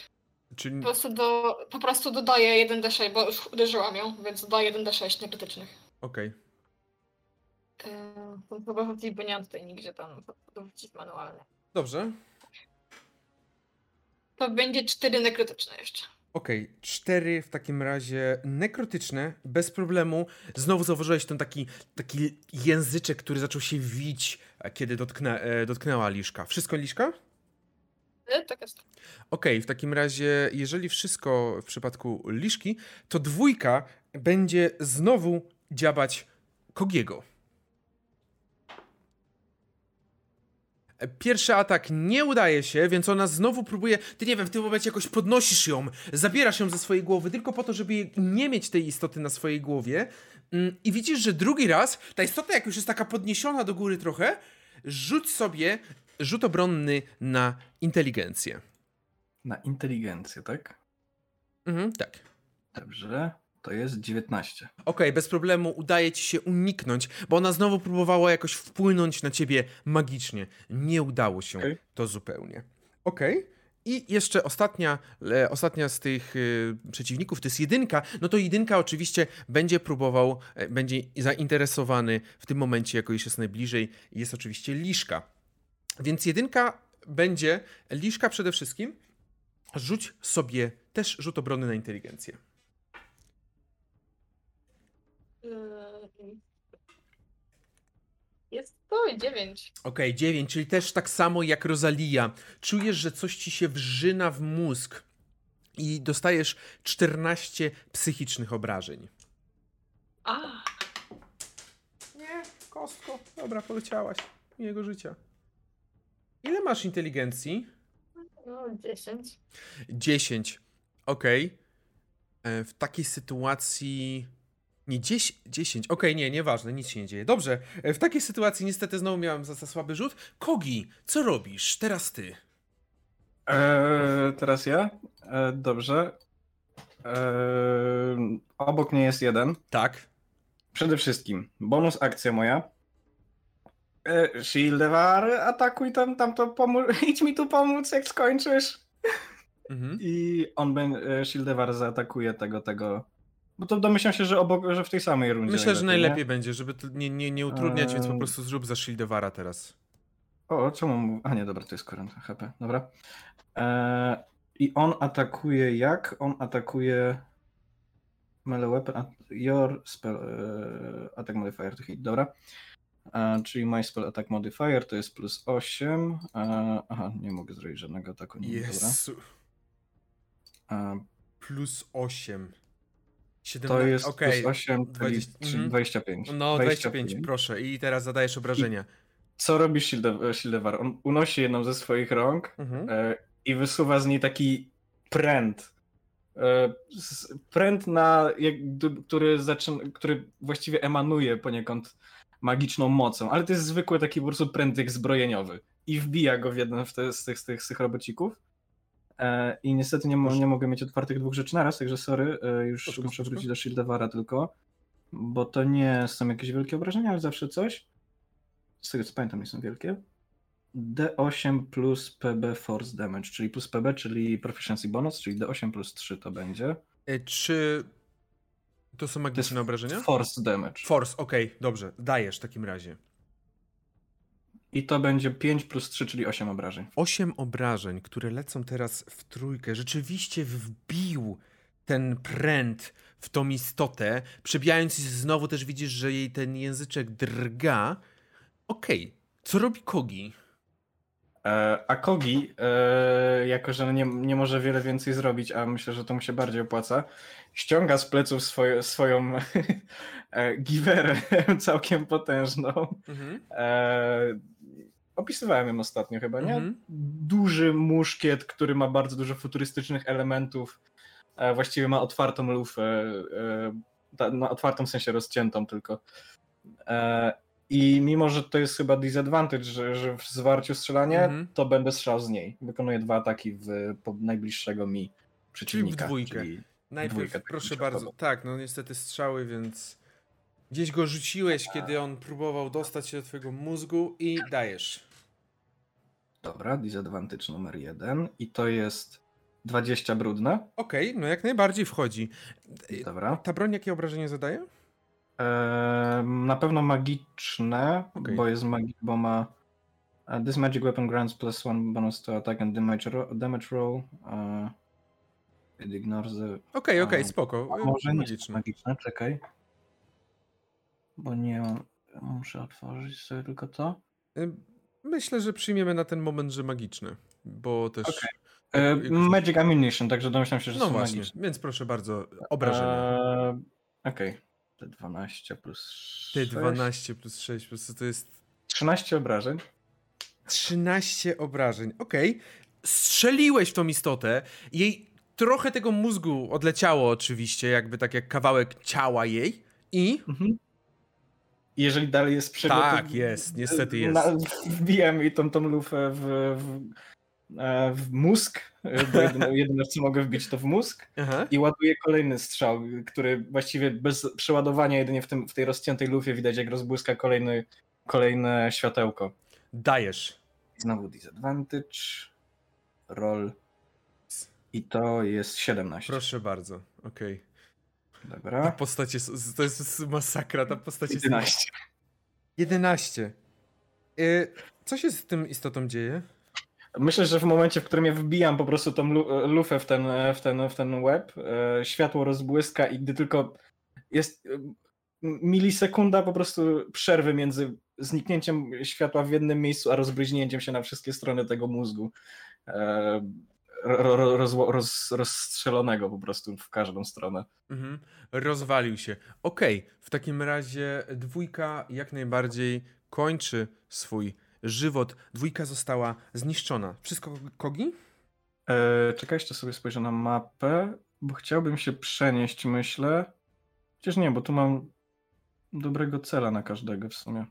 Czy... Po prostu, do, po prostu dodaję 1d6, bo już uderzyłam ją, więc dodaję 1d6 nekrytycznych. Okej. To chyba rzucić, bo nie mam tutaj nigdzie tam dorzucić manualnie. Dobrze. To będzie 4 nekrytyczne jeszcze. Okej, cztery w takim razie nekrotyczne, bez problemu. Znowu zauważyłeś ten taki, taki języczek, który zaczął się wić, e, kiedy dotknę, e, dotknęła Liszka. Wszystko Liszka? Eee, tak jest. Okej, w takim razie, jeżeli wszystko w przypadku Liszki, to dwójka będzie znowu dziabać Kogiego. Pierwszy atak nie udaje się, więc ona znowu próbuje. Ty nie wiem, w tym momencie jakoś podnosisz ją, zabierasz ją ze swojej głowy, tylko po to, żeby nie mieć tej istoty na swojej głowie. Mm, I widzisz, że drugi raz ta istota, jak już jest taka podniesiona do góry trochę, rzuć sobie rzut obronny na inteligencję. Na inteligencję, tak? Mhm, tak. Dobrze. To jest 19. Okej, bez problemu udaje ci się uniknąć, bo ona znowu próbowała jakoś wpłynąć na ciebie magicznie. Nie udało się Okej. to zupełnie. Okej. I jeszcze ostatnia, ostatnia z tych y, przeciwników to jest jedynka. No to jedynka oczywiście będzie próbował, e, będzie zainteresowany w tym momencie, jako iż jest najbliżej, jest oczywiście Liszka. Więc jedynka będzie, Liszka przede wszystkim, rzuć sobie też rzut obrony na inteligencję. Eee, Jest to 9. Okej, 9, czyli też tak samo jak Rosalia. Czujesz, że coś ci się wrzyna w mózg i dostajesz 14 psychicznych obrażeń. A, Nie, kostko. Dobra, poleciałaś. Jego życia. Ile masz inteligencji? no 10. 10. Okej. E, W takiej sytuacji. Nie, 10. 10. Okej, nie, nieważne, nic się nie dzieje. Dobrze. E, W takiej sytuacji niestety znowu miałem za, za słaby rzut. Kogi, co robisz? Teraz ty. Eee, teraz ja? Eee, dobrze. Eee, obok mnie jest jeden. Tak. Przede wszystkim, bonus akcja moja. E, Shieldewar, atakuj tam, tam to pomóż, idź mi tu pomóc, jak skończysz. Mhm. I on będzie, Shieldewar zaatakuje tego, tego. Bo to domyślam się, że obok, że w tej samej rundzie. Myślę, że najlepiej nie? będzie, żeby to nie, nie, nie utrudniać, więc po prostu zrób za Shieldewara teraz. O, czemu? mu- A nie, dobra, to jest current HP, dobra. E, I on atakuje jak? On atakuje. Melee weapon, at your spell e, attack modifier to hit, dobra. E, czyli my spell attack modifier to jest plus 8. E, aha, nie mogę zrobić żadnego ataku. Nie, dobra. Jezu. E, Plus 8. 17. to jest Okej. plus 8, czyli 20 czyli mhm. 25. No, 25, proszę. I teraz zadajesz obrażenia. Co robi Shielde- Shieldewar? On unosi jedną ze swoich rąk Mhm. e, i wysuwa z niej taki pręt. E, s- pręt, na, jak, który, zaczyn, który właściwie emanuje poniekąd magiczną mocą, ale to jest zwykły taki po prostu pręt zbrojeniowy. I wbija go w jeden z, te, z, tych, z, tych, z tych robocików. E, I niestety nie, nie mogę mieć otwartych dwóch rzeczy naraz, także sorry, e, już Spoko, muszę wrócić do Shieldewara tylko, bo to nie są jakieś wielkie obrażenia, ale zawsze coś. Z tego co pamiętam, nie są wielkie. D8 plus PB Force Damage, czyli plus PB, czyli Proficiency Bonus, czyli D8 plus 3 to będzie. E, Czy to są To magiczne obrażenia? force damage. Force, okej, dobrze. Dajesz w takim razie. I to będzie 5 plus 3, czyli 8 obrażeń. Osiem obrażeń, które lecą teraz w trójkę, rzeczywiście wbił ten pręt w tą istotę, przebijając znowu też widzisz, że jej ten języczek drga. Okej, co robi Kogi? E, a Kogi, e, jako że nie, nie może wiele więcej zrobić, a myślę, że to mu się bardziej opłaca, ściąga z pleców swoje, swoją e, giwerę całkiem potężną. E, opisywałem ją ostatnio chyba, nie? Mhm. Duży muszkiet, który ma bardzo dużo futurystycznych elementów. E, właściwie ma otwartą lufę, no, otwartą w sensie rozciętą tylko. I mimo, że to jest chyba disadvantage, że, że w zwarciu strzelanie, Mhm. to będę strzelał z niej. Wykonuję dwa ataki w najbliższego mi przeciwnika. dwójkę. czyli- Najpierw, Dwójkę, proszę bardzo. Tak, no niestety strzały, więc gdzieś go rzuciłeś, kiedy on próbował dostać się do twojego mózgu i dajesz. Dobra, disadvantage numer jeden. I to jest 20 brudne. Okej, no jak najbardziej wchodzi. Dobra. Ta broń jakie obrażenie zadaje? Ehm, na pewno magiczne, Okej. bo jest magi- bo ma uh, This magic weapon grants plus one bonus to attack and damage, ro damage roll. Uh, it ignores the... Okej, okej, A, spoko. A może Magiczne. magiczne, czekaj. Bo nie mam... Muszę otworzyć sobie tylko to. Myślę, że przyjmiemy na ten moment, że magiczne, bo też... Jak- E, jak- magic ammunition, także domyślam się, że No są właśnie, magiczne. więc proszę bardzo, obrażenia. Eee, Okej. Te 12 plus Ty 6. 12 plus 6, plus to jest 13 obrażeń. 13 obrażeń. Okej. Strzeliłeś w tą istotę. Jej trochę tego mózgu odleciało oczywiście, jakby tak jak kawałek ciała jej. I Mhm. I Jeżeli dalej jest przebieg, Tak, jest, niestety jest. Na, wbijam jej tą, tą lufę w, w, e, w mózg, e, bo jedyne, jedyne co mogę wbić to w mózg Aha. i ładuję kolejny strzał, który właściwie bez przeładowania jedynie w, tym, w tej rozciętej lufie widać jak rozbłyska kolejny, kolejne światełko. dajesz. Znowu disadvantage, roll i to jest 17. Proszę bardzo. Okej. Ta Dobra. postać jest, to jest masakra, ta postać jest... 11. 11. Y, co się z tym istotą dzieje? Myślę, że w momencie, w którym ja wbijam po prostu tą lu- lufę w ten, w ten, w ten łeb, e, światło rozbłyska i gdy tylko jest e, milisekunda po prostu przerwy między zniknięciem światła w jednym miejscu, a rozbryźnięciem się na wszystkie strony tego mózgu. Ro, ro, rozło- roz, rozstrzelonego po prostu w każdą stronę. Mhm. Rozwalił się. Okej, w takim razie dwójka jak najbardziej kończy swój żywot. Dwójka została zniszczona. Wszystko kogi? E, czekaj, jeszcze sobie spojrzę na mapę, bo chciałbym się przenieść, myślę. Chociaż nie, bo tu mam dobrego cela na każdego w sumie.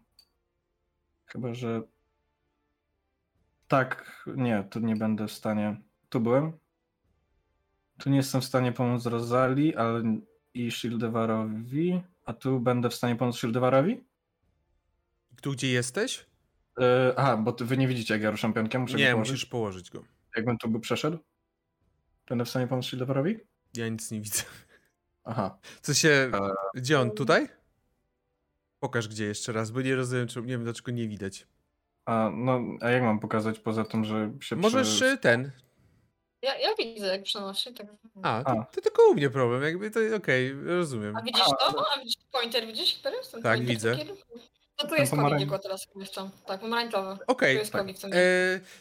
Chyba, że. Tak, nie, tu nie będę w stanie. Tu byłem. Tu nie jestem w stanie pomóc Rosali ale... i Shildewarowi. A tu będę w stanie pomóc Shildewarowi? Tu gdzie jesteś? E, aha, bo ty, wy nie widzicie, jak ja ruszam pionkiem. Muszę Nie, musisz położyć go. Jakbym tu by przeszedł? Będę w stanie pomóc Shildewarowi? Ja nic nie widzę. Aha. Co się. Gdzie on? Tutaj? Pokaż gdzie jeszcze raz, bo nie rozumiem, czy, nie wiem dlaczego nie widać. A, no, a jak mam pokazać poza tym, że się Możesz prze- y, ten. Ja, ja widzę, jak przenosi. Tak. A, to, to tylko u mnie problem, jakby to okej, rozumiem. A widzisz to? A widzisz pointer? Widzisz? Teraz? Ten Tak, pointer widzę. taki? No tu jest pomarań- konik, tylko teraz umieszczam. Tak, pomarańczowy. Okej. Tu jest konik w tym E,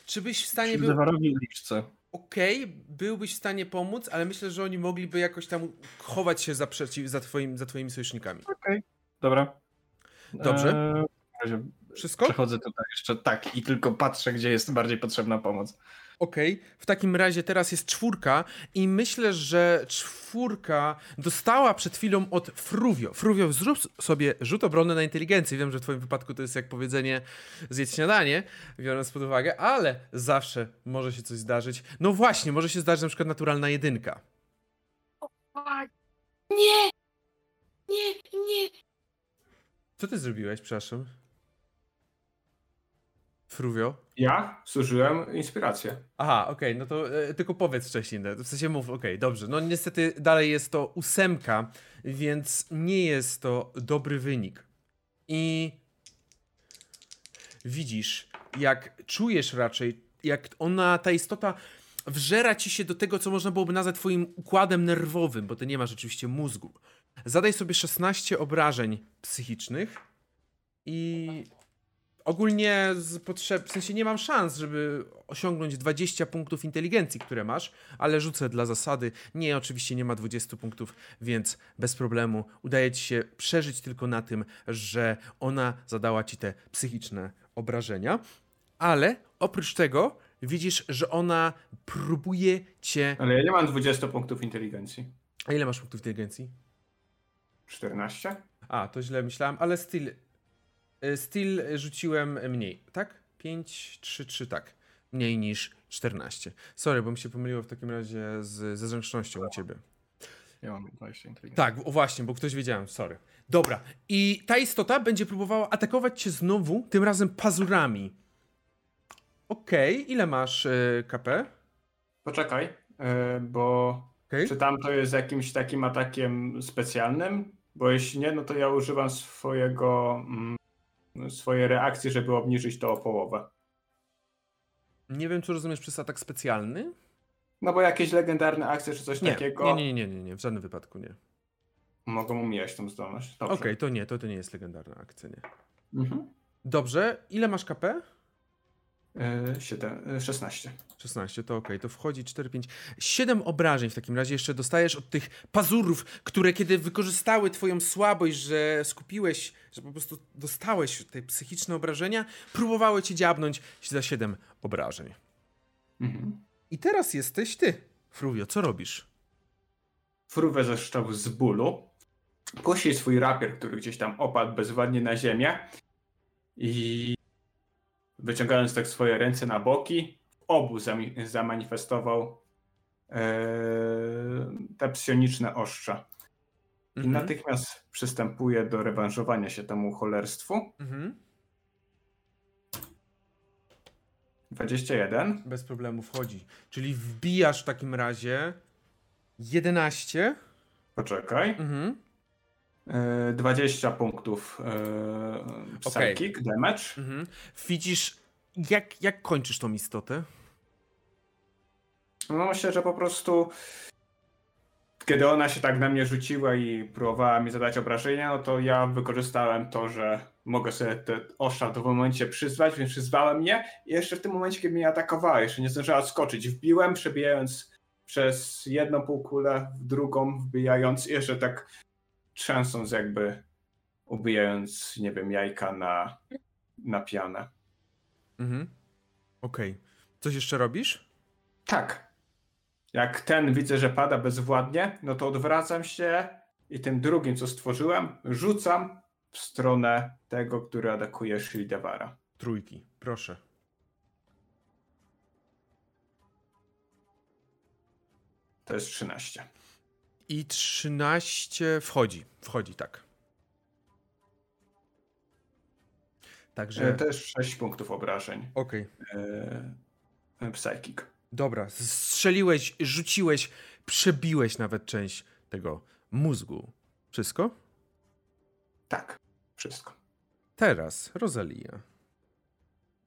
czy byś w stanie był. Shildewarowi liczce. Okej, byłbyś w stanie pomóc, ale myślę, że oni mogliby jakoś tam chować się za, przeciw, za, twoim, za twoimi sojusznikami. Okej, dobra. Dobrze. Eee, w razie Wszystko? Przechodzę tutaj jeszcze tak i tylko patrzę, gdzie jest bardziej potrzebna pomoc. Okej, w takim razie teraz jest czwórka i myślę, że czwórka dostała przed chwilą od Fruvio. Fruvio, zrób sobie rzut obronny na inteligencję. Wiem, że w twoim wypadku to jest jak powiedzenie zjedz śniadanie, biorąc pod uwagę, ale zawsze może się coś zdarzyć. No właśnie, może się zdarzyć na przykład naturalna jedynka. Nie! Nie, nie! Co ty zrobiłeś, przepraszam? Fruvio? Ja zużyłem inspirację. Aha, okej, no to e, tylko powiedz wcześniej, no, w sensie mów, okej, dobrze. No niestety dalej jest to ósemka, więc nie jest to dobry wynik. I widzisz, jak czujesz raczej, jak ona, ta istota wżera ci się do tego, co można byłoby nazwać twoim układem nerwowym, bo ty nie masz oczywiście mózgu. Zadaj sobie 16 obrażeń psychicznych i ogólnie z potrzeb, w sensie nie mam szans, żeby osiągnąć 20 punktów inteligencji, które masz, ale rzucę dla zasady. Nie, oczywiście nie ma 20 punktów, więc bez problemu udaje ci się przeżyć tylko na tym, że ona zadała ci te psychiczne obrażenia, ale oprócz tego widzisz, że ona próbuje cię... Ale ja nie mam 20 punktów inteligencji. A ile masz punktów inteligencji? 14? A, to źle myślałem, ale still. Y, Still rzuciłem mniej, tak? 5, 3, 3, tak. Mniej niż 14. Sorry, bo mi się pomyliło w takim razie z, ze zręcznością u ciebie. Ja mam 20 inteligencji. Tak, o właśnie, bo ktoś wiedziałem, sorry. Dobra, i ta istota będzie próbowała atakować cię znowu, tym razem pazurami. Okej, ile masz y, KP? Poczekaj, yy, bo Okej. czy tam to jest jakimś takim atakiem specjalnym? Bo jeśli nie, no to ja używam swojego, mm, swojej reakcji, żeby obniżyć to o połowę. Nie wiem, czy rozumiesz przez atak specjalny? No bo jakieś legendarne akcje czy coś Nie, takiego nie, nie, nie, nie, nie, w żadnym wypadku nie. mogą umijać tą zdolność. Okej, Dobrze. to nie, to, to nie jest legendarna akcja, nie. Mhm. Dobrze, ile masz KP? Yy, siedem- yy, 16. 16, to okej, to wchodzi 4, 5, 7 obrażeń w takim razie jeszcze dostajesz od tych pazurów, które kiedy wykorzystały twoją słabość, że skupiłeś, że po prostu dostałeś te psychiczne obrażenia, próbowały cię dziabnąć za 7 obrażeń. Mhm. I teraz jesteś ty, Fruvio, co robisz? Fruwę zeszczał z bólu. Puści swój rapier, który gdzieś tam opadł bezładnie na ziemię i wyciągając tak swoje ręce na boki, w obu zamanifestował e, te psioniczne ostrza. I Mhm. natychmiast przystępuje do rewanżowania się temu cholerstwu. Mhm. 21. Bez problemu wchodzi. Czyli wbijasz w takim razie 11. Poczekaj. Mhm. E, 20 punktów e, psychic damage. Mhm. Widzisz, jak, jak kończysz tą istotę? No myślę, że po prostu kiedy ona się tak na mnie rzuciła i próbowała mi zadać obrażenia, no to ja wykorzystałem to, że mogę sobie te ostrza w momencie przyzwać, więc przyzwałem je i jeszcze w tym momencie, kiedy mnie atakowała, jeszcze nie zdążyła skoczyć, wbiłem, przebijając przez jedną półkulę w drugą, wbijając jeszcze tak trzęsąc jakby ubijając, nie wiem, jajka na, na pianę. Mhm. Okej. Coś jeszcze robisz? Tak. Jak ten widzę, że pada bezwładnie, no to odwracam się i tym drugim, co stworzyłem, rzucam w stronę tego, który atakuje Shildevara. Trójki, proszę. To jest 13. I 13 wchodzi. Wchodzi, tak. Także. E, To jest 6 punktów obrażeń. Okej. E, Psychic. Dobra. Strzeliłeś, rzuciłeś, przebiłeś nawet część tego mózgu. Wszystko? Tak, wszystko. Teraz Rosalia.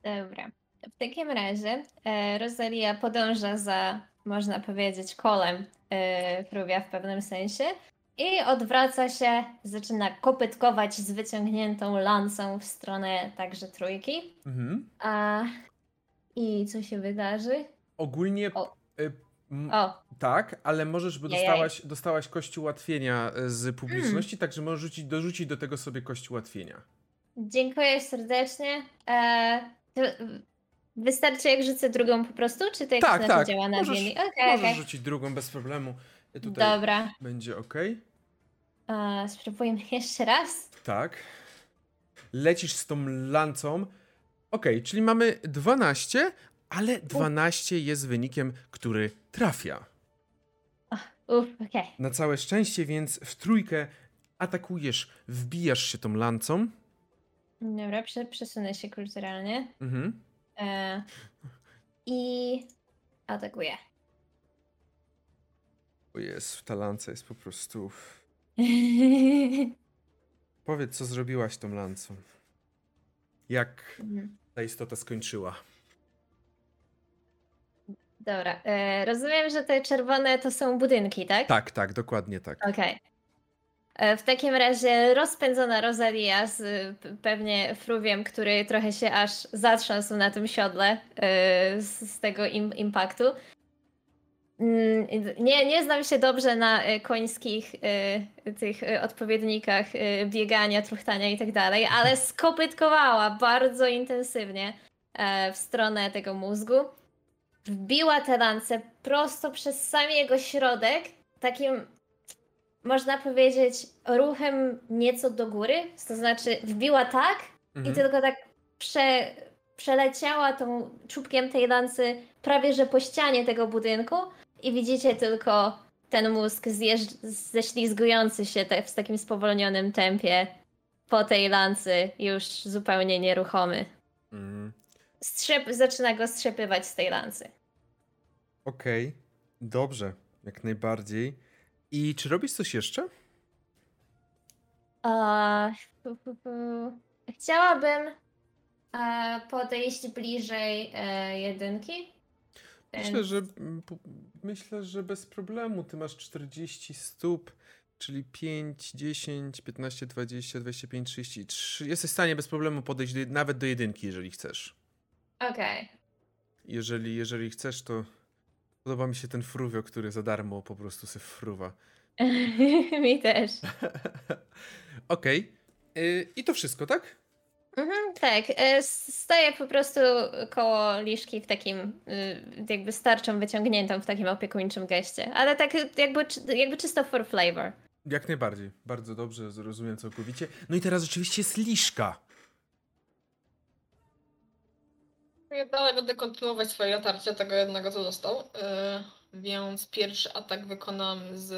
Dobra. W takim razie e, Rosalia podąża za, można powiedzieć, kolem Fruvia w pewnym sensie i odwraca się, zaczyna kopytkować z wyciągniętą lancą w stronę także trójki. Mhm. A, I co się wydarzy? Ogólnie. O. y, m, O, Tak, ale możesz, bo Jajaj. dostałaś, dostałaś kość ułatwienia e, z publiczności, także możesz rzucić, dorzucić do tego sobie kość ułatwienia. dziękuję serdecznie. E, wystarczy jak rzucę drugą po prostu, czy to jak Tak, to tak. działa na Możesz- bieli? Okej, Możesz okej. rzucić drugą bez problemu. Tutaj Dobra. będzie ok. E, spróbujemy jeszcze raz. Tak. Lecisz z tą lancą. Ok, czyli mamy 12, ale 12 jest wynikiem, który trafia. Uff, okej. Na całe szczęście, więc w trójkę atakujesz, wbijasz się tą lancą. Dobra, prze, przesunę się kulturalnie. Mhm. E, I atakuje. O jest, ta lanca jest po prostu... Powiedz, co zrobiłaś tą lancą. Jak ta istota skończyła? Dobra, e, rozumiem, że te czerwone to są budynki, tak? Tak, tak, dokładnie tak. Okej. E, W takim razie rozpędzona Rosalia z p- pewnie fruwiem, który trochę się aż zatrząsł na tym siodle e, z, tego im, impaktu. Mm, Nie, nie znam się dobrze na e, końskich e, tych e, odpowiednikach e, biegania, truchtania i tak dalej, ale skopytkowała bardzo intensywnie e, w stronę tego mózgu. Wbiła tę lancę prosto przez sam jego środek, takim można powiedzieć, ruchem nieco do góry. To znaczy, wbiła tak i Mhm. tylko tak prze, przeleciała tą czubkiem tej lancy prawie że po ścianie tego budynku. I widzicie tylko ten mózg zjeżdż- ześlizgujący się te, w takim spowolnionym tempie po tej lancy, już zupełnie nieruchomy. Mhm. Strzep, zaczyna go strzepywać z tej lancy. Okej, dobrze, jak najbardziej. I czy robisz coś jeszcze? Chciałabym e, podejść bliżej e, jedynki. Myślę, że myślę, że bez problemu. Ty masz 40 stóp, czyli 5, 10, 15, 20, 25, 33. Jesteś w stanie bez problemu podejść do, nawet do jedynki, jeżeli chcesz. Okej. Jeżeli, jeżeli chcesz, to podoba mi się ten fruwio, który za darmo po prostu se fruwa. Mi też. Okej. Y, I to wszystko, tak? Mhm, tak, s- stoję po prostu koło liszki w takim, y, jakby starczą wyciągniętą w takim opiekuńczym geście, ale tak jakby, jakby czysto for flavor. Jak najbardziej. Bardzo dobrze, zrozumiem całkowicie. No i teraz oczywiście jest liszka. Ja dalej będę kontynuować swoje otarcie tego jednego, co został. Yy, więc pierwszy atak wykonam z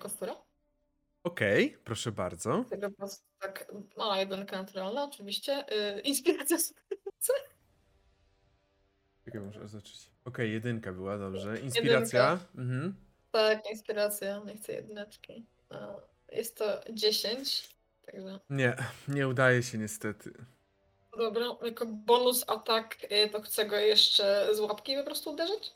kostura. Okej, proszę bardzo. Tego po prostu tak mała jedynka naturalna, oczywiście. Yy, inspiracja z Czekaj, muszę zacząć. Okej, jedynka była, dobrze. Inspiracja. Mhm. Tak, inspiracja, nie chcę jedyneczki. A, Jest to 10, także Nie, nie udaje się niestety. Dobra. Jako bonus atak y, to chcę go jeszcze z łapki po prostu uderzyć.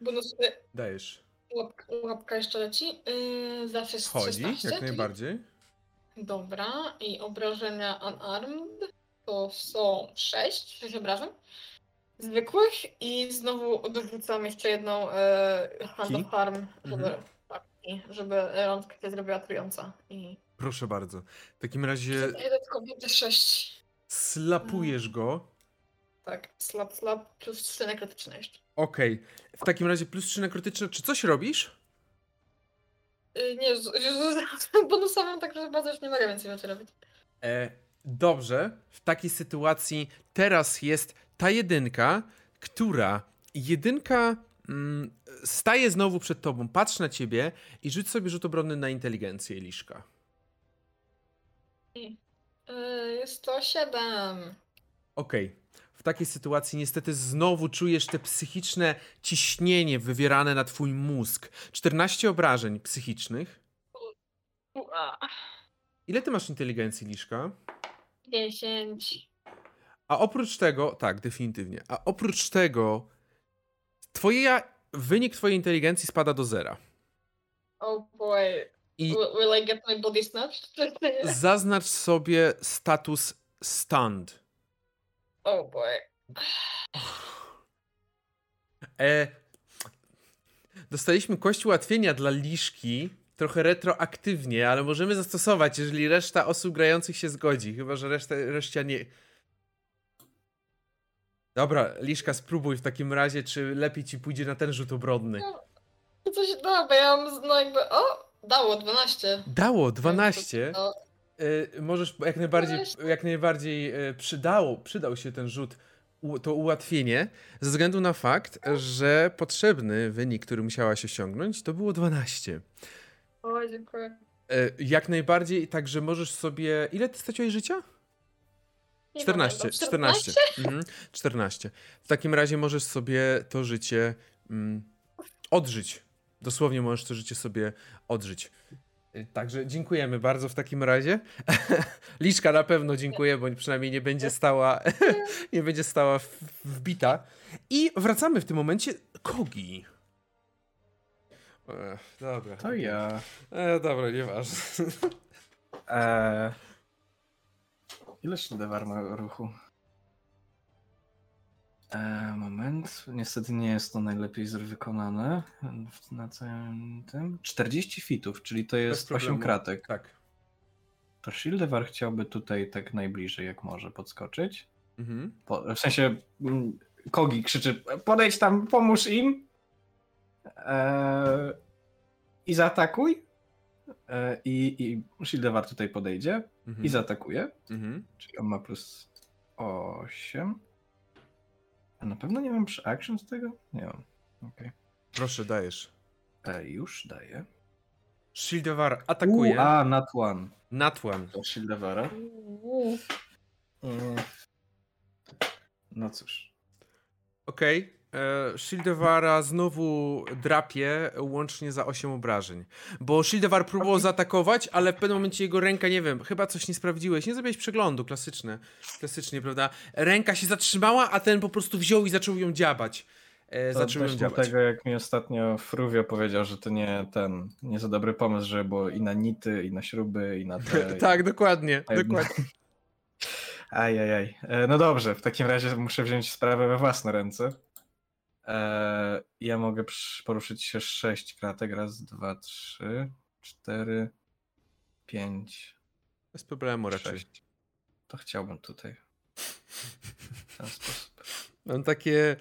Bonus y, Dajesz. łapka, łapka jeszcze leci. Yy, zawsze jest Wchodzi, 16, jak czyli- najbardziej. Dobra, i obrażenia unarmed to są 6, 6 obrażeń zwykłych i znowu dorzucam jeszcze jedną e, hand of harm, żeby, i żeby rączka się zrobiła trująca. I Proszę bardzo. W takim razie dodatkowo te 6. Slapujesz go. Tak, slap, slap, plus 3 nekrotyczne jeszcze. Okej. W takim razie plus 3 nekrotyczne. Czy coś robisz? Y, nie, rzucam bonusową, także chyba też nie mogę więcej rzeczy robić. E, dobrze. W takiej sytuacji teraz jest ta jedynka, która jedynka mm, staje znowu przed tobą, patrzy na ciebie i rzuć sobie rzut obronny na inteligencję, Liszka. Mm. 107. Okej. Okay. W takiej sytuacji niestety znowu czujesz te psychiczne ciśnienie wywierane na twój mózg. 14 obrażeń psychicznych. Ile ty masz inteligencji, Liszka? 10. A oprócz tego, tak, definitywnie. A oprócz tego, twoja, wynik twojej inteligencji spada do zera. Oh boy. I Will, I get my body snatched? zaznacz sobie status stunned. Oh boy. E, dostaliśmy kość ułatwienia dla Liszki, trochę retroaktywnie, ale możemy zastosować, jeżeli reszta osób grających się zgodzi. Chyba, że reszta, reszcia nie... Dobra, Liszka, spróbuj w takim razie, czy lepiej ci pójdzie na ten rzut obronny. Coś da, bo ja mam, no jakby, o, dało 12. Dało, 12. No, Y, możesz jak najbardziej, jak najbardziej y, przydało, przydał się ten rzut, to ułatwienie, ze względu na fakt, że potrzebny wynik, który musiałaś osiągnąć, to było 12. o, dziękuję. Y, jak najbardziej, także możesz sobie... Ile ty straciłeś życia? Nie 14, pamiętam. 14. Mhm, 14. W takim razie możesz sobie to życie mm, odżyć. Dosłownie możesz to życie sobie odżyć. Y, Także dziękujemy bardzo w takim razie. Liczka na pewno dziękuję, bo przynajmniej nie będzie stała, nie będzie stała wbita. I wracamy w tym momencie Kogi. E, dobra. To ja. E, dobra, nieważne. Eee, ile Shildewar ma ruchu? Eee, moment. Niestety nie jest to najlepiej wykonane na całym tym. 40 fitów, czyli to jest 8 problemu. kratek. Tak. To Shildewar chciałby tutaj tak najbliżej jak może podskoczyć. Mhm. Po, w sensie mm, Kogi krzyczy, podejdź tam, pomóż im eee, i zaatakuj. Eee, I, I Shildewar tutaj podejdzie Mhm. i zaatakuje. Mhm. Czyli on ma plus 8. A na pewno nie mam przy action z tego? Nie mam. Okej. Proszę, dajesz. E, Już daję. Shieldewar atakuje. U, a, nat one. Natłan. To Shieldewara. Uuu. Mm. No cóż. Okej. Okay. Shieldewara znowu drapie łącznie za 8 obrażeń. Bo Shieldewar próbował zaatakować, ale w pewnym momencie jego ręka, nie wiem, chyba coś nie sprawdziłeś. Nie zrobiłeś przeglądu, klasyczne. Klasycznie, prawda? Ręka się zatrzymała, a ten po prostu wziął i zaczął ją dziabać. E, To zaczął ją też dziabać. dlatego, jak mi ostatnio Fruvio powiedział, że to nie ten, nie za dobry pomysł, że było i na nity, i na śruby, i na te... tak, dokładnie, Ej, dokładnie. Ajajaj. E, No dobrze, w takim razie muszę wziąć sprawę we własne ręce. E, Ja mogę poruszyć się sześć kratek. Raz, dwa, trzy, cztery, pięć, Bez problemu raczej. sześć. To chciałbym tutaj. W ten sposób. Mam takie,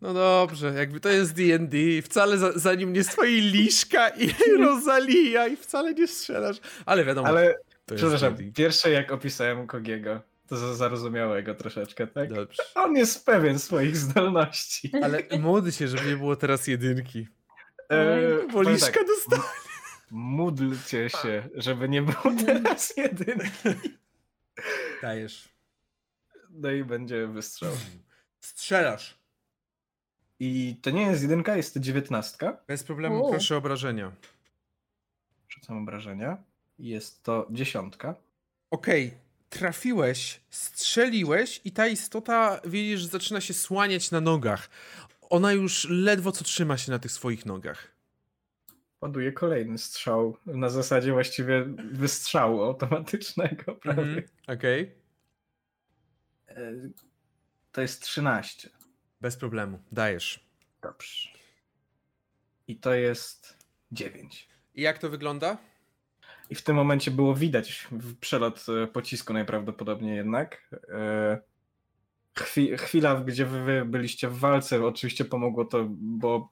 no dobrze, jakby to jest D&D, wcale za, za nim nie stoi Liszka i Rosalia i wcale nie strzelasz, ale wiadomo, Ale, to jest przepraszam, pierwsze jak opisałem Kogiego, to za- zarozumiałego troszeczkę, tak? Dobrze. On jest pewien swoich zdolności. Ale módl się, żeby nie było teraz jedynki. E, Bo powiem Liszka tak, dostała. Módlcie się, żeby nie było teraz jedynki. Dajesz. No i będzie wystrzał. Strzelasz. I to nie jest jedynka, jest to dziewiętnastka. Bez problemu, U. proszę obrażenia. Rzucam obrażenia. Jest to dziesiątka. Okej, trafiłeś, strzeliłeś i ta istota, widzisz, że zaczyna się słaniać na nogach. Ona już ledwo co trzyma się na tych swoich nogach. Ładuję kolejny strzał. Na zasadzie właściwie wystrzału automatycznego, prawie. Mhm. Okej. E, To jest 13. Bez problemu, dajesz. Dobrze. I to jest 9. I jak to wygląda? I w tym momencie było widać przelot e, pocisku najprawdopodobniej jednak. E, Chwi chwila, gdzie wy, wy byliście w walce, oczywiście pomogło to, bo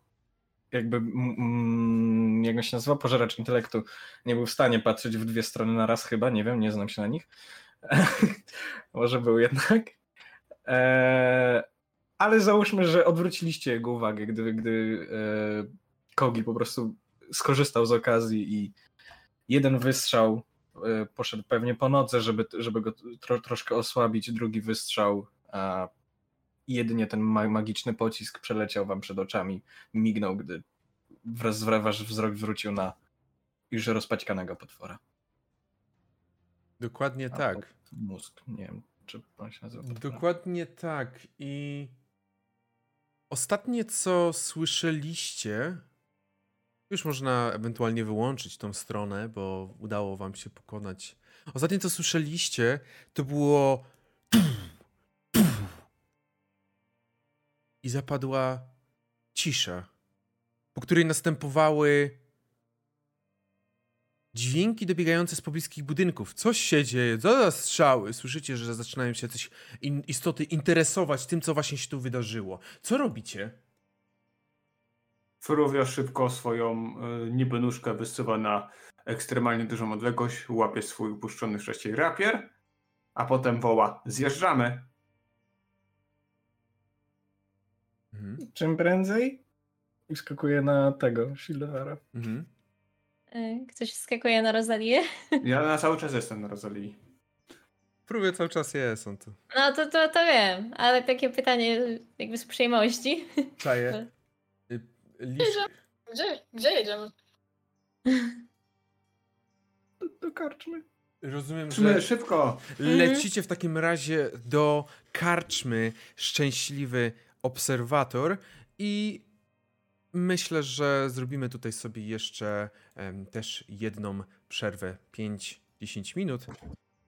jakby, mm, jak się nazywa, pożeracz intelektu, nie był w stanie patrzeć w dwie strony na raz chyba, nie wiem, nie znam się na nich. Może był jednak. E, ale załóżmy, że odwróciliście jego uwagę, gdy, gdy e, Kogi po prostu skorzystał z okazji i jeden wystrzał e, poszedł pewnie po nodze, żeby, żeby go tro, troszkę osłabić, drugi wystrzał, a jedynie ten ma magiczny pocisk przeleciał wam przed oczami, mignął, gdy wraz wasz wzrok wrócił na już rozpaćkanego potwora. Dokładnie tak. Mózg, nie wiem, czy on się nazywa. potwora. Dokładnie tak. I ostatnie, co słyszeliście, już można ewentualnie wyłączyć tą stronę, bo udało wam się pokonać. Ostatnie, co słyszeliście, to było. I zapadła cisza, po której następowały dźwięki dobiegające z pobliskich budynków. Coś się dzieje, co za strzały. Słyszycie, że zaczynają się jacyś in istoty interesować tym, co właśnie się tu wydarzyło. Co robicie? Fruvio szybko swoją y, niby nóżkę wysyła na ekstremalnie dużą odległość, łapie swój upuszczony wcześniej rapier, a potem woła zjeżdżamy. Mhm. Czym prędzej i skakuje na tego, Shieldara. Mhm. E, Ktoś wskakuje na Rozalię. Ja na cały czas jestem na Rozalii. Próbuję cały czas jest on tu. No to, to, to wiem, ale takie pytanie jakby z uprzejmości. Czaję. Lisz... Gdzie, gdzie jedziemy? Do, do karczmy. Rozumiem, Szybko, że szybko. lecicie w takim razie do karczmy Szczęśliwy Obserwator i myślę, że zrobimy tutaj sobie jeszcze em, też jedną przerwę 5-10 minut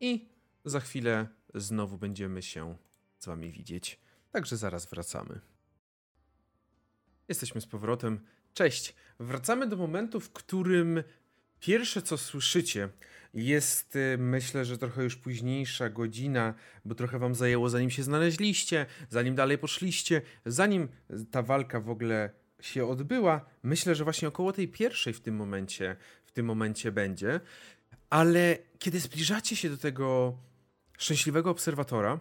i za chwilę znowu będziemy się z wami widzieć. Także zaraz wracamy. Jesteśmy z powrotem. Cześć. Wracamy do momentu, w którym pierwsze co słyszycie jest, y, myślę, że trochę już późniejsza godzina, bo trochę wam zajęło, zanim się znaleźliście, zanim dalej poszliście, zanim ta walka w ogóle się odbyła. Myślę, że właśnie około tej pierwszej w tym momencie, w tym momencie będzie. Ale kiedy zbliżacie się do tego szczęśliwego obserwatora,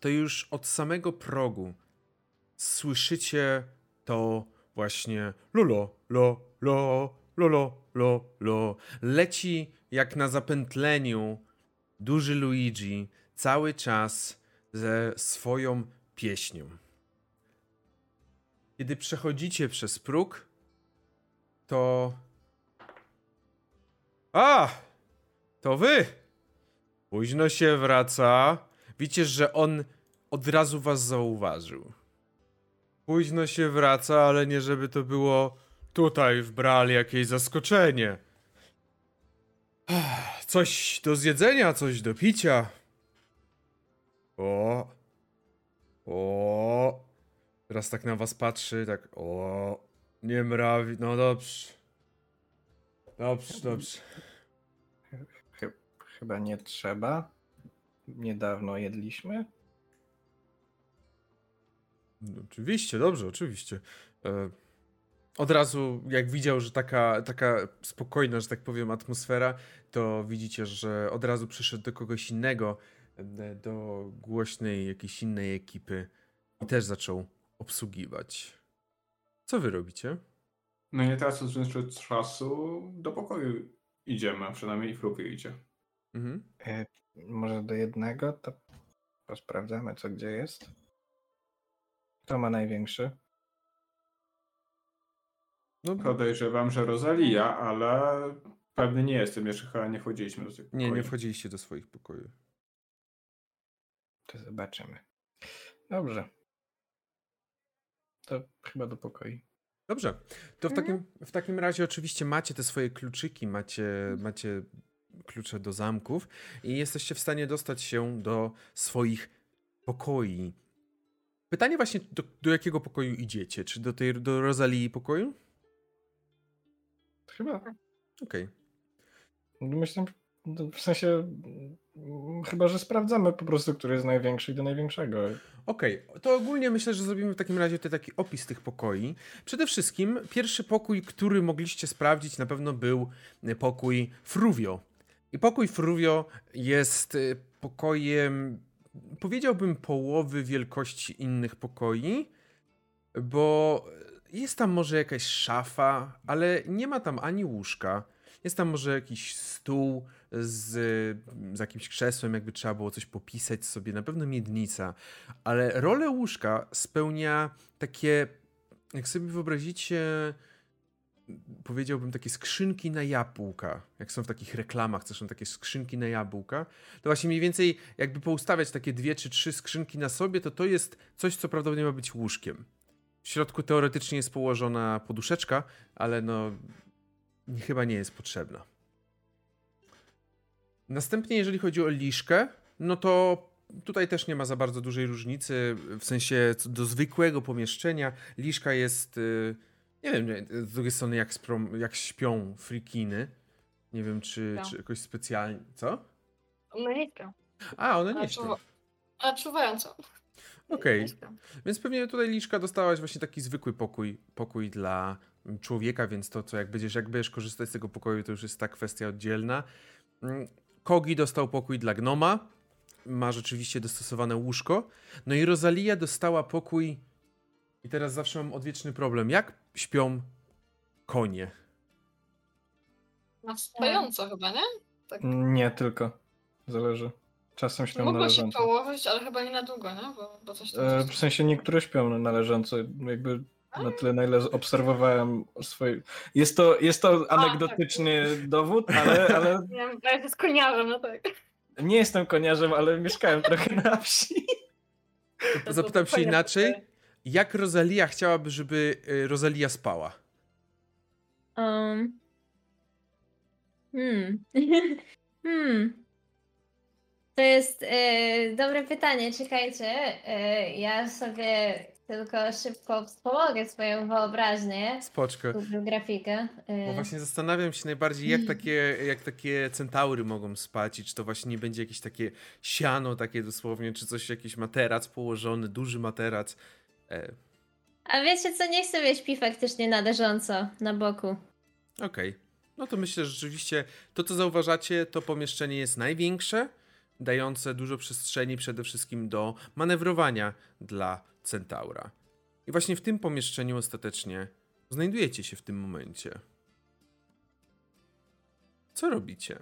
to już od samego progu słyszycie to właśnie lolo, lo, lo, lolo, lo, lo. Leci jak na zapętleniu duży Luigi cały czas ze swoją pieśnią. Kiedy przechodzicie przez próg, to. A! To wy! Późno się wraca. Widzicie, że on od razu was zauważył. Późno się wraca, ale nie żeby to było tutaj w brali jakieś zaskoczenie. Coś do zjedzenia, coś do picia. O. O. Teraz tak na was patrzy, tak. O. Nie mrawi. No dobrze. Dobrze, dobrze. Chy- chyba nie trzeba. Niedawno jedliśmy. Oczywiście, dobrze, oczywiście. E, od razu, jak widział, że taka, taka spokojna, że tak powiem, atmosfera, to widzicie, że od razu przyszedł do kogoś innego, e, do głośnej jakiejś innej ekipy i też zaczął obsługiwać. Co wy robicie? No nie teraz od względu czasu do pokoju idziemy, a przynajmniej Frupi idzie. Mhm. E, może do jednego, to posprawdzamy, co gdzie jest. Kto ma największy? No, Podejrzewam, że Rosalia, ale pewny nie jestem, jeszcze chyba nie wchodziliśmy do tego nie, nie pokoju. wchodziliście do swoich pokojów. To zobaczymy. Dobrze. To chyba do pokoi. Dobrze. To w takim, w takim razie oczywiście macie te swoje kluczyki, macie, macie klucze do zamków i jesteście w stanie dostać się do swoich pokoi. Pytanie właśnie, do, do jakiego pokoju idziecie? Czy do tej do Rosalii pokoju? Chyba. Okej. Myślę, no, w sensie mm, chyba, że sprawdzamy po prostu, który jest największy i do największego. Okej, to ogólnie myślę, że zrobimy w takim razie tutaj taki opis tych pokoi. Przede wszystkim pierwszy pokój, który mogliście sprawdzić, na pewno był y, pokój Fruvio. I pokój Fruvio jest y, pokojem, powiedziałbym, połowy wielkości innych pokoi, bo jest tam może jakaś szafa, ale nie ma tam ani łóżka. Jest tam może jakiś stół z, z jakimś krzesłem, jakby trzeba było coś popisać sobie, na pewno miednica, ale rolę łóżka spełnia takie, jak sobie wyobrazicie, powiedziałbym takie skrzynki na jabłka, jak są w takich reklamach, co są takie skrzynki na jabłka, to właśnie mniej więcej jakby poustawiać takie dwie czy trzy skrzynki na sobie, to to jest coś, co prawdopodobnie ma być łóżkiem. W środku teoretycznie jest położona poduszeczka, ale no chyba nie jest potrzebna. Następnie, jeżeli chodzi o liszkę, no to tutaj też nie ma za bardzo dużej różnicy, w sensie do zwykłego pomieszczenia. Liszka jest, y, nie wiem, nie, z drugiej strony jak, sprą, jak śpią frikiny. Nie wiem, czy, No. czy jakoś specjalnie, co? No nie śpią. A, one nie śpią. czuwa- A czuwająco. Okej. Śpią. Więc pewnie tutaj Liszka dostałaś właśnie taki zwykły pokój, pokój dla człowieka, więc to co jak będziesz, jak będziesz korzystać z tego pokoju, to już jest ta kwestia oddzielna. Mm, Kogi dostał pokój dla gnoma, ma rzeczywiście dostosowane łóżko. No i Rosalia dostała pokój i teraz zawsze mam odwieczny problem. Jak śpią konie? Na stojąco chyba, nie? Tak. Nie tylko. Zależy. czasem śpią Mogło się należąco. położyć, ale chyba nie na długo, no? Bo, bo coś tam... E, coś W sensie niektóre śpią należąco, jakby na tyle, na ile obserwowałem swoje... Jest to, jest to anegdotyczny dowód, ale, ale Nie wiem, ja z koniarzem, no tak. nie jestem koniarzem, ale mieszkałem trochę na wsi. To Zapytam się inaczej. Jak Rosalia chciałaby, żeby y, Rosalia spała? Um. Hmm. hmm. To jest e, dobre pytanie. Czekajcie. E, ja sobie tylko szybko wspomogę swoją wyobraźnię. Spoczko. Grafikę. Bo właśnie zastanawiam się najbardziej, jak takie, jak takie centaury mogą spać i czy to właśnie nie będzie jakieś takie siano takie dosłownie, czy coś, jakiś materac położony, duży materac. E, A wiecie co? Niech sobie śpi faktycznie na leżąco, na boku. Okej. No to myślę, że rzeczywiście to, co zauważacie, to pomieszczenie jest największe, dające dużo przestrzeni przede wszystkim do manewrowania dla centaura. I właśnie w tym pomieszczeniu ostatecznie znajdujecie się w tym momencie. Co robicie?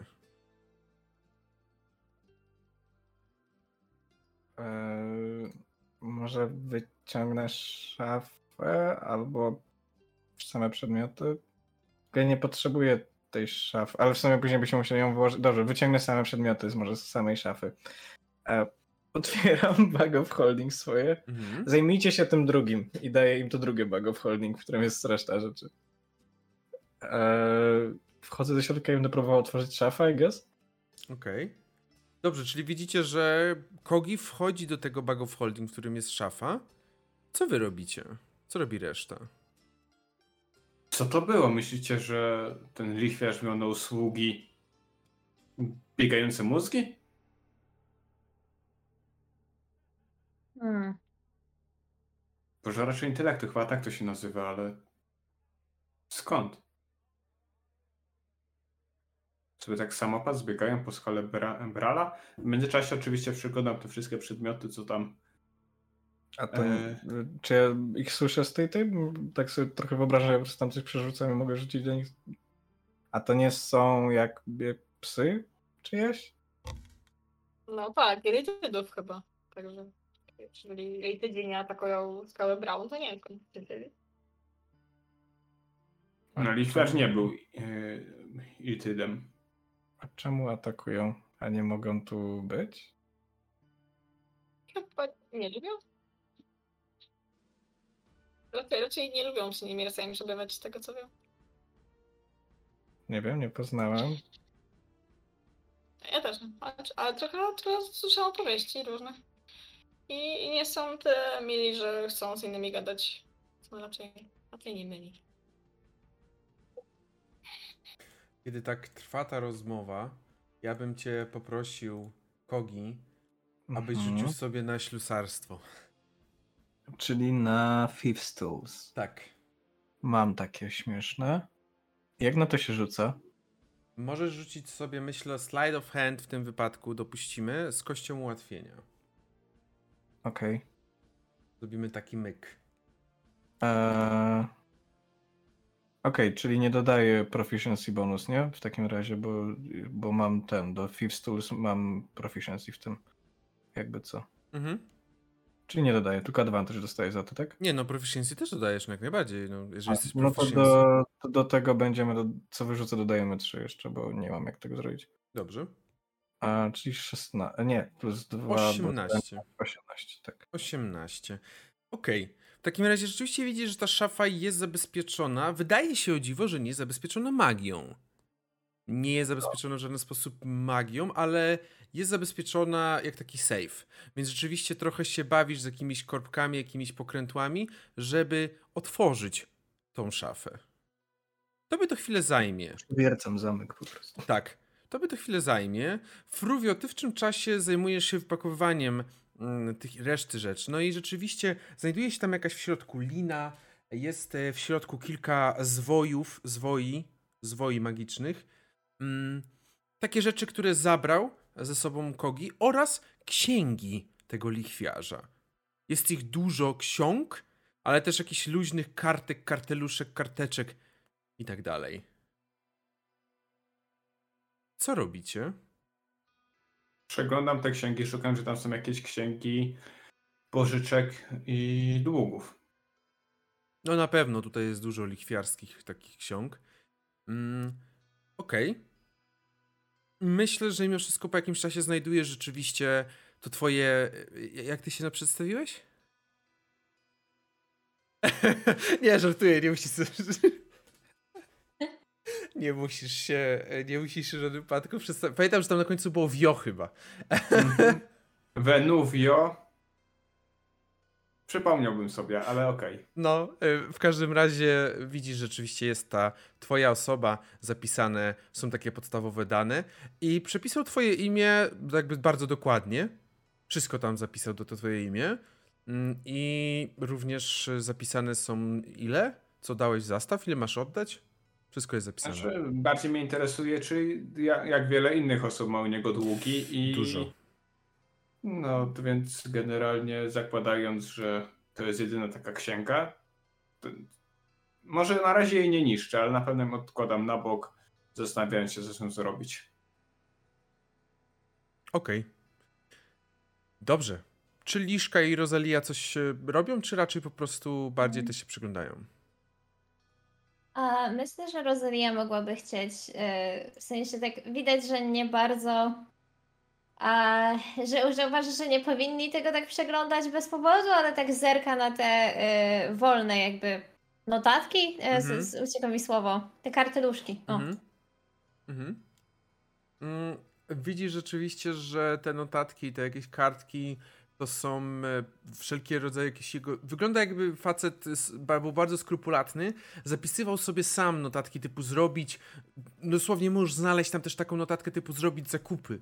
E, może wyciągnę szafę albo same przedmioty. Ja nie potrzebuję tej szafy, ale w sumie później byśmy musieli ją wyłożyć. Dobrze, wyciągnę same przedmioty z może z samej szafy. E, otwieram bag of holding swoje. Mhm. Zajmijcie się tym drugim i daję im to drugie bag of holding, w którym jest reszta rzeczy. E, wchodzę do środka i będę próbował otworzyć szafę, I guess. Okej. Dobrze, czyli widzicie, że Kogi wchodzi do tego bag of holding, w którym jest szafa. Co wy robicie? Co robi reszta? Co to było? Myślicie, że ten lichwiarz miał na usługi biegające mózgi? Hmm. Pożaracz intelektu, chyba tak to się nazywa, ale skąd? Sobie tak samopas zbiegają po skale Bra Brala. W międzyczasie oczywiście przeglądam te wszystkie przedmioty, co tam A to, E. czy ja ich słyszę z tej tej? Tak sobie trochę wyobrażam, że po prostu tam coś przerzucam i mogę rzucić do nich. A to nie są jakby psy czyjeś? No tak, Irytydów chyba. Także, jeżeli Irytydzi nie atakują skałę Brown, to nie wiem, skąd Irytydy. No, lichwiarz nie był yy, Itydem. A czemu atakują, a nie mogą tu być? Chyba nie lubią? Raczej, raczej nie lubią się nimi racjami przebywać, z tego co wiem. Nie wiem, nie poznałem. Ja też, ale, ale trochę, trochę słyszałam opowieści różne. I, I nie są te mili, że chcą z innymi gadać. Są raczej, raczej nie myli. Kiedy tak trwa ta rozmowa, ja bym cię poprosił, Kogi, abyś Mhm. rzucił sobie na ślusarstwo. Czyli na Fifth Stools. Tak. Mam takie śmieszne. Jak na to się rzuca? Możesz rzucić sobie, myślę, slide of hand w tym wypadku dopuścimy z kością ułatwienia. Okej. Zrobimy taki myk. Eee... Okej, czyli nie dodaję proficiency bonus, nie? W takim razie, bo, bo mam ten, do Fifth Tools mam proficiency w tym. Jakby co. Mhm. Czyli nie dodaję, tylko advantage dostaję za to, tak? Nie no, proficiency też dodajesz no jak najbardziej. No, jeżeli A, jesteś no to do, to do tego będziemy, do, co wyrzucę, dodajemy 3 jeszcze, bo nie mam jak tego zrobić. Dobrze. A, czyli 16, nie, plus 2, 18. 18, tak. 18. Okej. W takim razie rzeczywiście widzisz, że ta szafa jest zabezpieczona. Wydaje się o dziwo, że nie jest zabezpieczona magią. Nie jest zabezpieczona w żaden sposób magią, ale jest zabezpieczona jak taki safe. Więc rzeczywiście trochę się bawisz z jakimiś korbkami, jakimiś pokrętłami, żeby otworzyć tą szafę. Tobie to chwilę zajmie. Wiercam zamek po prostu. Tak, to by to chwilę zajmie. Fruvio, ty w czym czasie zajmujesz się wypakowywaniem tych reszty rzeczy? No i rzeczywiście znajduje się tam jakaś w środku lina, jest e, w środku kilka zwojów, zwoi, zwoi magicznych. Mm, takie rzeczy, które zabrał ze sobą Kogi oraz księgi tego lichwiarza. Jest ich dużo ksiąg, ale też jakichś luźnych kartek, karteluszek, karteczek i tak dalej. Co robicie? Przeglądam te księgi, szukam, czy tam są jakieś księgi pożyczek i długów. No na pewno tutaj jest dużo lichwiarskich takich ksiąg. Mm, Okej. Myślę, że mimo wszystko po jakimś czasie znajdujesz rzeczywiście to twoje... Jak ty się przedstawiłeś? nie, żartuję, nie musisz... nie musisz się... Nie musisz się w żadnym wypadku przedstawić. Pamiętam, że tam na końcu było wio chyba. Venuvio. Przypomniałbym sobie, ale okej. No, y, w każdym razie widzisz, rzeczywiście jest ta twoja osoba, zapisane są takie podstawowe dane i przepisał twoje imię jakby bardzo dokładnie. Wszystko tam zapisał do to twoje imię. Mm, I również zapisane są ile? Co dałeś zastaw? Ile masz oddać? Wszystko jest zapisane. Znaczy, bardziej mnie interesuje, czy ja- jak wiele innych osób ma u niego długi i... Dużo. No, to więc generalnie zakładając, że to jest jedyna taka księga, to może na razie jej nie niszczę, ale na pewno ją odkładam na bok, zastanawiając się, co z tym zrobić. Okej. Dobrze. Czy Liszka i Rosalia coś e, robią, czy raczej po prostu bardziej też się przyglądają? A myślę, że Rosalia mogłaby chcieć, e, w sensie tak widać, że nie bardzo, a że, że uważa, że nie powinni tego tak przeglądać bez powodu, ale tak zerka na te e, wolne jakby notatki, e, Mhm. z, mi słowo, te karteluszki. O. Mhm. Mhm. Mm, Widzisz rzeczywiście, że te notatki, te jakieś kartki to są e, wszelkie rodzaje jakieś jego... Wygląda jakby facet był bardzo skrupulatny, zapisywał sobie sam notatki typu zrobić, dosłownie możesz znaleźć tam też taką notatkę typu zrobić zakupy,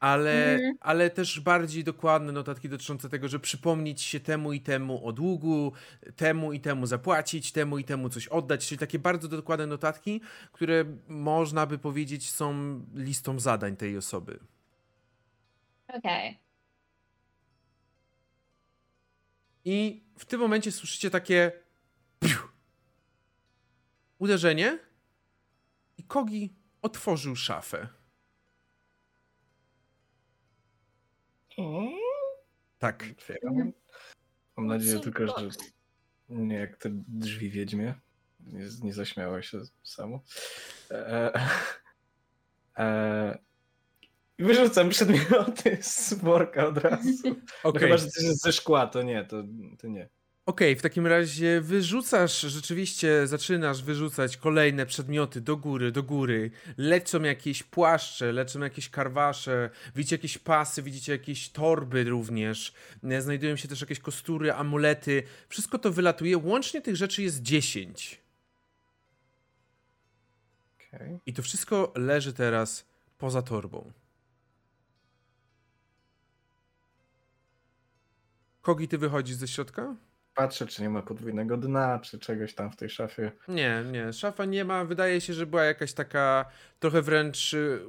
ale, Mhm. ale też bardziej dokładne notatki dotyczące tego, że przypomnieć się temu i temu o długu, temu i temu zapłacić, temu i temu coś oddać, czyli takie bardzo dokładne notatki, które można by powiedzieć są listą zadań tej osoby. Okej. I w tym momencie słyszycie takie piu, uderzenie i Kogi otworzył szafę. Tak. Otwieram. Mam nadzieję tylko, że nie jak te drzwi wiedźmie. Nie, nie zaśmiała się samo. E, e, wyrzucam przedmioty z worka od razu. No Okej. chyba, że coś jest ze szkła, to nie, to, to nie. Okej, w takim razie wyrzucasz, rzeczywiście zaczynasz wyrzucać kolejne przedmioty do góry, do góry. Lecą jakieś płaszcze, lecą jakieś karwasze, widzicie jakieś pasy, widzicie jakieś torby również. E, Znajdują się też jakieś kostury, amulety. Wszystko to wylatuje, łącznie tych rzeczy jest 10. Okej. I to wszystko leży teraz poza torbą. Kogi, ty wychodzisz ze środka? Patrzę, czy nie ma podwójnego dna, czy czegoś tam w tej szafie. Nie, nie, szafa nie ma. Wydaje się, że była jakaś taka trochę wręcz y,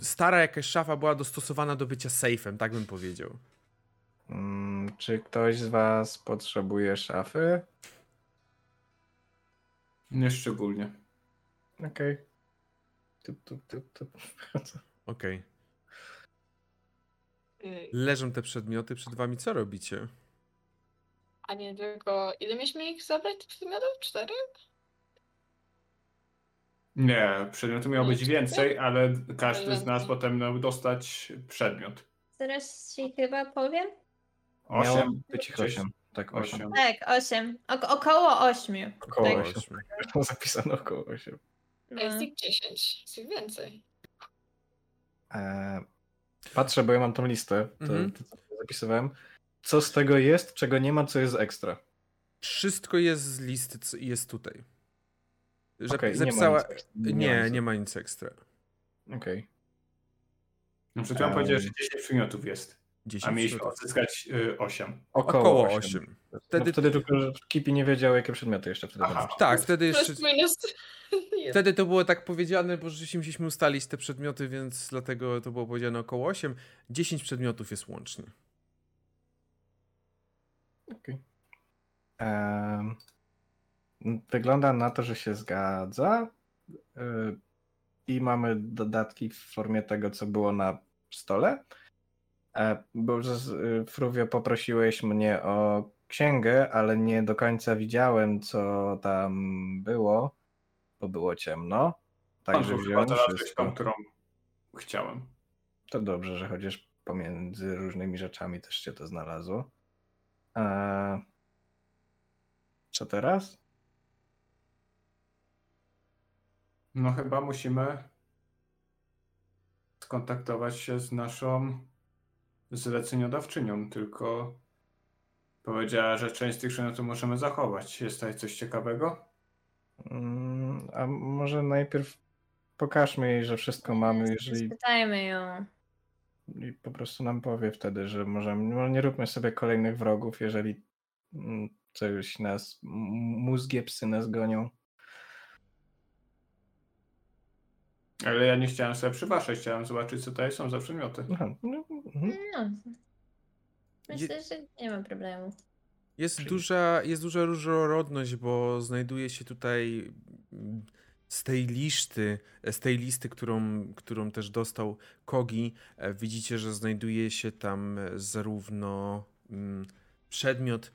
stara jakaś szafa była dostosowana do bycia safem, tak bym powiedział. Mm, czy ktoś z was potrzebuje szafy? Nie szczególnie. Okej. Tup. Okej. Y, Leżą te przedmioty przed wami, co robicie? A nie tylko. Ile mieliśmy ich zabrać tych przedmiotów? Cztery? Nie, przedmiotu miało być więcej, ale każdy z nas potem miał dostać przedmiot. Zaraz ci chyba powiem. Osiem, być ich osiem. Tak, osiem. osiem. Tak, osiem. Ok- około ośmiu. Około Tak. osiem. Ośmiu. Zapisano około osiem. A jest No. ich dziesięć. Jest ich więcej. E, patrzę, bo ja mam tą listę, to, Mhm. to, co zapisywałem. Co z tego jest, czego nie ma, co jest ekstra? Wszystko jest z listy, co jest tutaj. Że Okej, zapisała... nie. Nie, nic. nie ma nic ekstra. Okej. No, Przed chwilą powiedziałeś, że 10 przedmiotów jest, 10 a mieliśmy odzyskać y, 8. Około, Około osiem. 8. Wtedy... Wtedy- No, wtedy tylko, Kipi nie wiedział, jakie przedmioty jeszcze wtedy Aha. Tak, wtedy jeszcze... Wtedy to było tak powiedziane, bo rzeczywiście musieliśmy ustalić te przedmioty, więc dlatego to było powiedziane około 8. 10 przedmiotów jest łącznie. Okej. Em, Wygląda na to, że się zgadza. Y, I mamy dodatki w formie tego, co było na stole. E, Bo Fruvio poprosiłeś mnie o księgę, ale nie do końca widziałem, co tam było, bo było ciemno. Także chyba wziąłem wszystko. którą chciałem. To dobrze, że chociaż pomiędzy różnymi rzeczami też cię to znalazło. E, Co teraz? No chyba musimy skontaktować się z naszą zleceniodawczynią, tylko powiedziała, że część z tych przedmiotów możemy zachować. Jest tutaj coś ciekawego? Mm, A może najpierw pokażmy jej, że wszystko mamy, jeżeli Spytajmy ją. i po prostu nam powie wtedy, że możemy, no nie róbmy sobie kolejnych wrogów, jeżeli mm, coś nas, mózgie psy nas gonią. Ale ja nie chciałem sobie przywaszać, chciałem zobaczyć, co tutaj są za przedmioty. Aha, no, mhm. No. Myślę, że nie ma problemu. Jest Czyli- duża, jest duża różnorodność, bo znajduje się tutaj mm, z tej listy, z tej listy, którą, którą też dostał Kogi, e, widzicie, że znajduje się tam e, zarówno mm, przedmiot,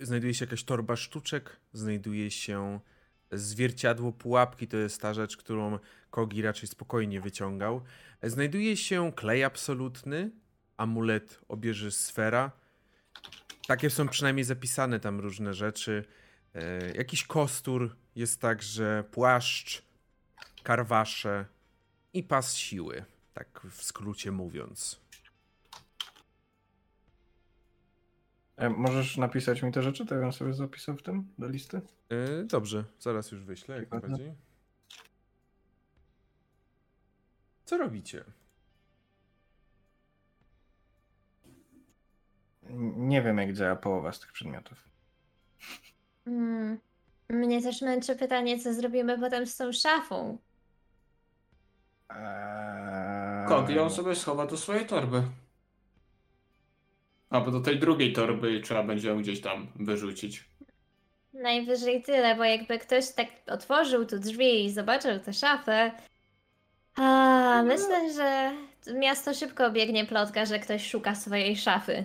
znajduje się jakaś torba sztuczek, znajduje się zwierciadło pułapki, to jest ta rzecz, którą Kogi raczej spokojnie wyciągał. Znajduje się klej absolutny, amulet obieży sfera, takie są przynajmniej zapisane tam różne rzeczy. E, jakiś kostur, jest także płaszcz, karwasze i pas siły, tak w skrócie mówiąc. Możesz napisać mi te rzeczy, to ja bym sobie zapisał w tym do listy? E, dobrze, zaraz już wyślę, jak Dokładnie. najbardziej. Co robicie? Nie wiem, jak działa połowa z tych przedmiotów. Mm. Mnie też męczy pytanie, co zrobimy potem z tą szafą. Eee, Kogi ją sobie schowa do swojej torby. Albo do tej drugiej torby trzeba będzie ją gdzieś tam wyrzucić. Najwyżej tyle, bo jakby ktoś tak otworzył tu drzwi i zobaczył tę szafę. A, myślę, że miasto szybko obiegnie plotka, że ktoś szuka swojej szafy.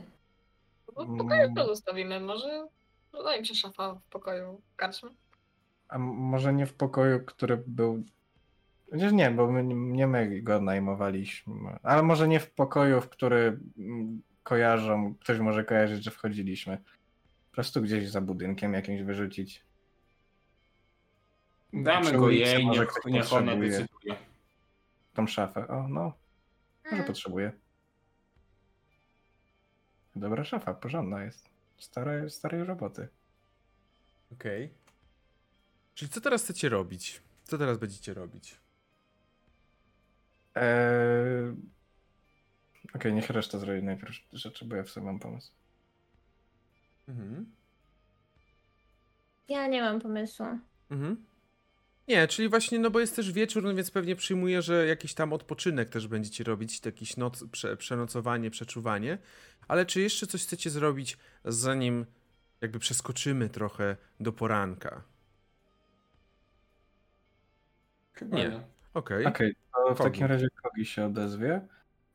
No, w pokoju to zostawimy. Może wydaje mi się szafa w pokoju karczmy. A może nie w pokoju, który był. Chociaż nie, bo my, nie my go najmowaliśmy. Ale może nie w pokoju, w który kojarzą. Ktoś może kojarzyć, że wchodziliśmy. Po prostu gdzieś za budynkiem jakimś wyrzucić. Damy Przy go ulicy jej, może niech, ktoś niech ona potrzebuje. decyduje. Tą szafę. O, no, może Mm. potrzebuje. Dobra szafa, porządna jest. Stare, starej roboty. Okej. Czyli co teraz chcecie robić? Co teraz będziecie robić? Eee... Okej, niech reszta zrobi najpierw rzeczy, bo ja w sobie mam pomysł. Mhm. Ja nie mam pomysłu. Mhm. Nie, czyli właśnie, no bo jest też wieczór, no więc pewnie przyjmuję, że jakiś tam odpoczynek też będziecie robić, jakiś noc, prze, przenocowanie, przeczuwanie. Ale czy jeszcze coś chcecie zrobić, zanim jakby przeskoczymy trochę do poranka? Chyba Nie. Okej. Okej, to w Kogi. takim razie Kogi się odezwie,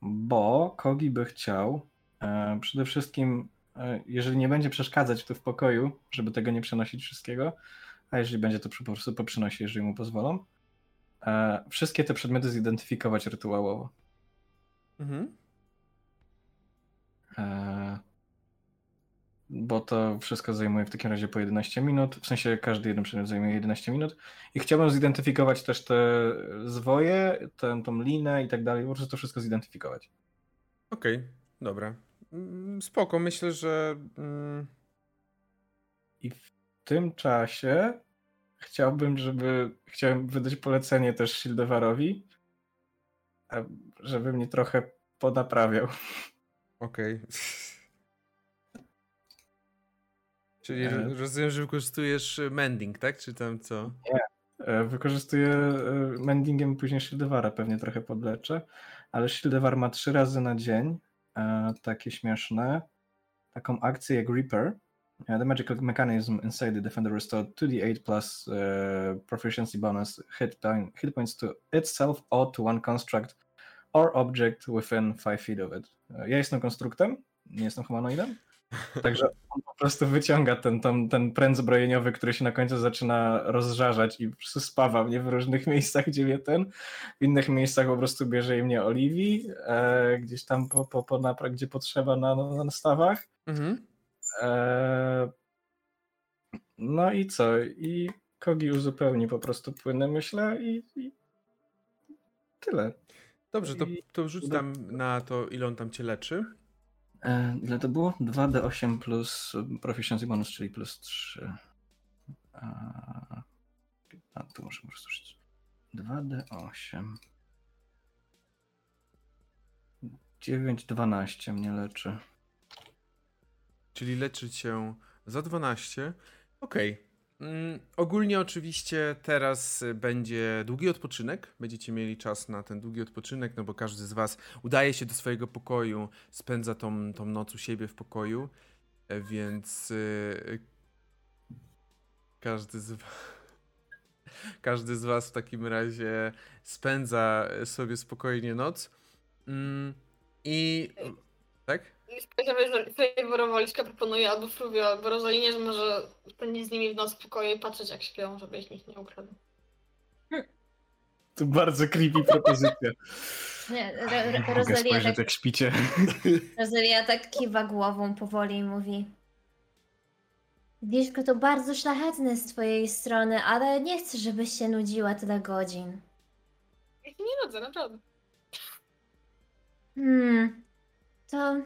bo Kogi by chciał e, przede wszystkim, e, jeżeli nie będzie przeszkadzać tu w pokoju, żeby tego nie przenosić wszystkiego, a jeżeli będzie to po prostu poprzynosi, jeżeli mu pozwolą, e, wszystkie te przedmioty zidentyfikować rytuałowo. Mhm. Bo to wszystko zajmuje w takim razie po 11 minut. W sensie każdy jeden przedmiot zajmuje 11 minut. I chciałbym zidentyfikować też te zwoje, tę, tą linę i tak dalej. Po prostu to wszystko zidentyfikować. Okej, dobra. Mm, Spoko, myślę, że... Mm, I w tym czasie chciałbym, żeby. Chciałem wydać polecenie też Sildewarowi, żeby mnie trochę ponaprawiał. Okej. Czyli E. ro- rozumiem, że wykorzystujesz e, mending, tak? Czy tam co? E, Wykorzystuję e, mendingiem później Shieldewara, pewnie trochę podleczę, ale Shieldewar ma trzy razy na dzień takie śmieszne, taką akcję jak Reaper. The magical mechanism inside the defender restored 2d8 plus proficiency bonus hit, point, hit points to itself or to one construct or object within 5 feet of it. Ja jestem konstruktem, nie jestem humanoidem, także on po prostu wyciąga ten, ten, ten pręt zbrojeniowy, który się na końcu zaczyna rozżarzać i po prostu spawa mnie w różnych miejscach, gdzie mnie ten, w innych miejscach po prostu bierze i mnie Oliwii, e, gdzieś tam po, po, po napra- gdzie potrzeba na, na, na stawach. Mhm. E, no i co? I Kogi uzupełni po prostu płynę, myślę, i, i tyle. Dobrze, to, to rzuć tam na to, ile on tam cię leczy. E, ile to było? 2d8 plus proficiency bonus, czyli plus 3. A, a tu muszę po prostu rzucić. 2d8. 9, 12 mnie leczy. Czyli leczy cię za 12. Okej. Mm, ogólnie oczywiście teraz y, będzie długi odpoczynek. Będziecie mieli czas na ten długi odpoczynek, no bo każdy z was udaje się do swojego pokoju, spędza tą, tą noc u siebie w pokoju, e, więc y, każdy z was każdy z was w takim razie spędza sobie spokojnie noc. Mm, I tak? Favorowaliska proponuje albo Fruvio, albo Rosalinie, że może spędzić z nimi w noc w pokoju i patrzeć jak śpią, żeby ich nikt nie ukradł. To bardzo creepy propozycja. Nie, Ro- Ro- Rosalia, tak, jak śpicie. Rosalia tak kiwa głową powoli i mówi Wieszko, to bardzo szlachetne z twojej strony, ale nie chcę, żebyś się nudziła tyle godzin. Ja się nie nudzę, naprawdę. Hmm, to,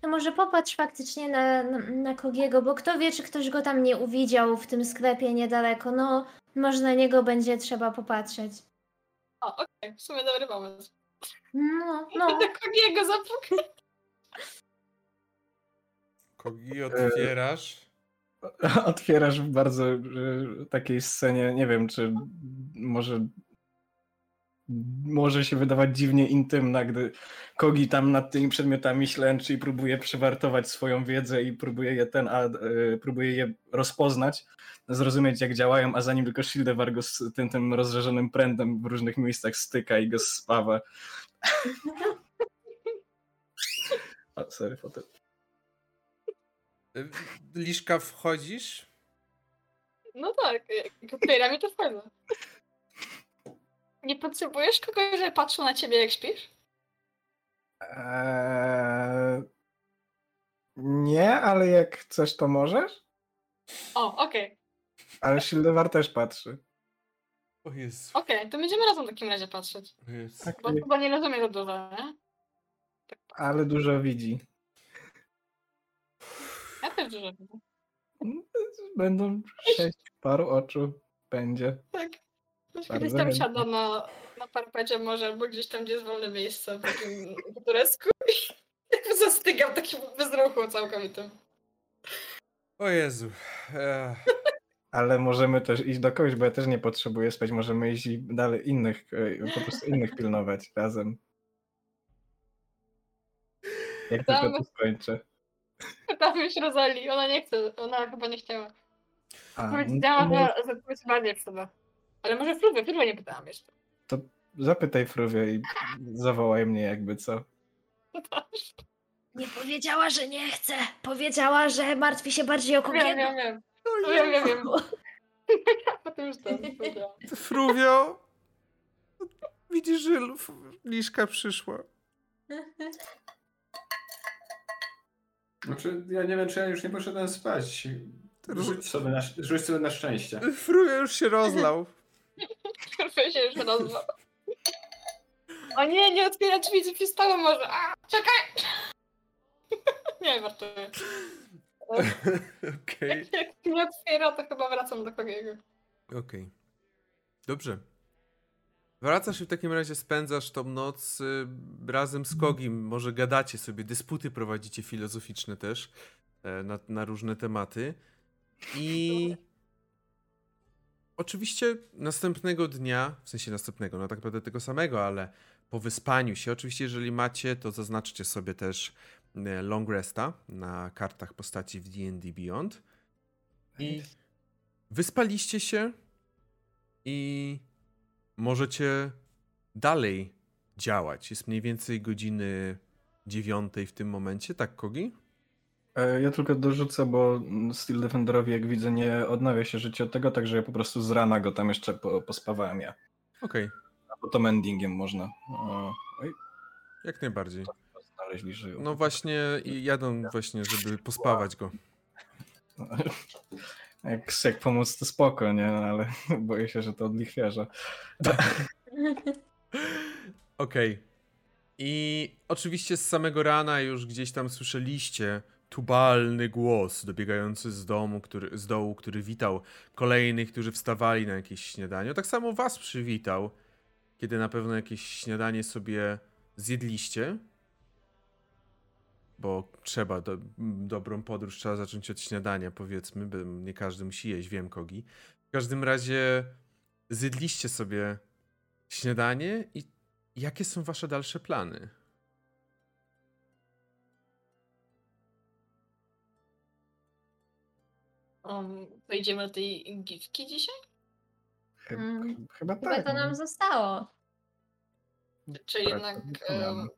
to może popatrz faktycznie na, na, na Kogiego, bo kto wie, czy ktoś go tam nie uwidział w tym sklepie niedaleko. No, może na niego będzie trzeba popatrzeć. O, okej, w sumie dobry pomysł. No, no. Do kogiego zapukać. Kogi otwierasz. Otwierasz w bardzo e, takiej scenie, nie wiem, czy może może się wydawać dziwnie intymna, gdy Kogi tam nad tymi przedmiotami ślęczy i próbuje przewartować swoją wiedzę i próbuje je ten, a, e, próbuje je rozpoznać, zrozumieć jak działają, a zanim tylko Shieldewar go z tym, tym rozżarzonym prędem w różnych miejscach styka i go spawa. o, sorry, fotel. Y, Liszka, wchodzisz? No tak, jak otwieram to wchodzę. Nie potrzebujesz kogoś, żeby patrzył na ciebie jak śpisz? Eee, nie, ale jak coś to możesz? O, okej. Ale Shieldewar też patrzy. O Jezu. Okej, to będziemy razem w takim razie patrzeć. Jezu. Tak, Bo chyba nie rozumiem za dużo, nie? ale dużo widzi. Ja też dużo widzę. Będą sześć paru oczu. Będzie. Tak. Gdzieś tam siada na, na parapecie może, albo gdzieś tam, gdzie jest wolne miejsce w takim turesku i zastygam takim bezruchu całkowitym. O Jezu. Ech. Ale możemy też iść do kogoś, bo ja też nie potrzebuję spać. Możemy iść i dalej innych, e, po prostu innych pilnować razem. Jak tylko Tam- to skończę. Pytamy się Rosali, ona nie chce, ona chyba nie chciała. A, Powiedziała, no, że, że to jest bardziej chyba. Ale może Frubę, Frubę nie pytałam jeszcze. zapytaj Fruwie i zawołaj mnie jakby co. Nie powiedziała, że nie chce. Powiedziała, że martwi się bardziej o Wiem, Kogiego. wiem, wiem. Wiem, wiem, wiem. Potem już to powiedziałam. Fruvio. Widzisz, że Liszka przyszła. Znaczy, ja nie wiem, czy ja już nie poszedłem spać. Rzuć sobie na, rzuć sobie na szczęście. Fruvio już się rozlał. Frubę się już rozwał. O nie, nie otwiera drzwi, co się stało może. A, czekaj! Nie, wartuję. Okej. Jak nie otwiera, to chyba wracam do kogiego. Okej. Dobrze. Wracasz i w takim razie spędzasz tą noc y, razem z Kogim. Może gadacie sobie, dysputy prowadzicie filozoficzne też e, na, na różne tematy. I oczywiście następnego dnia, w sensie następnego, no tak naprawdę tego samego, ale po wyspaniu się, oczywiście jeżeli macie, to zaznaczcie sobie też e, long resta na kartach postaci w D&D Beyond. I wyspaliście się i możecie dalej działać. Jest mniej więcej godziny dziewiątej w tym momencie, tak Kogi? E, Ja tylko dorzucę, bo Steel Defenderowi, jak widzę, nie odnawia się życie od tego, także ja po prostu z rana go tam jeszcze po, pospawałem ja. Okej, A potem endingiem można. Oj, jak najbardziej. znaleźli żyją. No właśnie, i jadą właśnie, żeby pospawać go. Jak, jak pomóc, to spoko, nie? No, Ale boję się, że to od lichwiarza. Okej. I oczywiście z samego rana już gdzieś tam słyszeliście tubalny głos dobiegający z domu, który, z dołu, który witał kolejnych, którzy wstawali na jakieś śniadanie. Tak samo was przywitał, kiedy na pewno jakieś śniadanie sobie zjedliście. Bo trzeba, do, dobrą podróż trzeba zacząć od śniadania, powiedzmy, bo nie każdy musi jeść, wiem kogi. W każdym razie zjedliście sobie śniadanie i jakie są wasze dalsze plany? Um, pojedziemy do tej giftki dzisiaj? Chyba, Mm, chyba Chyba tak. to nam zostało. Czy Tak, jednak, em,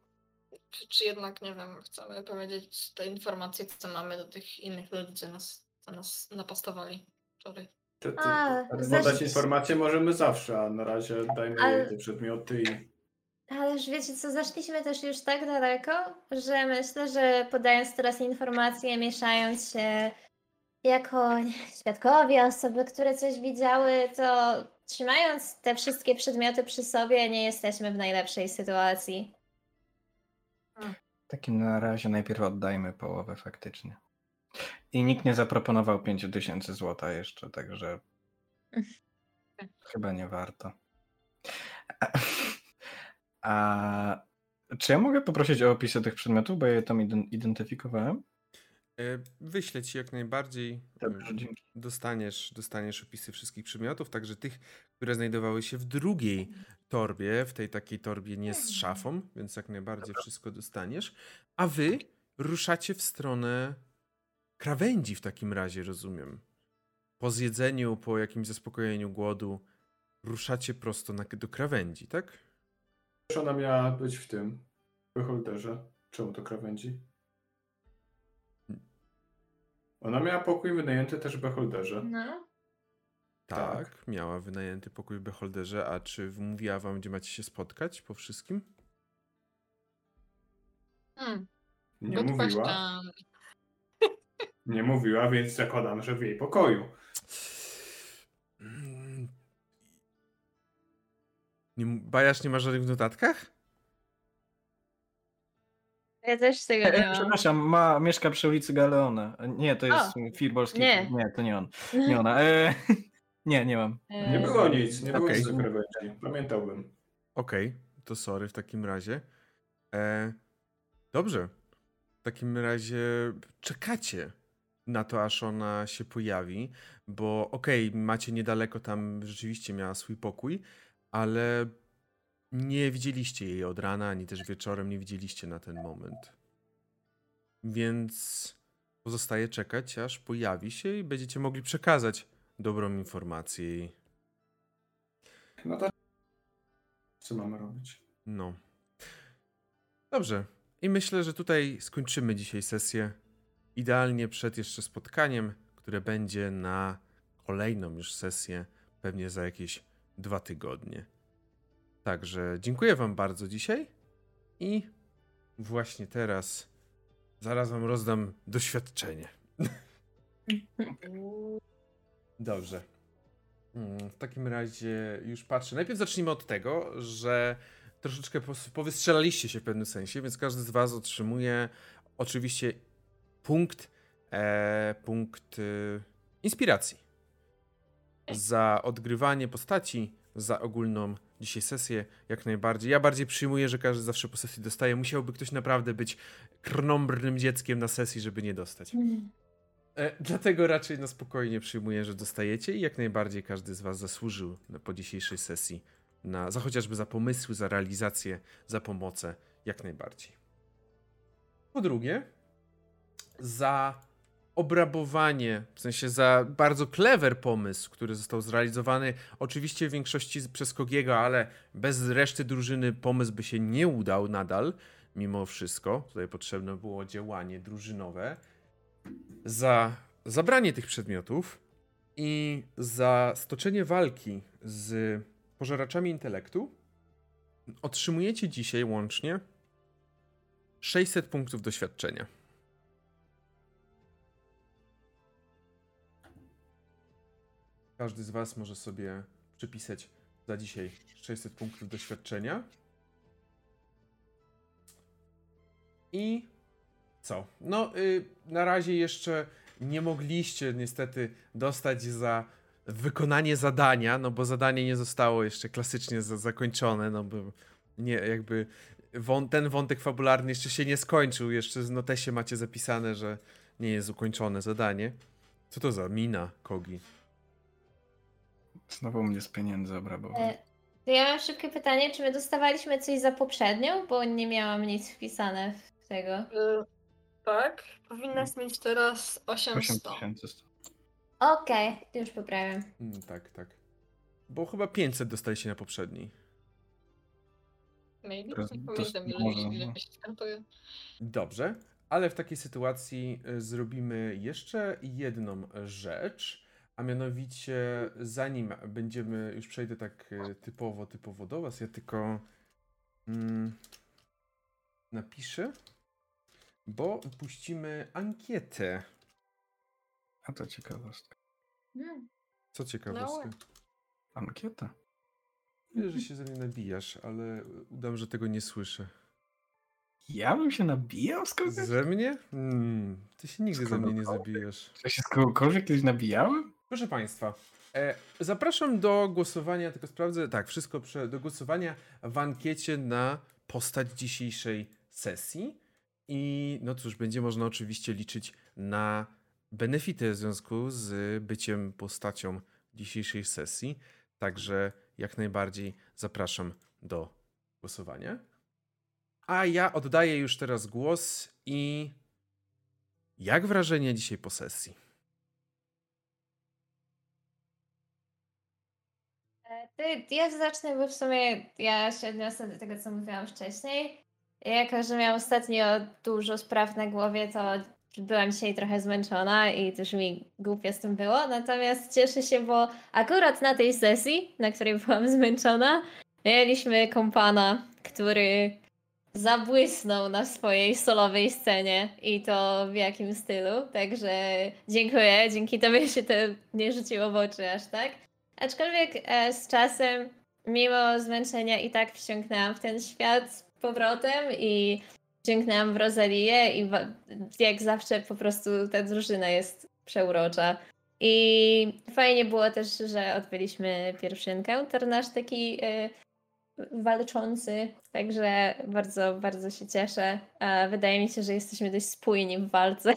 czy, czy jednak, nie wiem, chcemy powiedzieć te informacje, co mamy do tych innych ludzi, co nas, co nas napastowali wczoraj. To, to, A, podać zaś- informacje możemy zawsze, a na razie dajmy Ale- te przedmioty i Ależ wiecie co, zaszliśmy też już tak daleko, że myślę, że podając teraz informacje, mieszając się jako świadkowie, osoby, które coś widziały, to trzymając te wszystkie przedmioty przy sobie, nie jesteśmy w najlepszej sytuacji. W takim na razie najpierw oddajmy połowę faktycznie. I nikt nie zaproponował 5000 złota jeszcze, także chyba nie warto. A, a czy ja mogę poprosić o opisy tych przedmiotów, bo ja je tam ident- identyfikowałem? E, Wyślę ci jak najbardziej. Dobrze, e, dzięki. Dostaniesz, dostaniesz opisy wszystkich przedmiotów, także tych, które znajdowały się w drugiej torbie, w tej takiej torbie nie z szafą, więc jak najbardziej wszystko dostaniesz. A wy ruszacie w stronę krawędzi w takim razie, rozumiem. Po zjedzeniu, po jakimś zaspokojeniu głodu, ruszacie prosto na, do krawędzi, tak? Ona miała być w tym beholderze. Czemu to krawędzi? Ona miała pokój wynajęty też w beholderze. No. Tak, Tak. miała wynajęty pokój w Beholderze, a czy mówiła wam, gdzie macie się spotkać po wszystkim? Hmm, Nie good mówiła. question. Nie mówiła, więc zakładam, że w jej pokoju. Mm. Nie, Bajasz nie ma żadnych w notatkach? Ja też tego nie e, mam. przepraszam, ma, mieszka przy ulicy Galeona. Nie, to jest Firbolski. nie. nie, to nie on. Nie ona. E, nie, nie mam. Nie E, było nic, nie było Okej. nic. Pamiętałbym. Okej, to sorry w takim razie. E, dobrze. W takim razie czekacie na to, aż ona się pojawi, bo okej, macie niedaleko tam, rzeczywiście miała swój pokój, ale nie widzieliście jej od rana, ani też wieczorem nie widzieliście na ten moment. Więc pozostaje czekać, aż pojawi się i będziecie mogli przekazać dobrą informację. No to co mamy robić? No. Dobrze. I myślę, że tutaj skończymy dzisiaj sesję. Idealnie przed jeszcze spotkaniem, które będzie na kolejną już sesję, pewnie za jakieś dwa tygodnie. Także dziękuję Wam bardzo dzisiaj i właśnie teraz zaraz Wam rozdam doświadczenie. Dobrze. Mm, W takim razie już patrzę. Najpierw zacznijmy od tego, że troszeczkę powystrzelaliście się w pewnym sensie, więc każdy z Was otrzymuje oczywiście punkt, e, punkt e, inspiracji za odgrywanie postaci, za ogólną dzisiaj sesję, jak najbardziej. Ja bardziej przyjmuję, że każdy zawsze po sesji dostaje. Musiałby ktoś naprawdę być krnąbrnym dzieckiem na sesji, żeby nie dostać. E, dlatego raczej na spokojnie przyjmuję, że dostajecie i jak najbardziej każdy z Was zasłużył po dzisiejszej sesji na, za chociażby za pomysły, za realizację, za pomocę, jak najbardziej. Po drugie, za obrabowanie, w sensie za bardzo clever pomysł, który został zrealizowany oczywiście w większości przez Kogiego, ale bez reszty drużyny pomysł by się nie udał nadal, mimo wszystko. Tutaj potrzebne było działanie drużynowe. Za zabranie tych przedmiotów i za stoczenie walki z pożeraczami intelektu otrzymujecie dzisiaj łącznie 600 punktów doświadczenia. Każdy z Was może sobie przypisać za dzisiaj 600 punktów doświadczenia. I co? No, y, na razie jeszcze nie mogliście niestety dostać za wykonanie zadania, no bo zadanie nie zostało jeszcze klasycznie za zakończone, no bo nie, jakby wą ten wątek fabularny jeszcze się nie skończył, jeszcze w notesie macie zapisane, że nie jest ukończone zadanie. Co to za mina, Kogi? Znowu mnie z pieniędzy obrabował. E, to ja mam szybkie pytanie, czy my dostawaliśmy coś za poprzednią, bo nie miałam nic wpisane w tego. Y, tak, powinnaś mieć teraz 800. 8100. Okej, to już poprawiam. Mm, tak, tak. Bo chyba 500 dostaliście na poprzedniej. Maybe, To- nie pamiętam ile, może, ile no. mi się. Dobrze, ale w takiej sytuacji y, zrobimy jeszcze jedną rzecz, a mianowicie zanim będziemy, już przejdę tak y, typowo, typowo do was, ja tylko mm, napiszę, bo puścimy ankietę. A to ciekawostka. Hmm. Co ciekawostka. No. Ankieta. Wiesz, że się ze mnie nabijasz, ale udam, że tego nie słyszę. Ja bym się nabijał z kogoś? Ze mnie? Mm, ty się nigdy ze mnie nie zabijasz. Czy ja się z kogokolwiek kiedyś nabijałem? Proszę Państwa, e, zapraszam do głosowania, tylko sprawdzę, tak, wszystko prze, do głosowania w ankiecie na postać dzisiejszej sesji. I no cóż, będzie można oczywiście liczyć na benefity w związku z byciem postacią dzisiejszej sesji. Także jak najbardziej zapraszam do głosowania. A ja oddaję już teraz głos i jak wrażenie dzisiaj po sesji? Ja zacznę, bo w sumie ja się odniosę do tego, co mówiłam wcześniej. Jako, że miałam ostatnio dużo spraw na głowie, to byłam dzisiaj trochę zmęczona i też mi głupio z tym było. Natomiast cieszę się, bo akurat na tej sesji, na której byłam zmęczona, mieliśmy kompana, który zabłysnął na swojej solowej scenie i to w jakim stylu. Także dziękuję, dzięki tobie się to nie rzuciło w oczy aż tak. Aczkolwiek e, z czasem, mimo zmęczenia, i tak wciągnęłam w ten świat z powrotem i wciągnęłam w Rozalię i jak zawsze po prostu ta drużyna jest przeurocza. I fajnie było też, że odbyliśmy pierwszy encounter nasz taki e, walczący, także bardzo, bardzo się cieszę. E, wydaje mi się, że jesteśmy dość spójni w walce.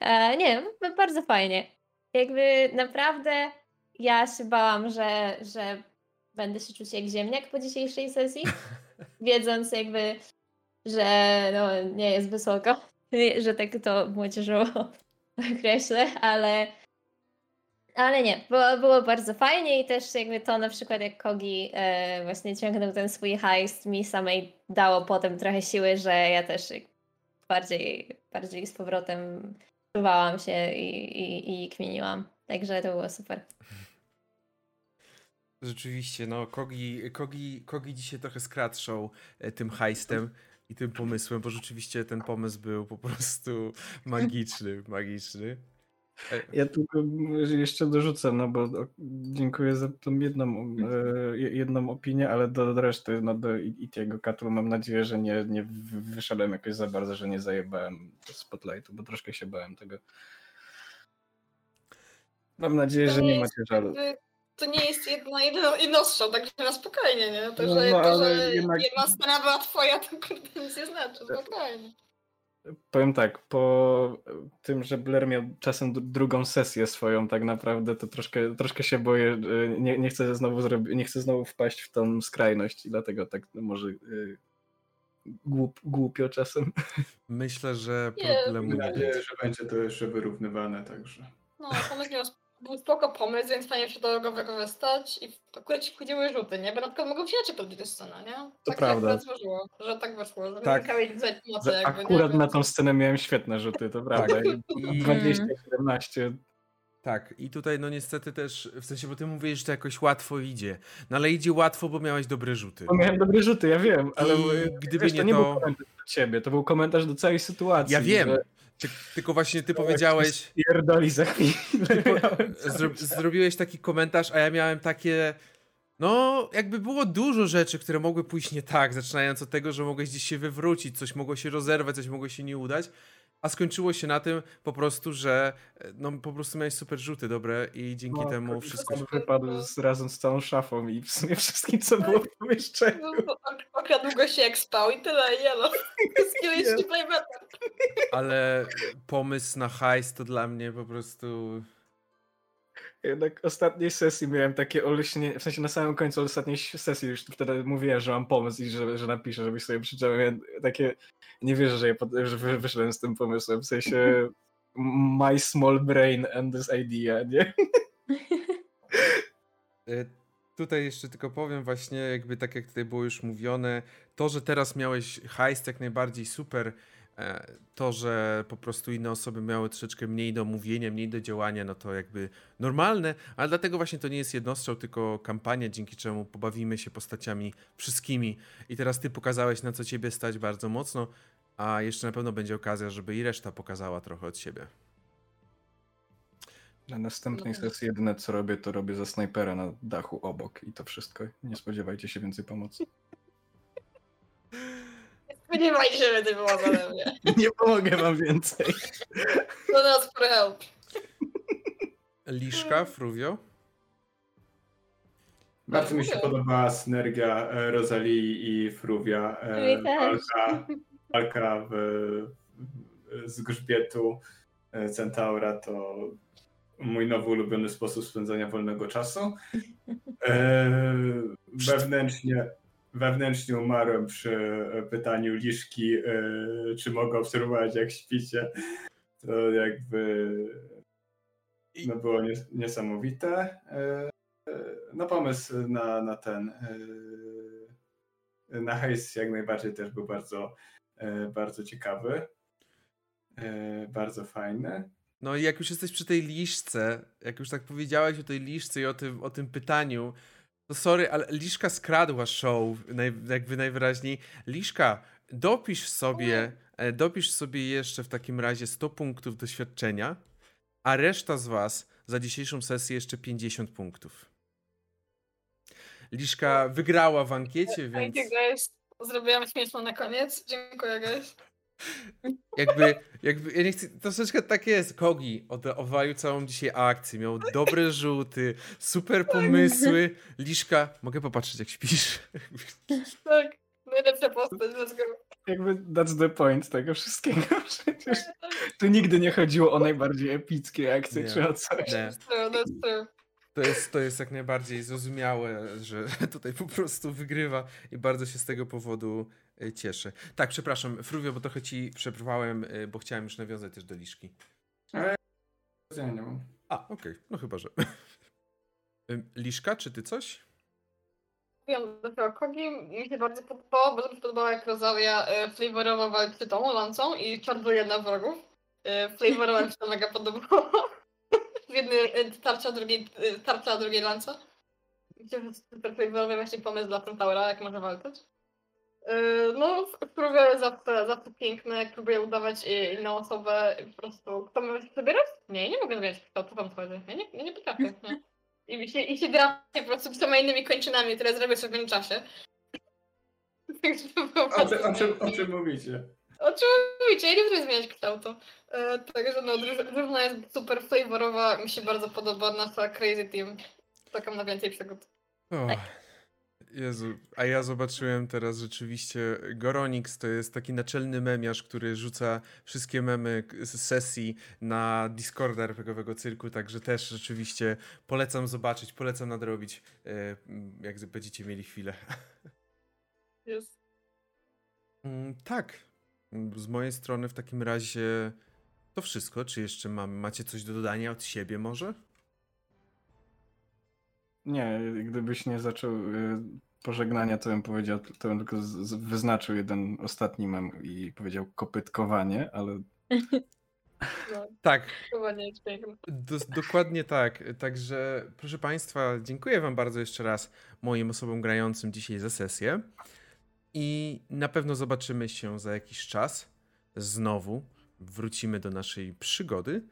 E, nie, bardzo fajnie. Jakby naprawdę ja się bałam, że, że będę się czuć jak ziemniak po dzisiejszej sesji, wiedząc jakby, że no, nie jest wysoko, że tak to młodzieżowo określę, ale ale nie, było, było bardzo fajnie i też jakby to na przykład jak Kogi e, właśnie ciągnął ten swój heist mi samej dało potem trochę siły, że ja też bardziej, bardziej z powrotem czuwałam się i, i, i kminiłam. Także to było super. Rzeczywiście, no Kogi, Kogi, Kogi dzisiaj trochę skradszą e, tym heistem i tym pomysłem, bo rzeczywiście ten pomysł był po prostu magiczny, magiczny. E, Ja tylko jeszcze dorzucę, no bo dziękuję za tą jedną, e, jedną opinię, ale do, do reszty, no do I- Itiego Katu mam nadzieję, że nie, nie wyszedłem jakoś za bardzo, że nie zajebałem spotlightu, bo troszkę się bałem tego. Mam nadzieję, To że nie macie żalu. jakby- To nie jest jedna, jedna jednostrzał, także na spokojnie, nie? To, No, że, no, to, ale że jednak- jedna scena była twoja, to kurde nic nie znaczy, spokojnie. Powiem tak, po tym, że Blair miał czasem dru- drugą sesję swoją tak naprawdę, to troszkę, troszkę się boję, nie, nie, chcę znowu zrobi- nie chcę znowu wpaść w tą skrajność i dlatego tak może e, głup, głupio czasem. Myślę, że Nie, problemu Mam nie nadzieję, będzie. że będzie to jeszcze wyrównywane, także. No, pomysł był spoko pomysł, więc fajnie się do go wykorzystać i akurat ci wchodziły rzuty, nie? Bo na przykład mogą się inaczej podbić scenę, nie? To tak prawda. Się akurat złożyło, że tak wyszło, że Tak. wziąć moce Że jakby, akurat nie? na tą scenę miałem świetne rzuty, to prawda. I- 20-17. Tak, i tutaj no niestety też, w sensie, bo ty mówisz, że to jakoś łatwo idzie. No ale idzie łatwo, bo miałeś dobre rzuty. Bo miałem dobre rzuty, ja wiem, ale I gdyby wiesz, nie to nie to- był komentarz do ciebie, to był komentarz do całej sytuacji. Ja wiem, że Ty, tylko właśnie ty powiedziałeś, Pierdoli za chwilę. Zro, zrobiłeś taki komentarz, a ja miałem takie, no jakby było dużo rzeczy, które mogły pójść nie tak, zaczynając od tego, że mogłeś gdzieś się wywrócić, coś mogło się rozerwać, coś mogło się nie udać, a skończyło się na tym po prostu, że e, no po prostu miałeś super rzuty dobre i dzięki No, temu wszystko... on wypadł z, razem z całą szafą i w sumie wszystkim, co było w pomieszczeniu. No, Okradł go się jak spał i tyle, jelo. Ale pomysł na hajs to dla mnie po prostu... Jednak ostatniej sesji miałem takie olśnienie, w sensie na samym końcu ostatniej sesji już wtedy mówiłem, że mam pomysł i że, że napiszę, żebyś sobie przeczytał. Miałem takie, nie wierzę, że, je, pod- że wy- wyszedłem z tym pomysłem, w sensie my small brain and this idea, nie? E, Tutaj jeszcze tylko powiem właśnie, jakby tak jak tutaj było już mówione, to, że teraz miałeś heist jak najbardziej super, to, że po prostu inne osoby miały troszeczkę mniej do mówienia, mniej do działania, no to jakby normalne, ale dlatego właśnie to nie jest jednostrzał, tylko kampania, dzięki czemu pobawimy się postaciami wszystkimi i teraz ty pokazałeś, na co ciebie stać bardzo mocno, a jeszcze na pewno będzie okazja, żeby i reszta pokazała trochę od siebie. Na następnej No. sesji jedyne co robię, to robię za snajpera na dachu obok i to wszystko. Nie spodziewajcie się więcej pomocy. Spodziewajcie się, że ty było ode mnie. Nie pomogę wam więcej. Do nas help. Liszka, Fruvio? Bardzo mi się podobała synergia e, Rosalii i Fruvia. e, Mi też. Walka, walka w, z grzbietu e, Centaura to mój nowy ulubiony sposób spędzania wolnego czasu. Wewnętrznie, wewnętrznie umarłem przy pytaniu Liszki, e, czy mogę obserwować jak śpicie. To jakby no było nies- niesamowite. E, no pomysł na, na ten e, na hejs jak najbardziej też był bardzo, e, bardzo ciekawy. E, Bardzo fajny. No i jak już jesteś przy tej liszce, jak już tak powiedziałeś o tej liszce i o tym, o tym pytaniu, to sorry, ale liszka skradła show, naj, jakby najwyraźniej. Liszka, dopisz sobie, e, dopisz sobie jeszcze w takim razie 100 punktów doświadczenia, a reszta z was za dzisiejszą sesję jeszcze 50 punktów. Liszka wygrała w ankiecie, więc you guys. Zrobiłam śmieszną na koniec. Dziękuję guys. Jakby, jakby, ja nie chcę, troszeczkę tak jest, Kogi od- owalił całą dzisiaj akcję, miał dobre rzuty, super pomysły, Liszka, mogę popatrzeć jak śpisz? Tak. Najlepsza postać, let's go. Jakby that's the point tego wszystkiego. Przecież tu nigdy nie chodziło o najbardziej epickie akcje Nie. czy o coś. Nie. To jest, to jest jak najbardziej zrozumiałe, że tutaj po prostu wygrywa i bardzo się z tego powodu cieszę. Tak, przepraszam, Fruvio, bo trochę ci przerwałem, e, bo chciałem już nawiązać też do Liszki. Ja nie mam. A, okej, no chyba, że... Liszka, czy ty coś? Mówiłam dopiero Kogi, mi się bardzo podobało, bardzo mi się podobało jak Rosalia e, flavorowa walczy tą lancą i czarnuje na wrogów. Flavorowa mi się to mega podobało. W jednej tarcza, drugiej, tarcza, a drugiej lanca. Myślę, że super flavorowy właśnie pomysł dla Centaura, jak może walczyć. E, no, próbuję zawsze, zawsze piękne, jak próbuję udawać e, inną osobę, po prostu, kto ma wybierać? Nie, nie mogę wybierać kto, co tam chodzi. Ja nie, ja nie potrafię, nie. I się, i się gra po prostu sama innymi kończynami, które zrobię sobie w pewnym czasie. Także to było O, czym- o, czym, o czym mówicie? O czym mówicie? Ja nie będę zmieniać kształtu. E, także no, druż- drużyna jest super flavorowa, mi się bardzo podoba nasza Crazy Team. Czekam na więcej przygód. O, Tak. Jezu, a ja zobaczyłem teraz rzeczywiście Goronix to jest taki naczelny memiarz, który rzuca wszystkie memy z sesji na Discorda RPGowego Cyrku, także też rzeczywiście polecam zobaczyć, polecam nadrobić, e, jak będziecie mieli chwilę. Jest. Mm, Tak. Z mojej strony w takim razie to wszystko. Czy jeszcze mam, macie coś do dodania od siebie może? Nie, gdybyś nie zaczął y, pożegnania, to bym powiedział, to bym tylko z, z, wyznaczył jeden ostatni mem i powiedział kopytkowanie, ale No, Tak. Dos- dokładnie tak. Także, proszę Państwa, dziękuję Wam bardzo jeszcze raz moim osobom grającym dzisiaj za sesję. I na pewno zobaczymy się za jakiś czas. Znowu wrócimy do naszej przygody.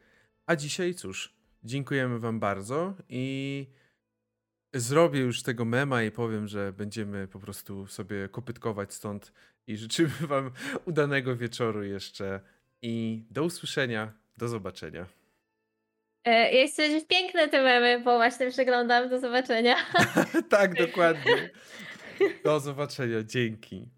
A dzisiaj, cóż, dziękujemy Wam bardzo i zrobię już tego mema i powiem, że będziemy po prostu sobie kopytkować stąd i życzymy Wam udanego wieczoru jeszcze i do usłyszenia, do zobaczenia. E, chcę powiedzieć piękne te memy, bo właśnie przeglądam. Do zobaczenia. tak, dokładnie. Do zobaczenia. Dzięki.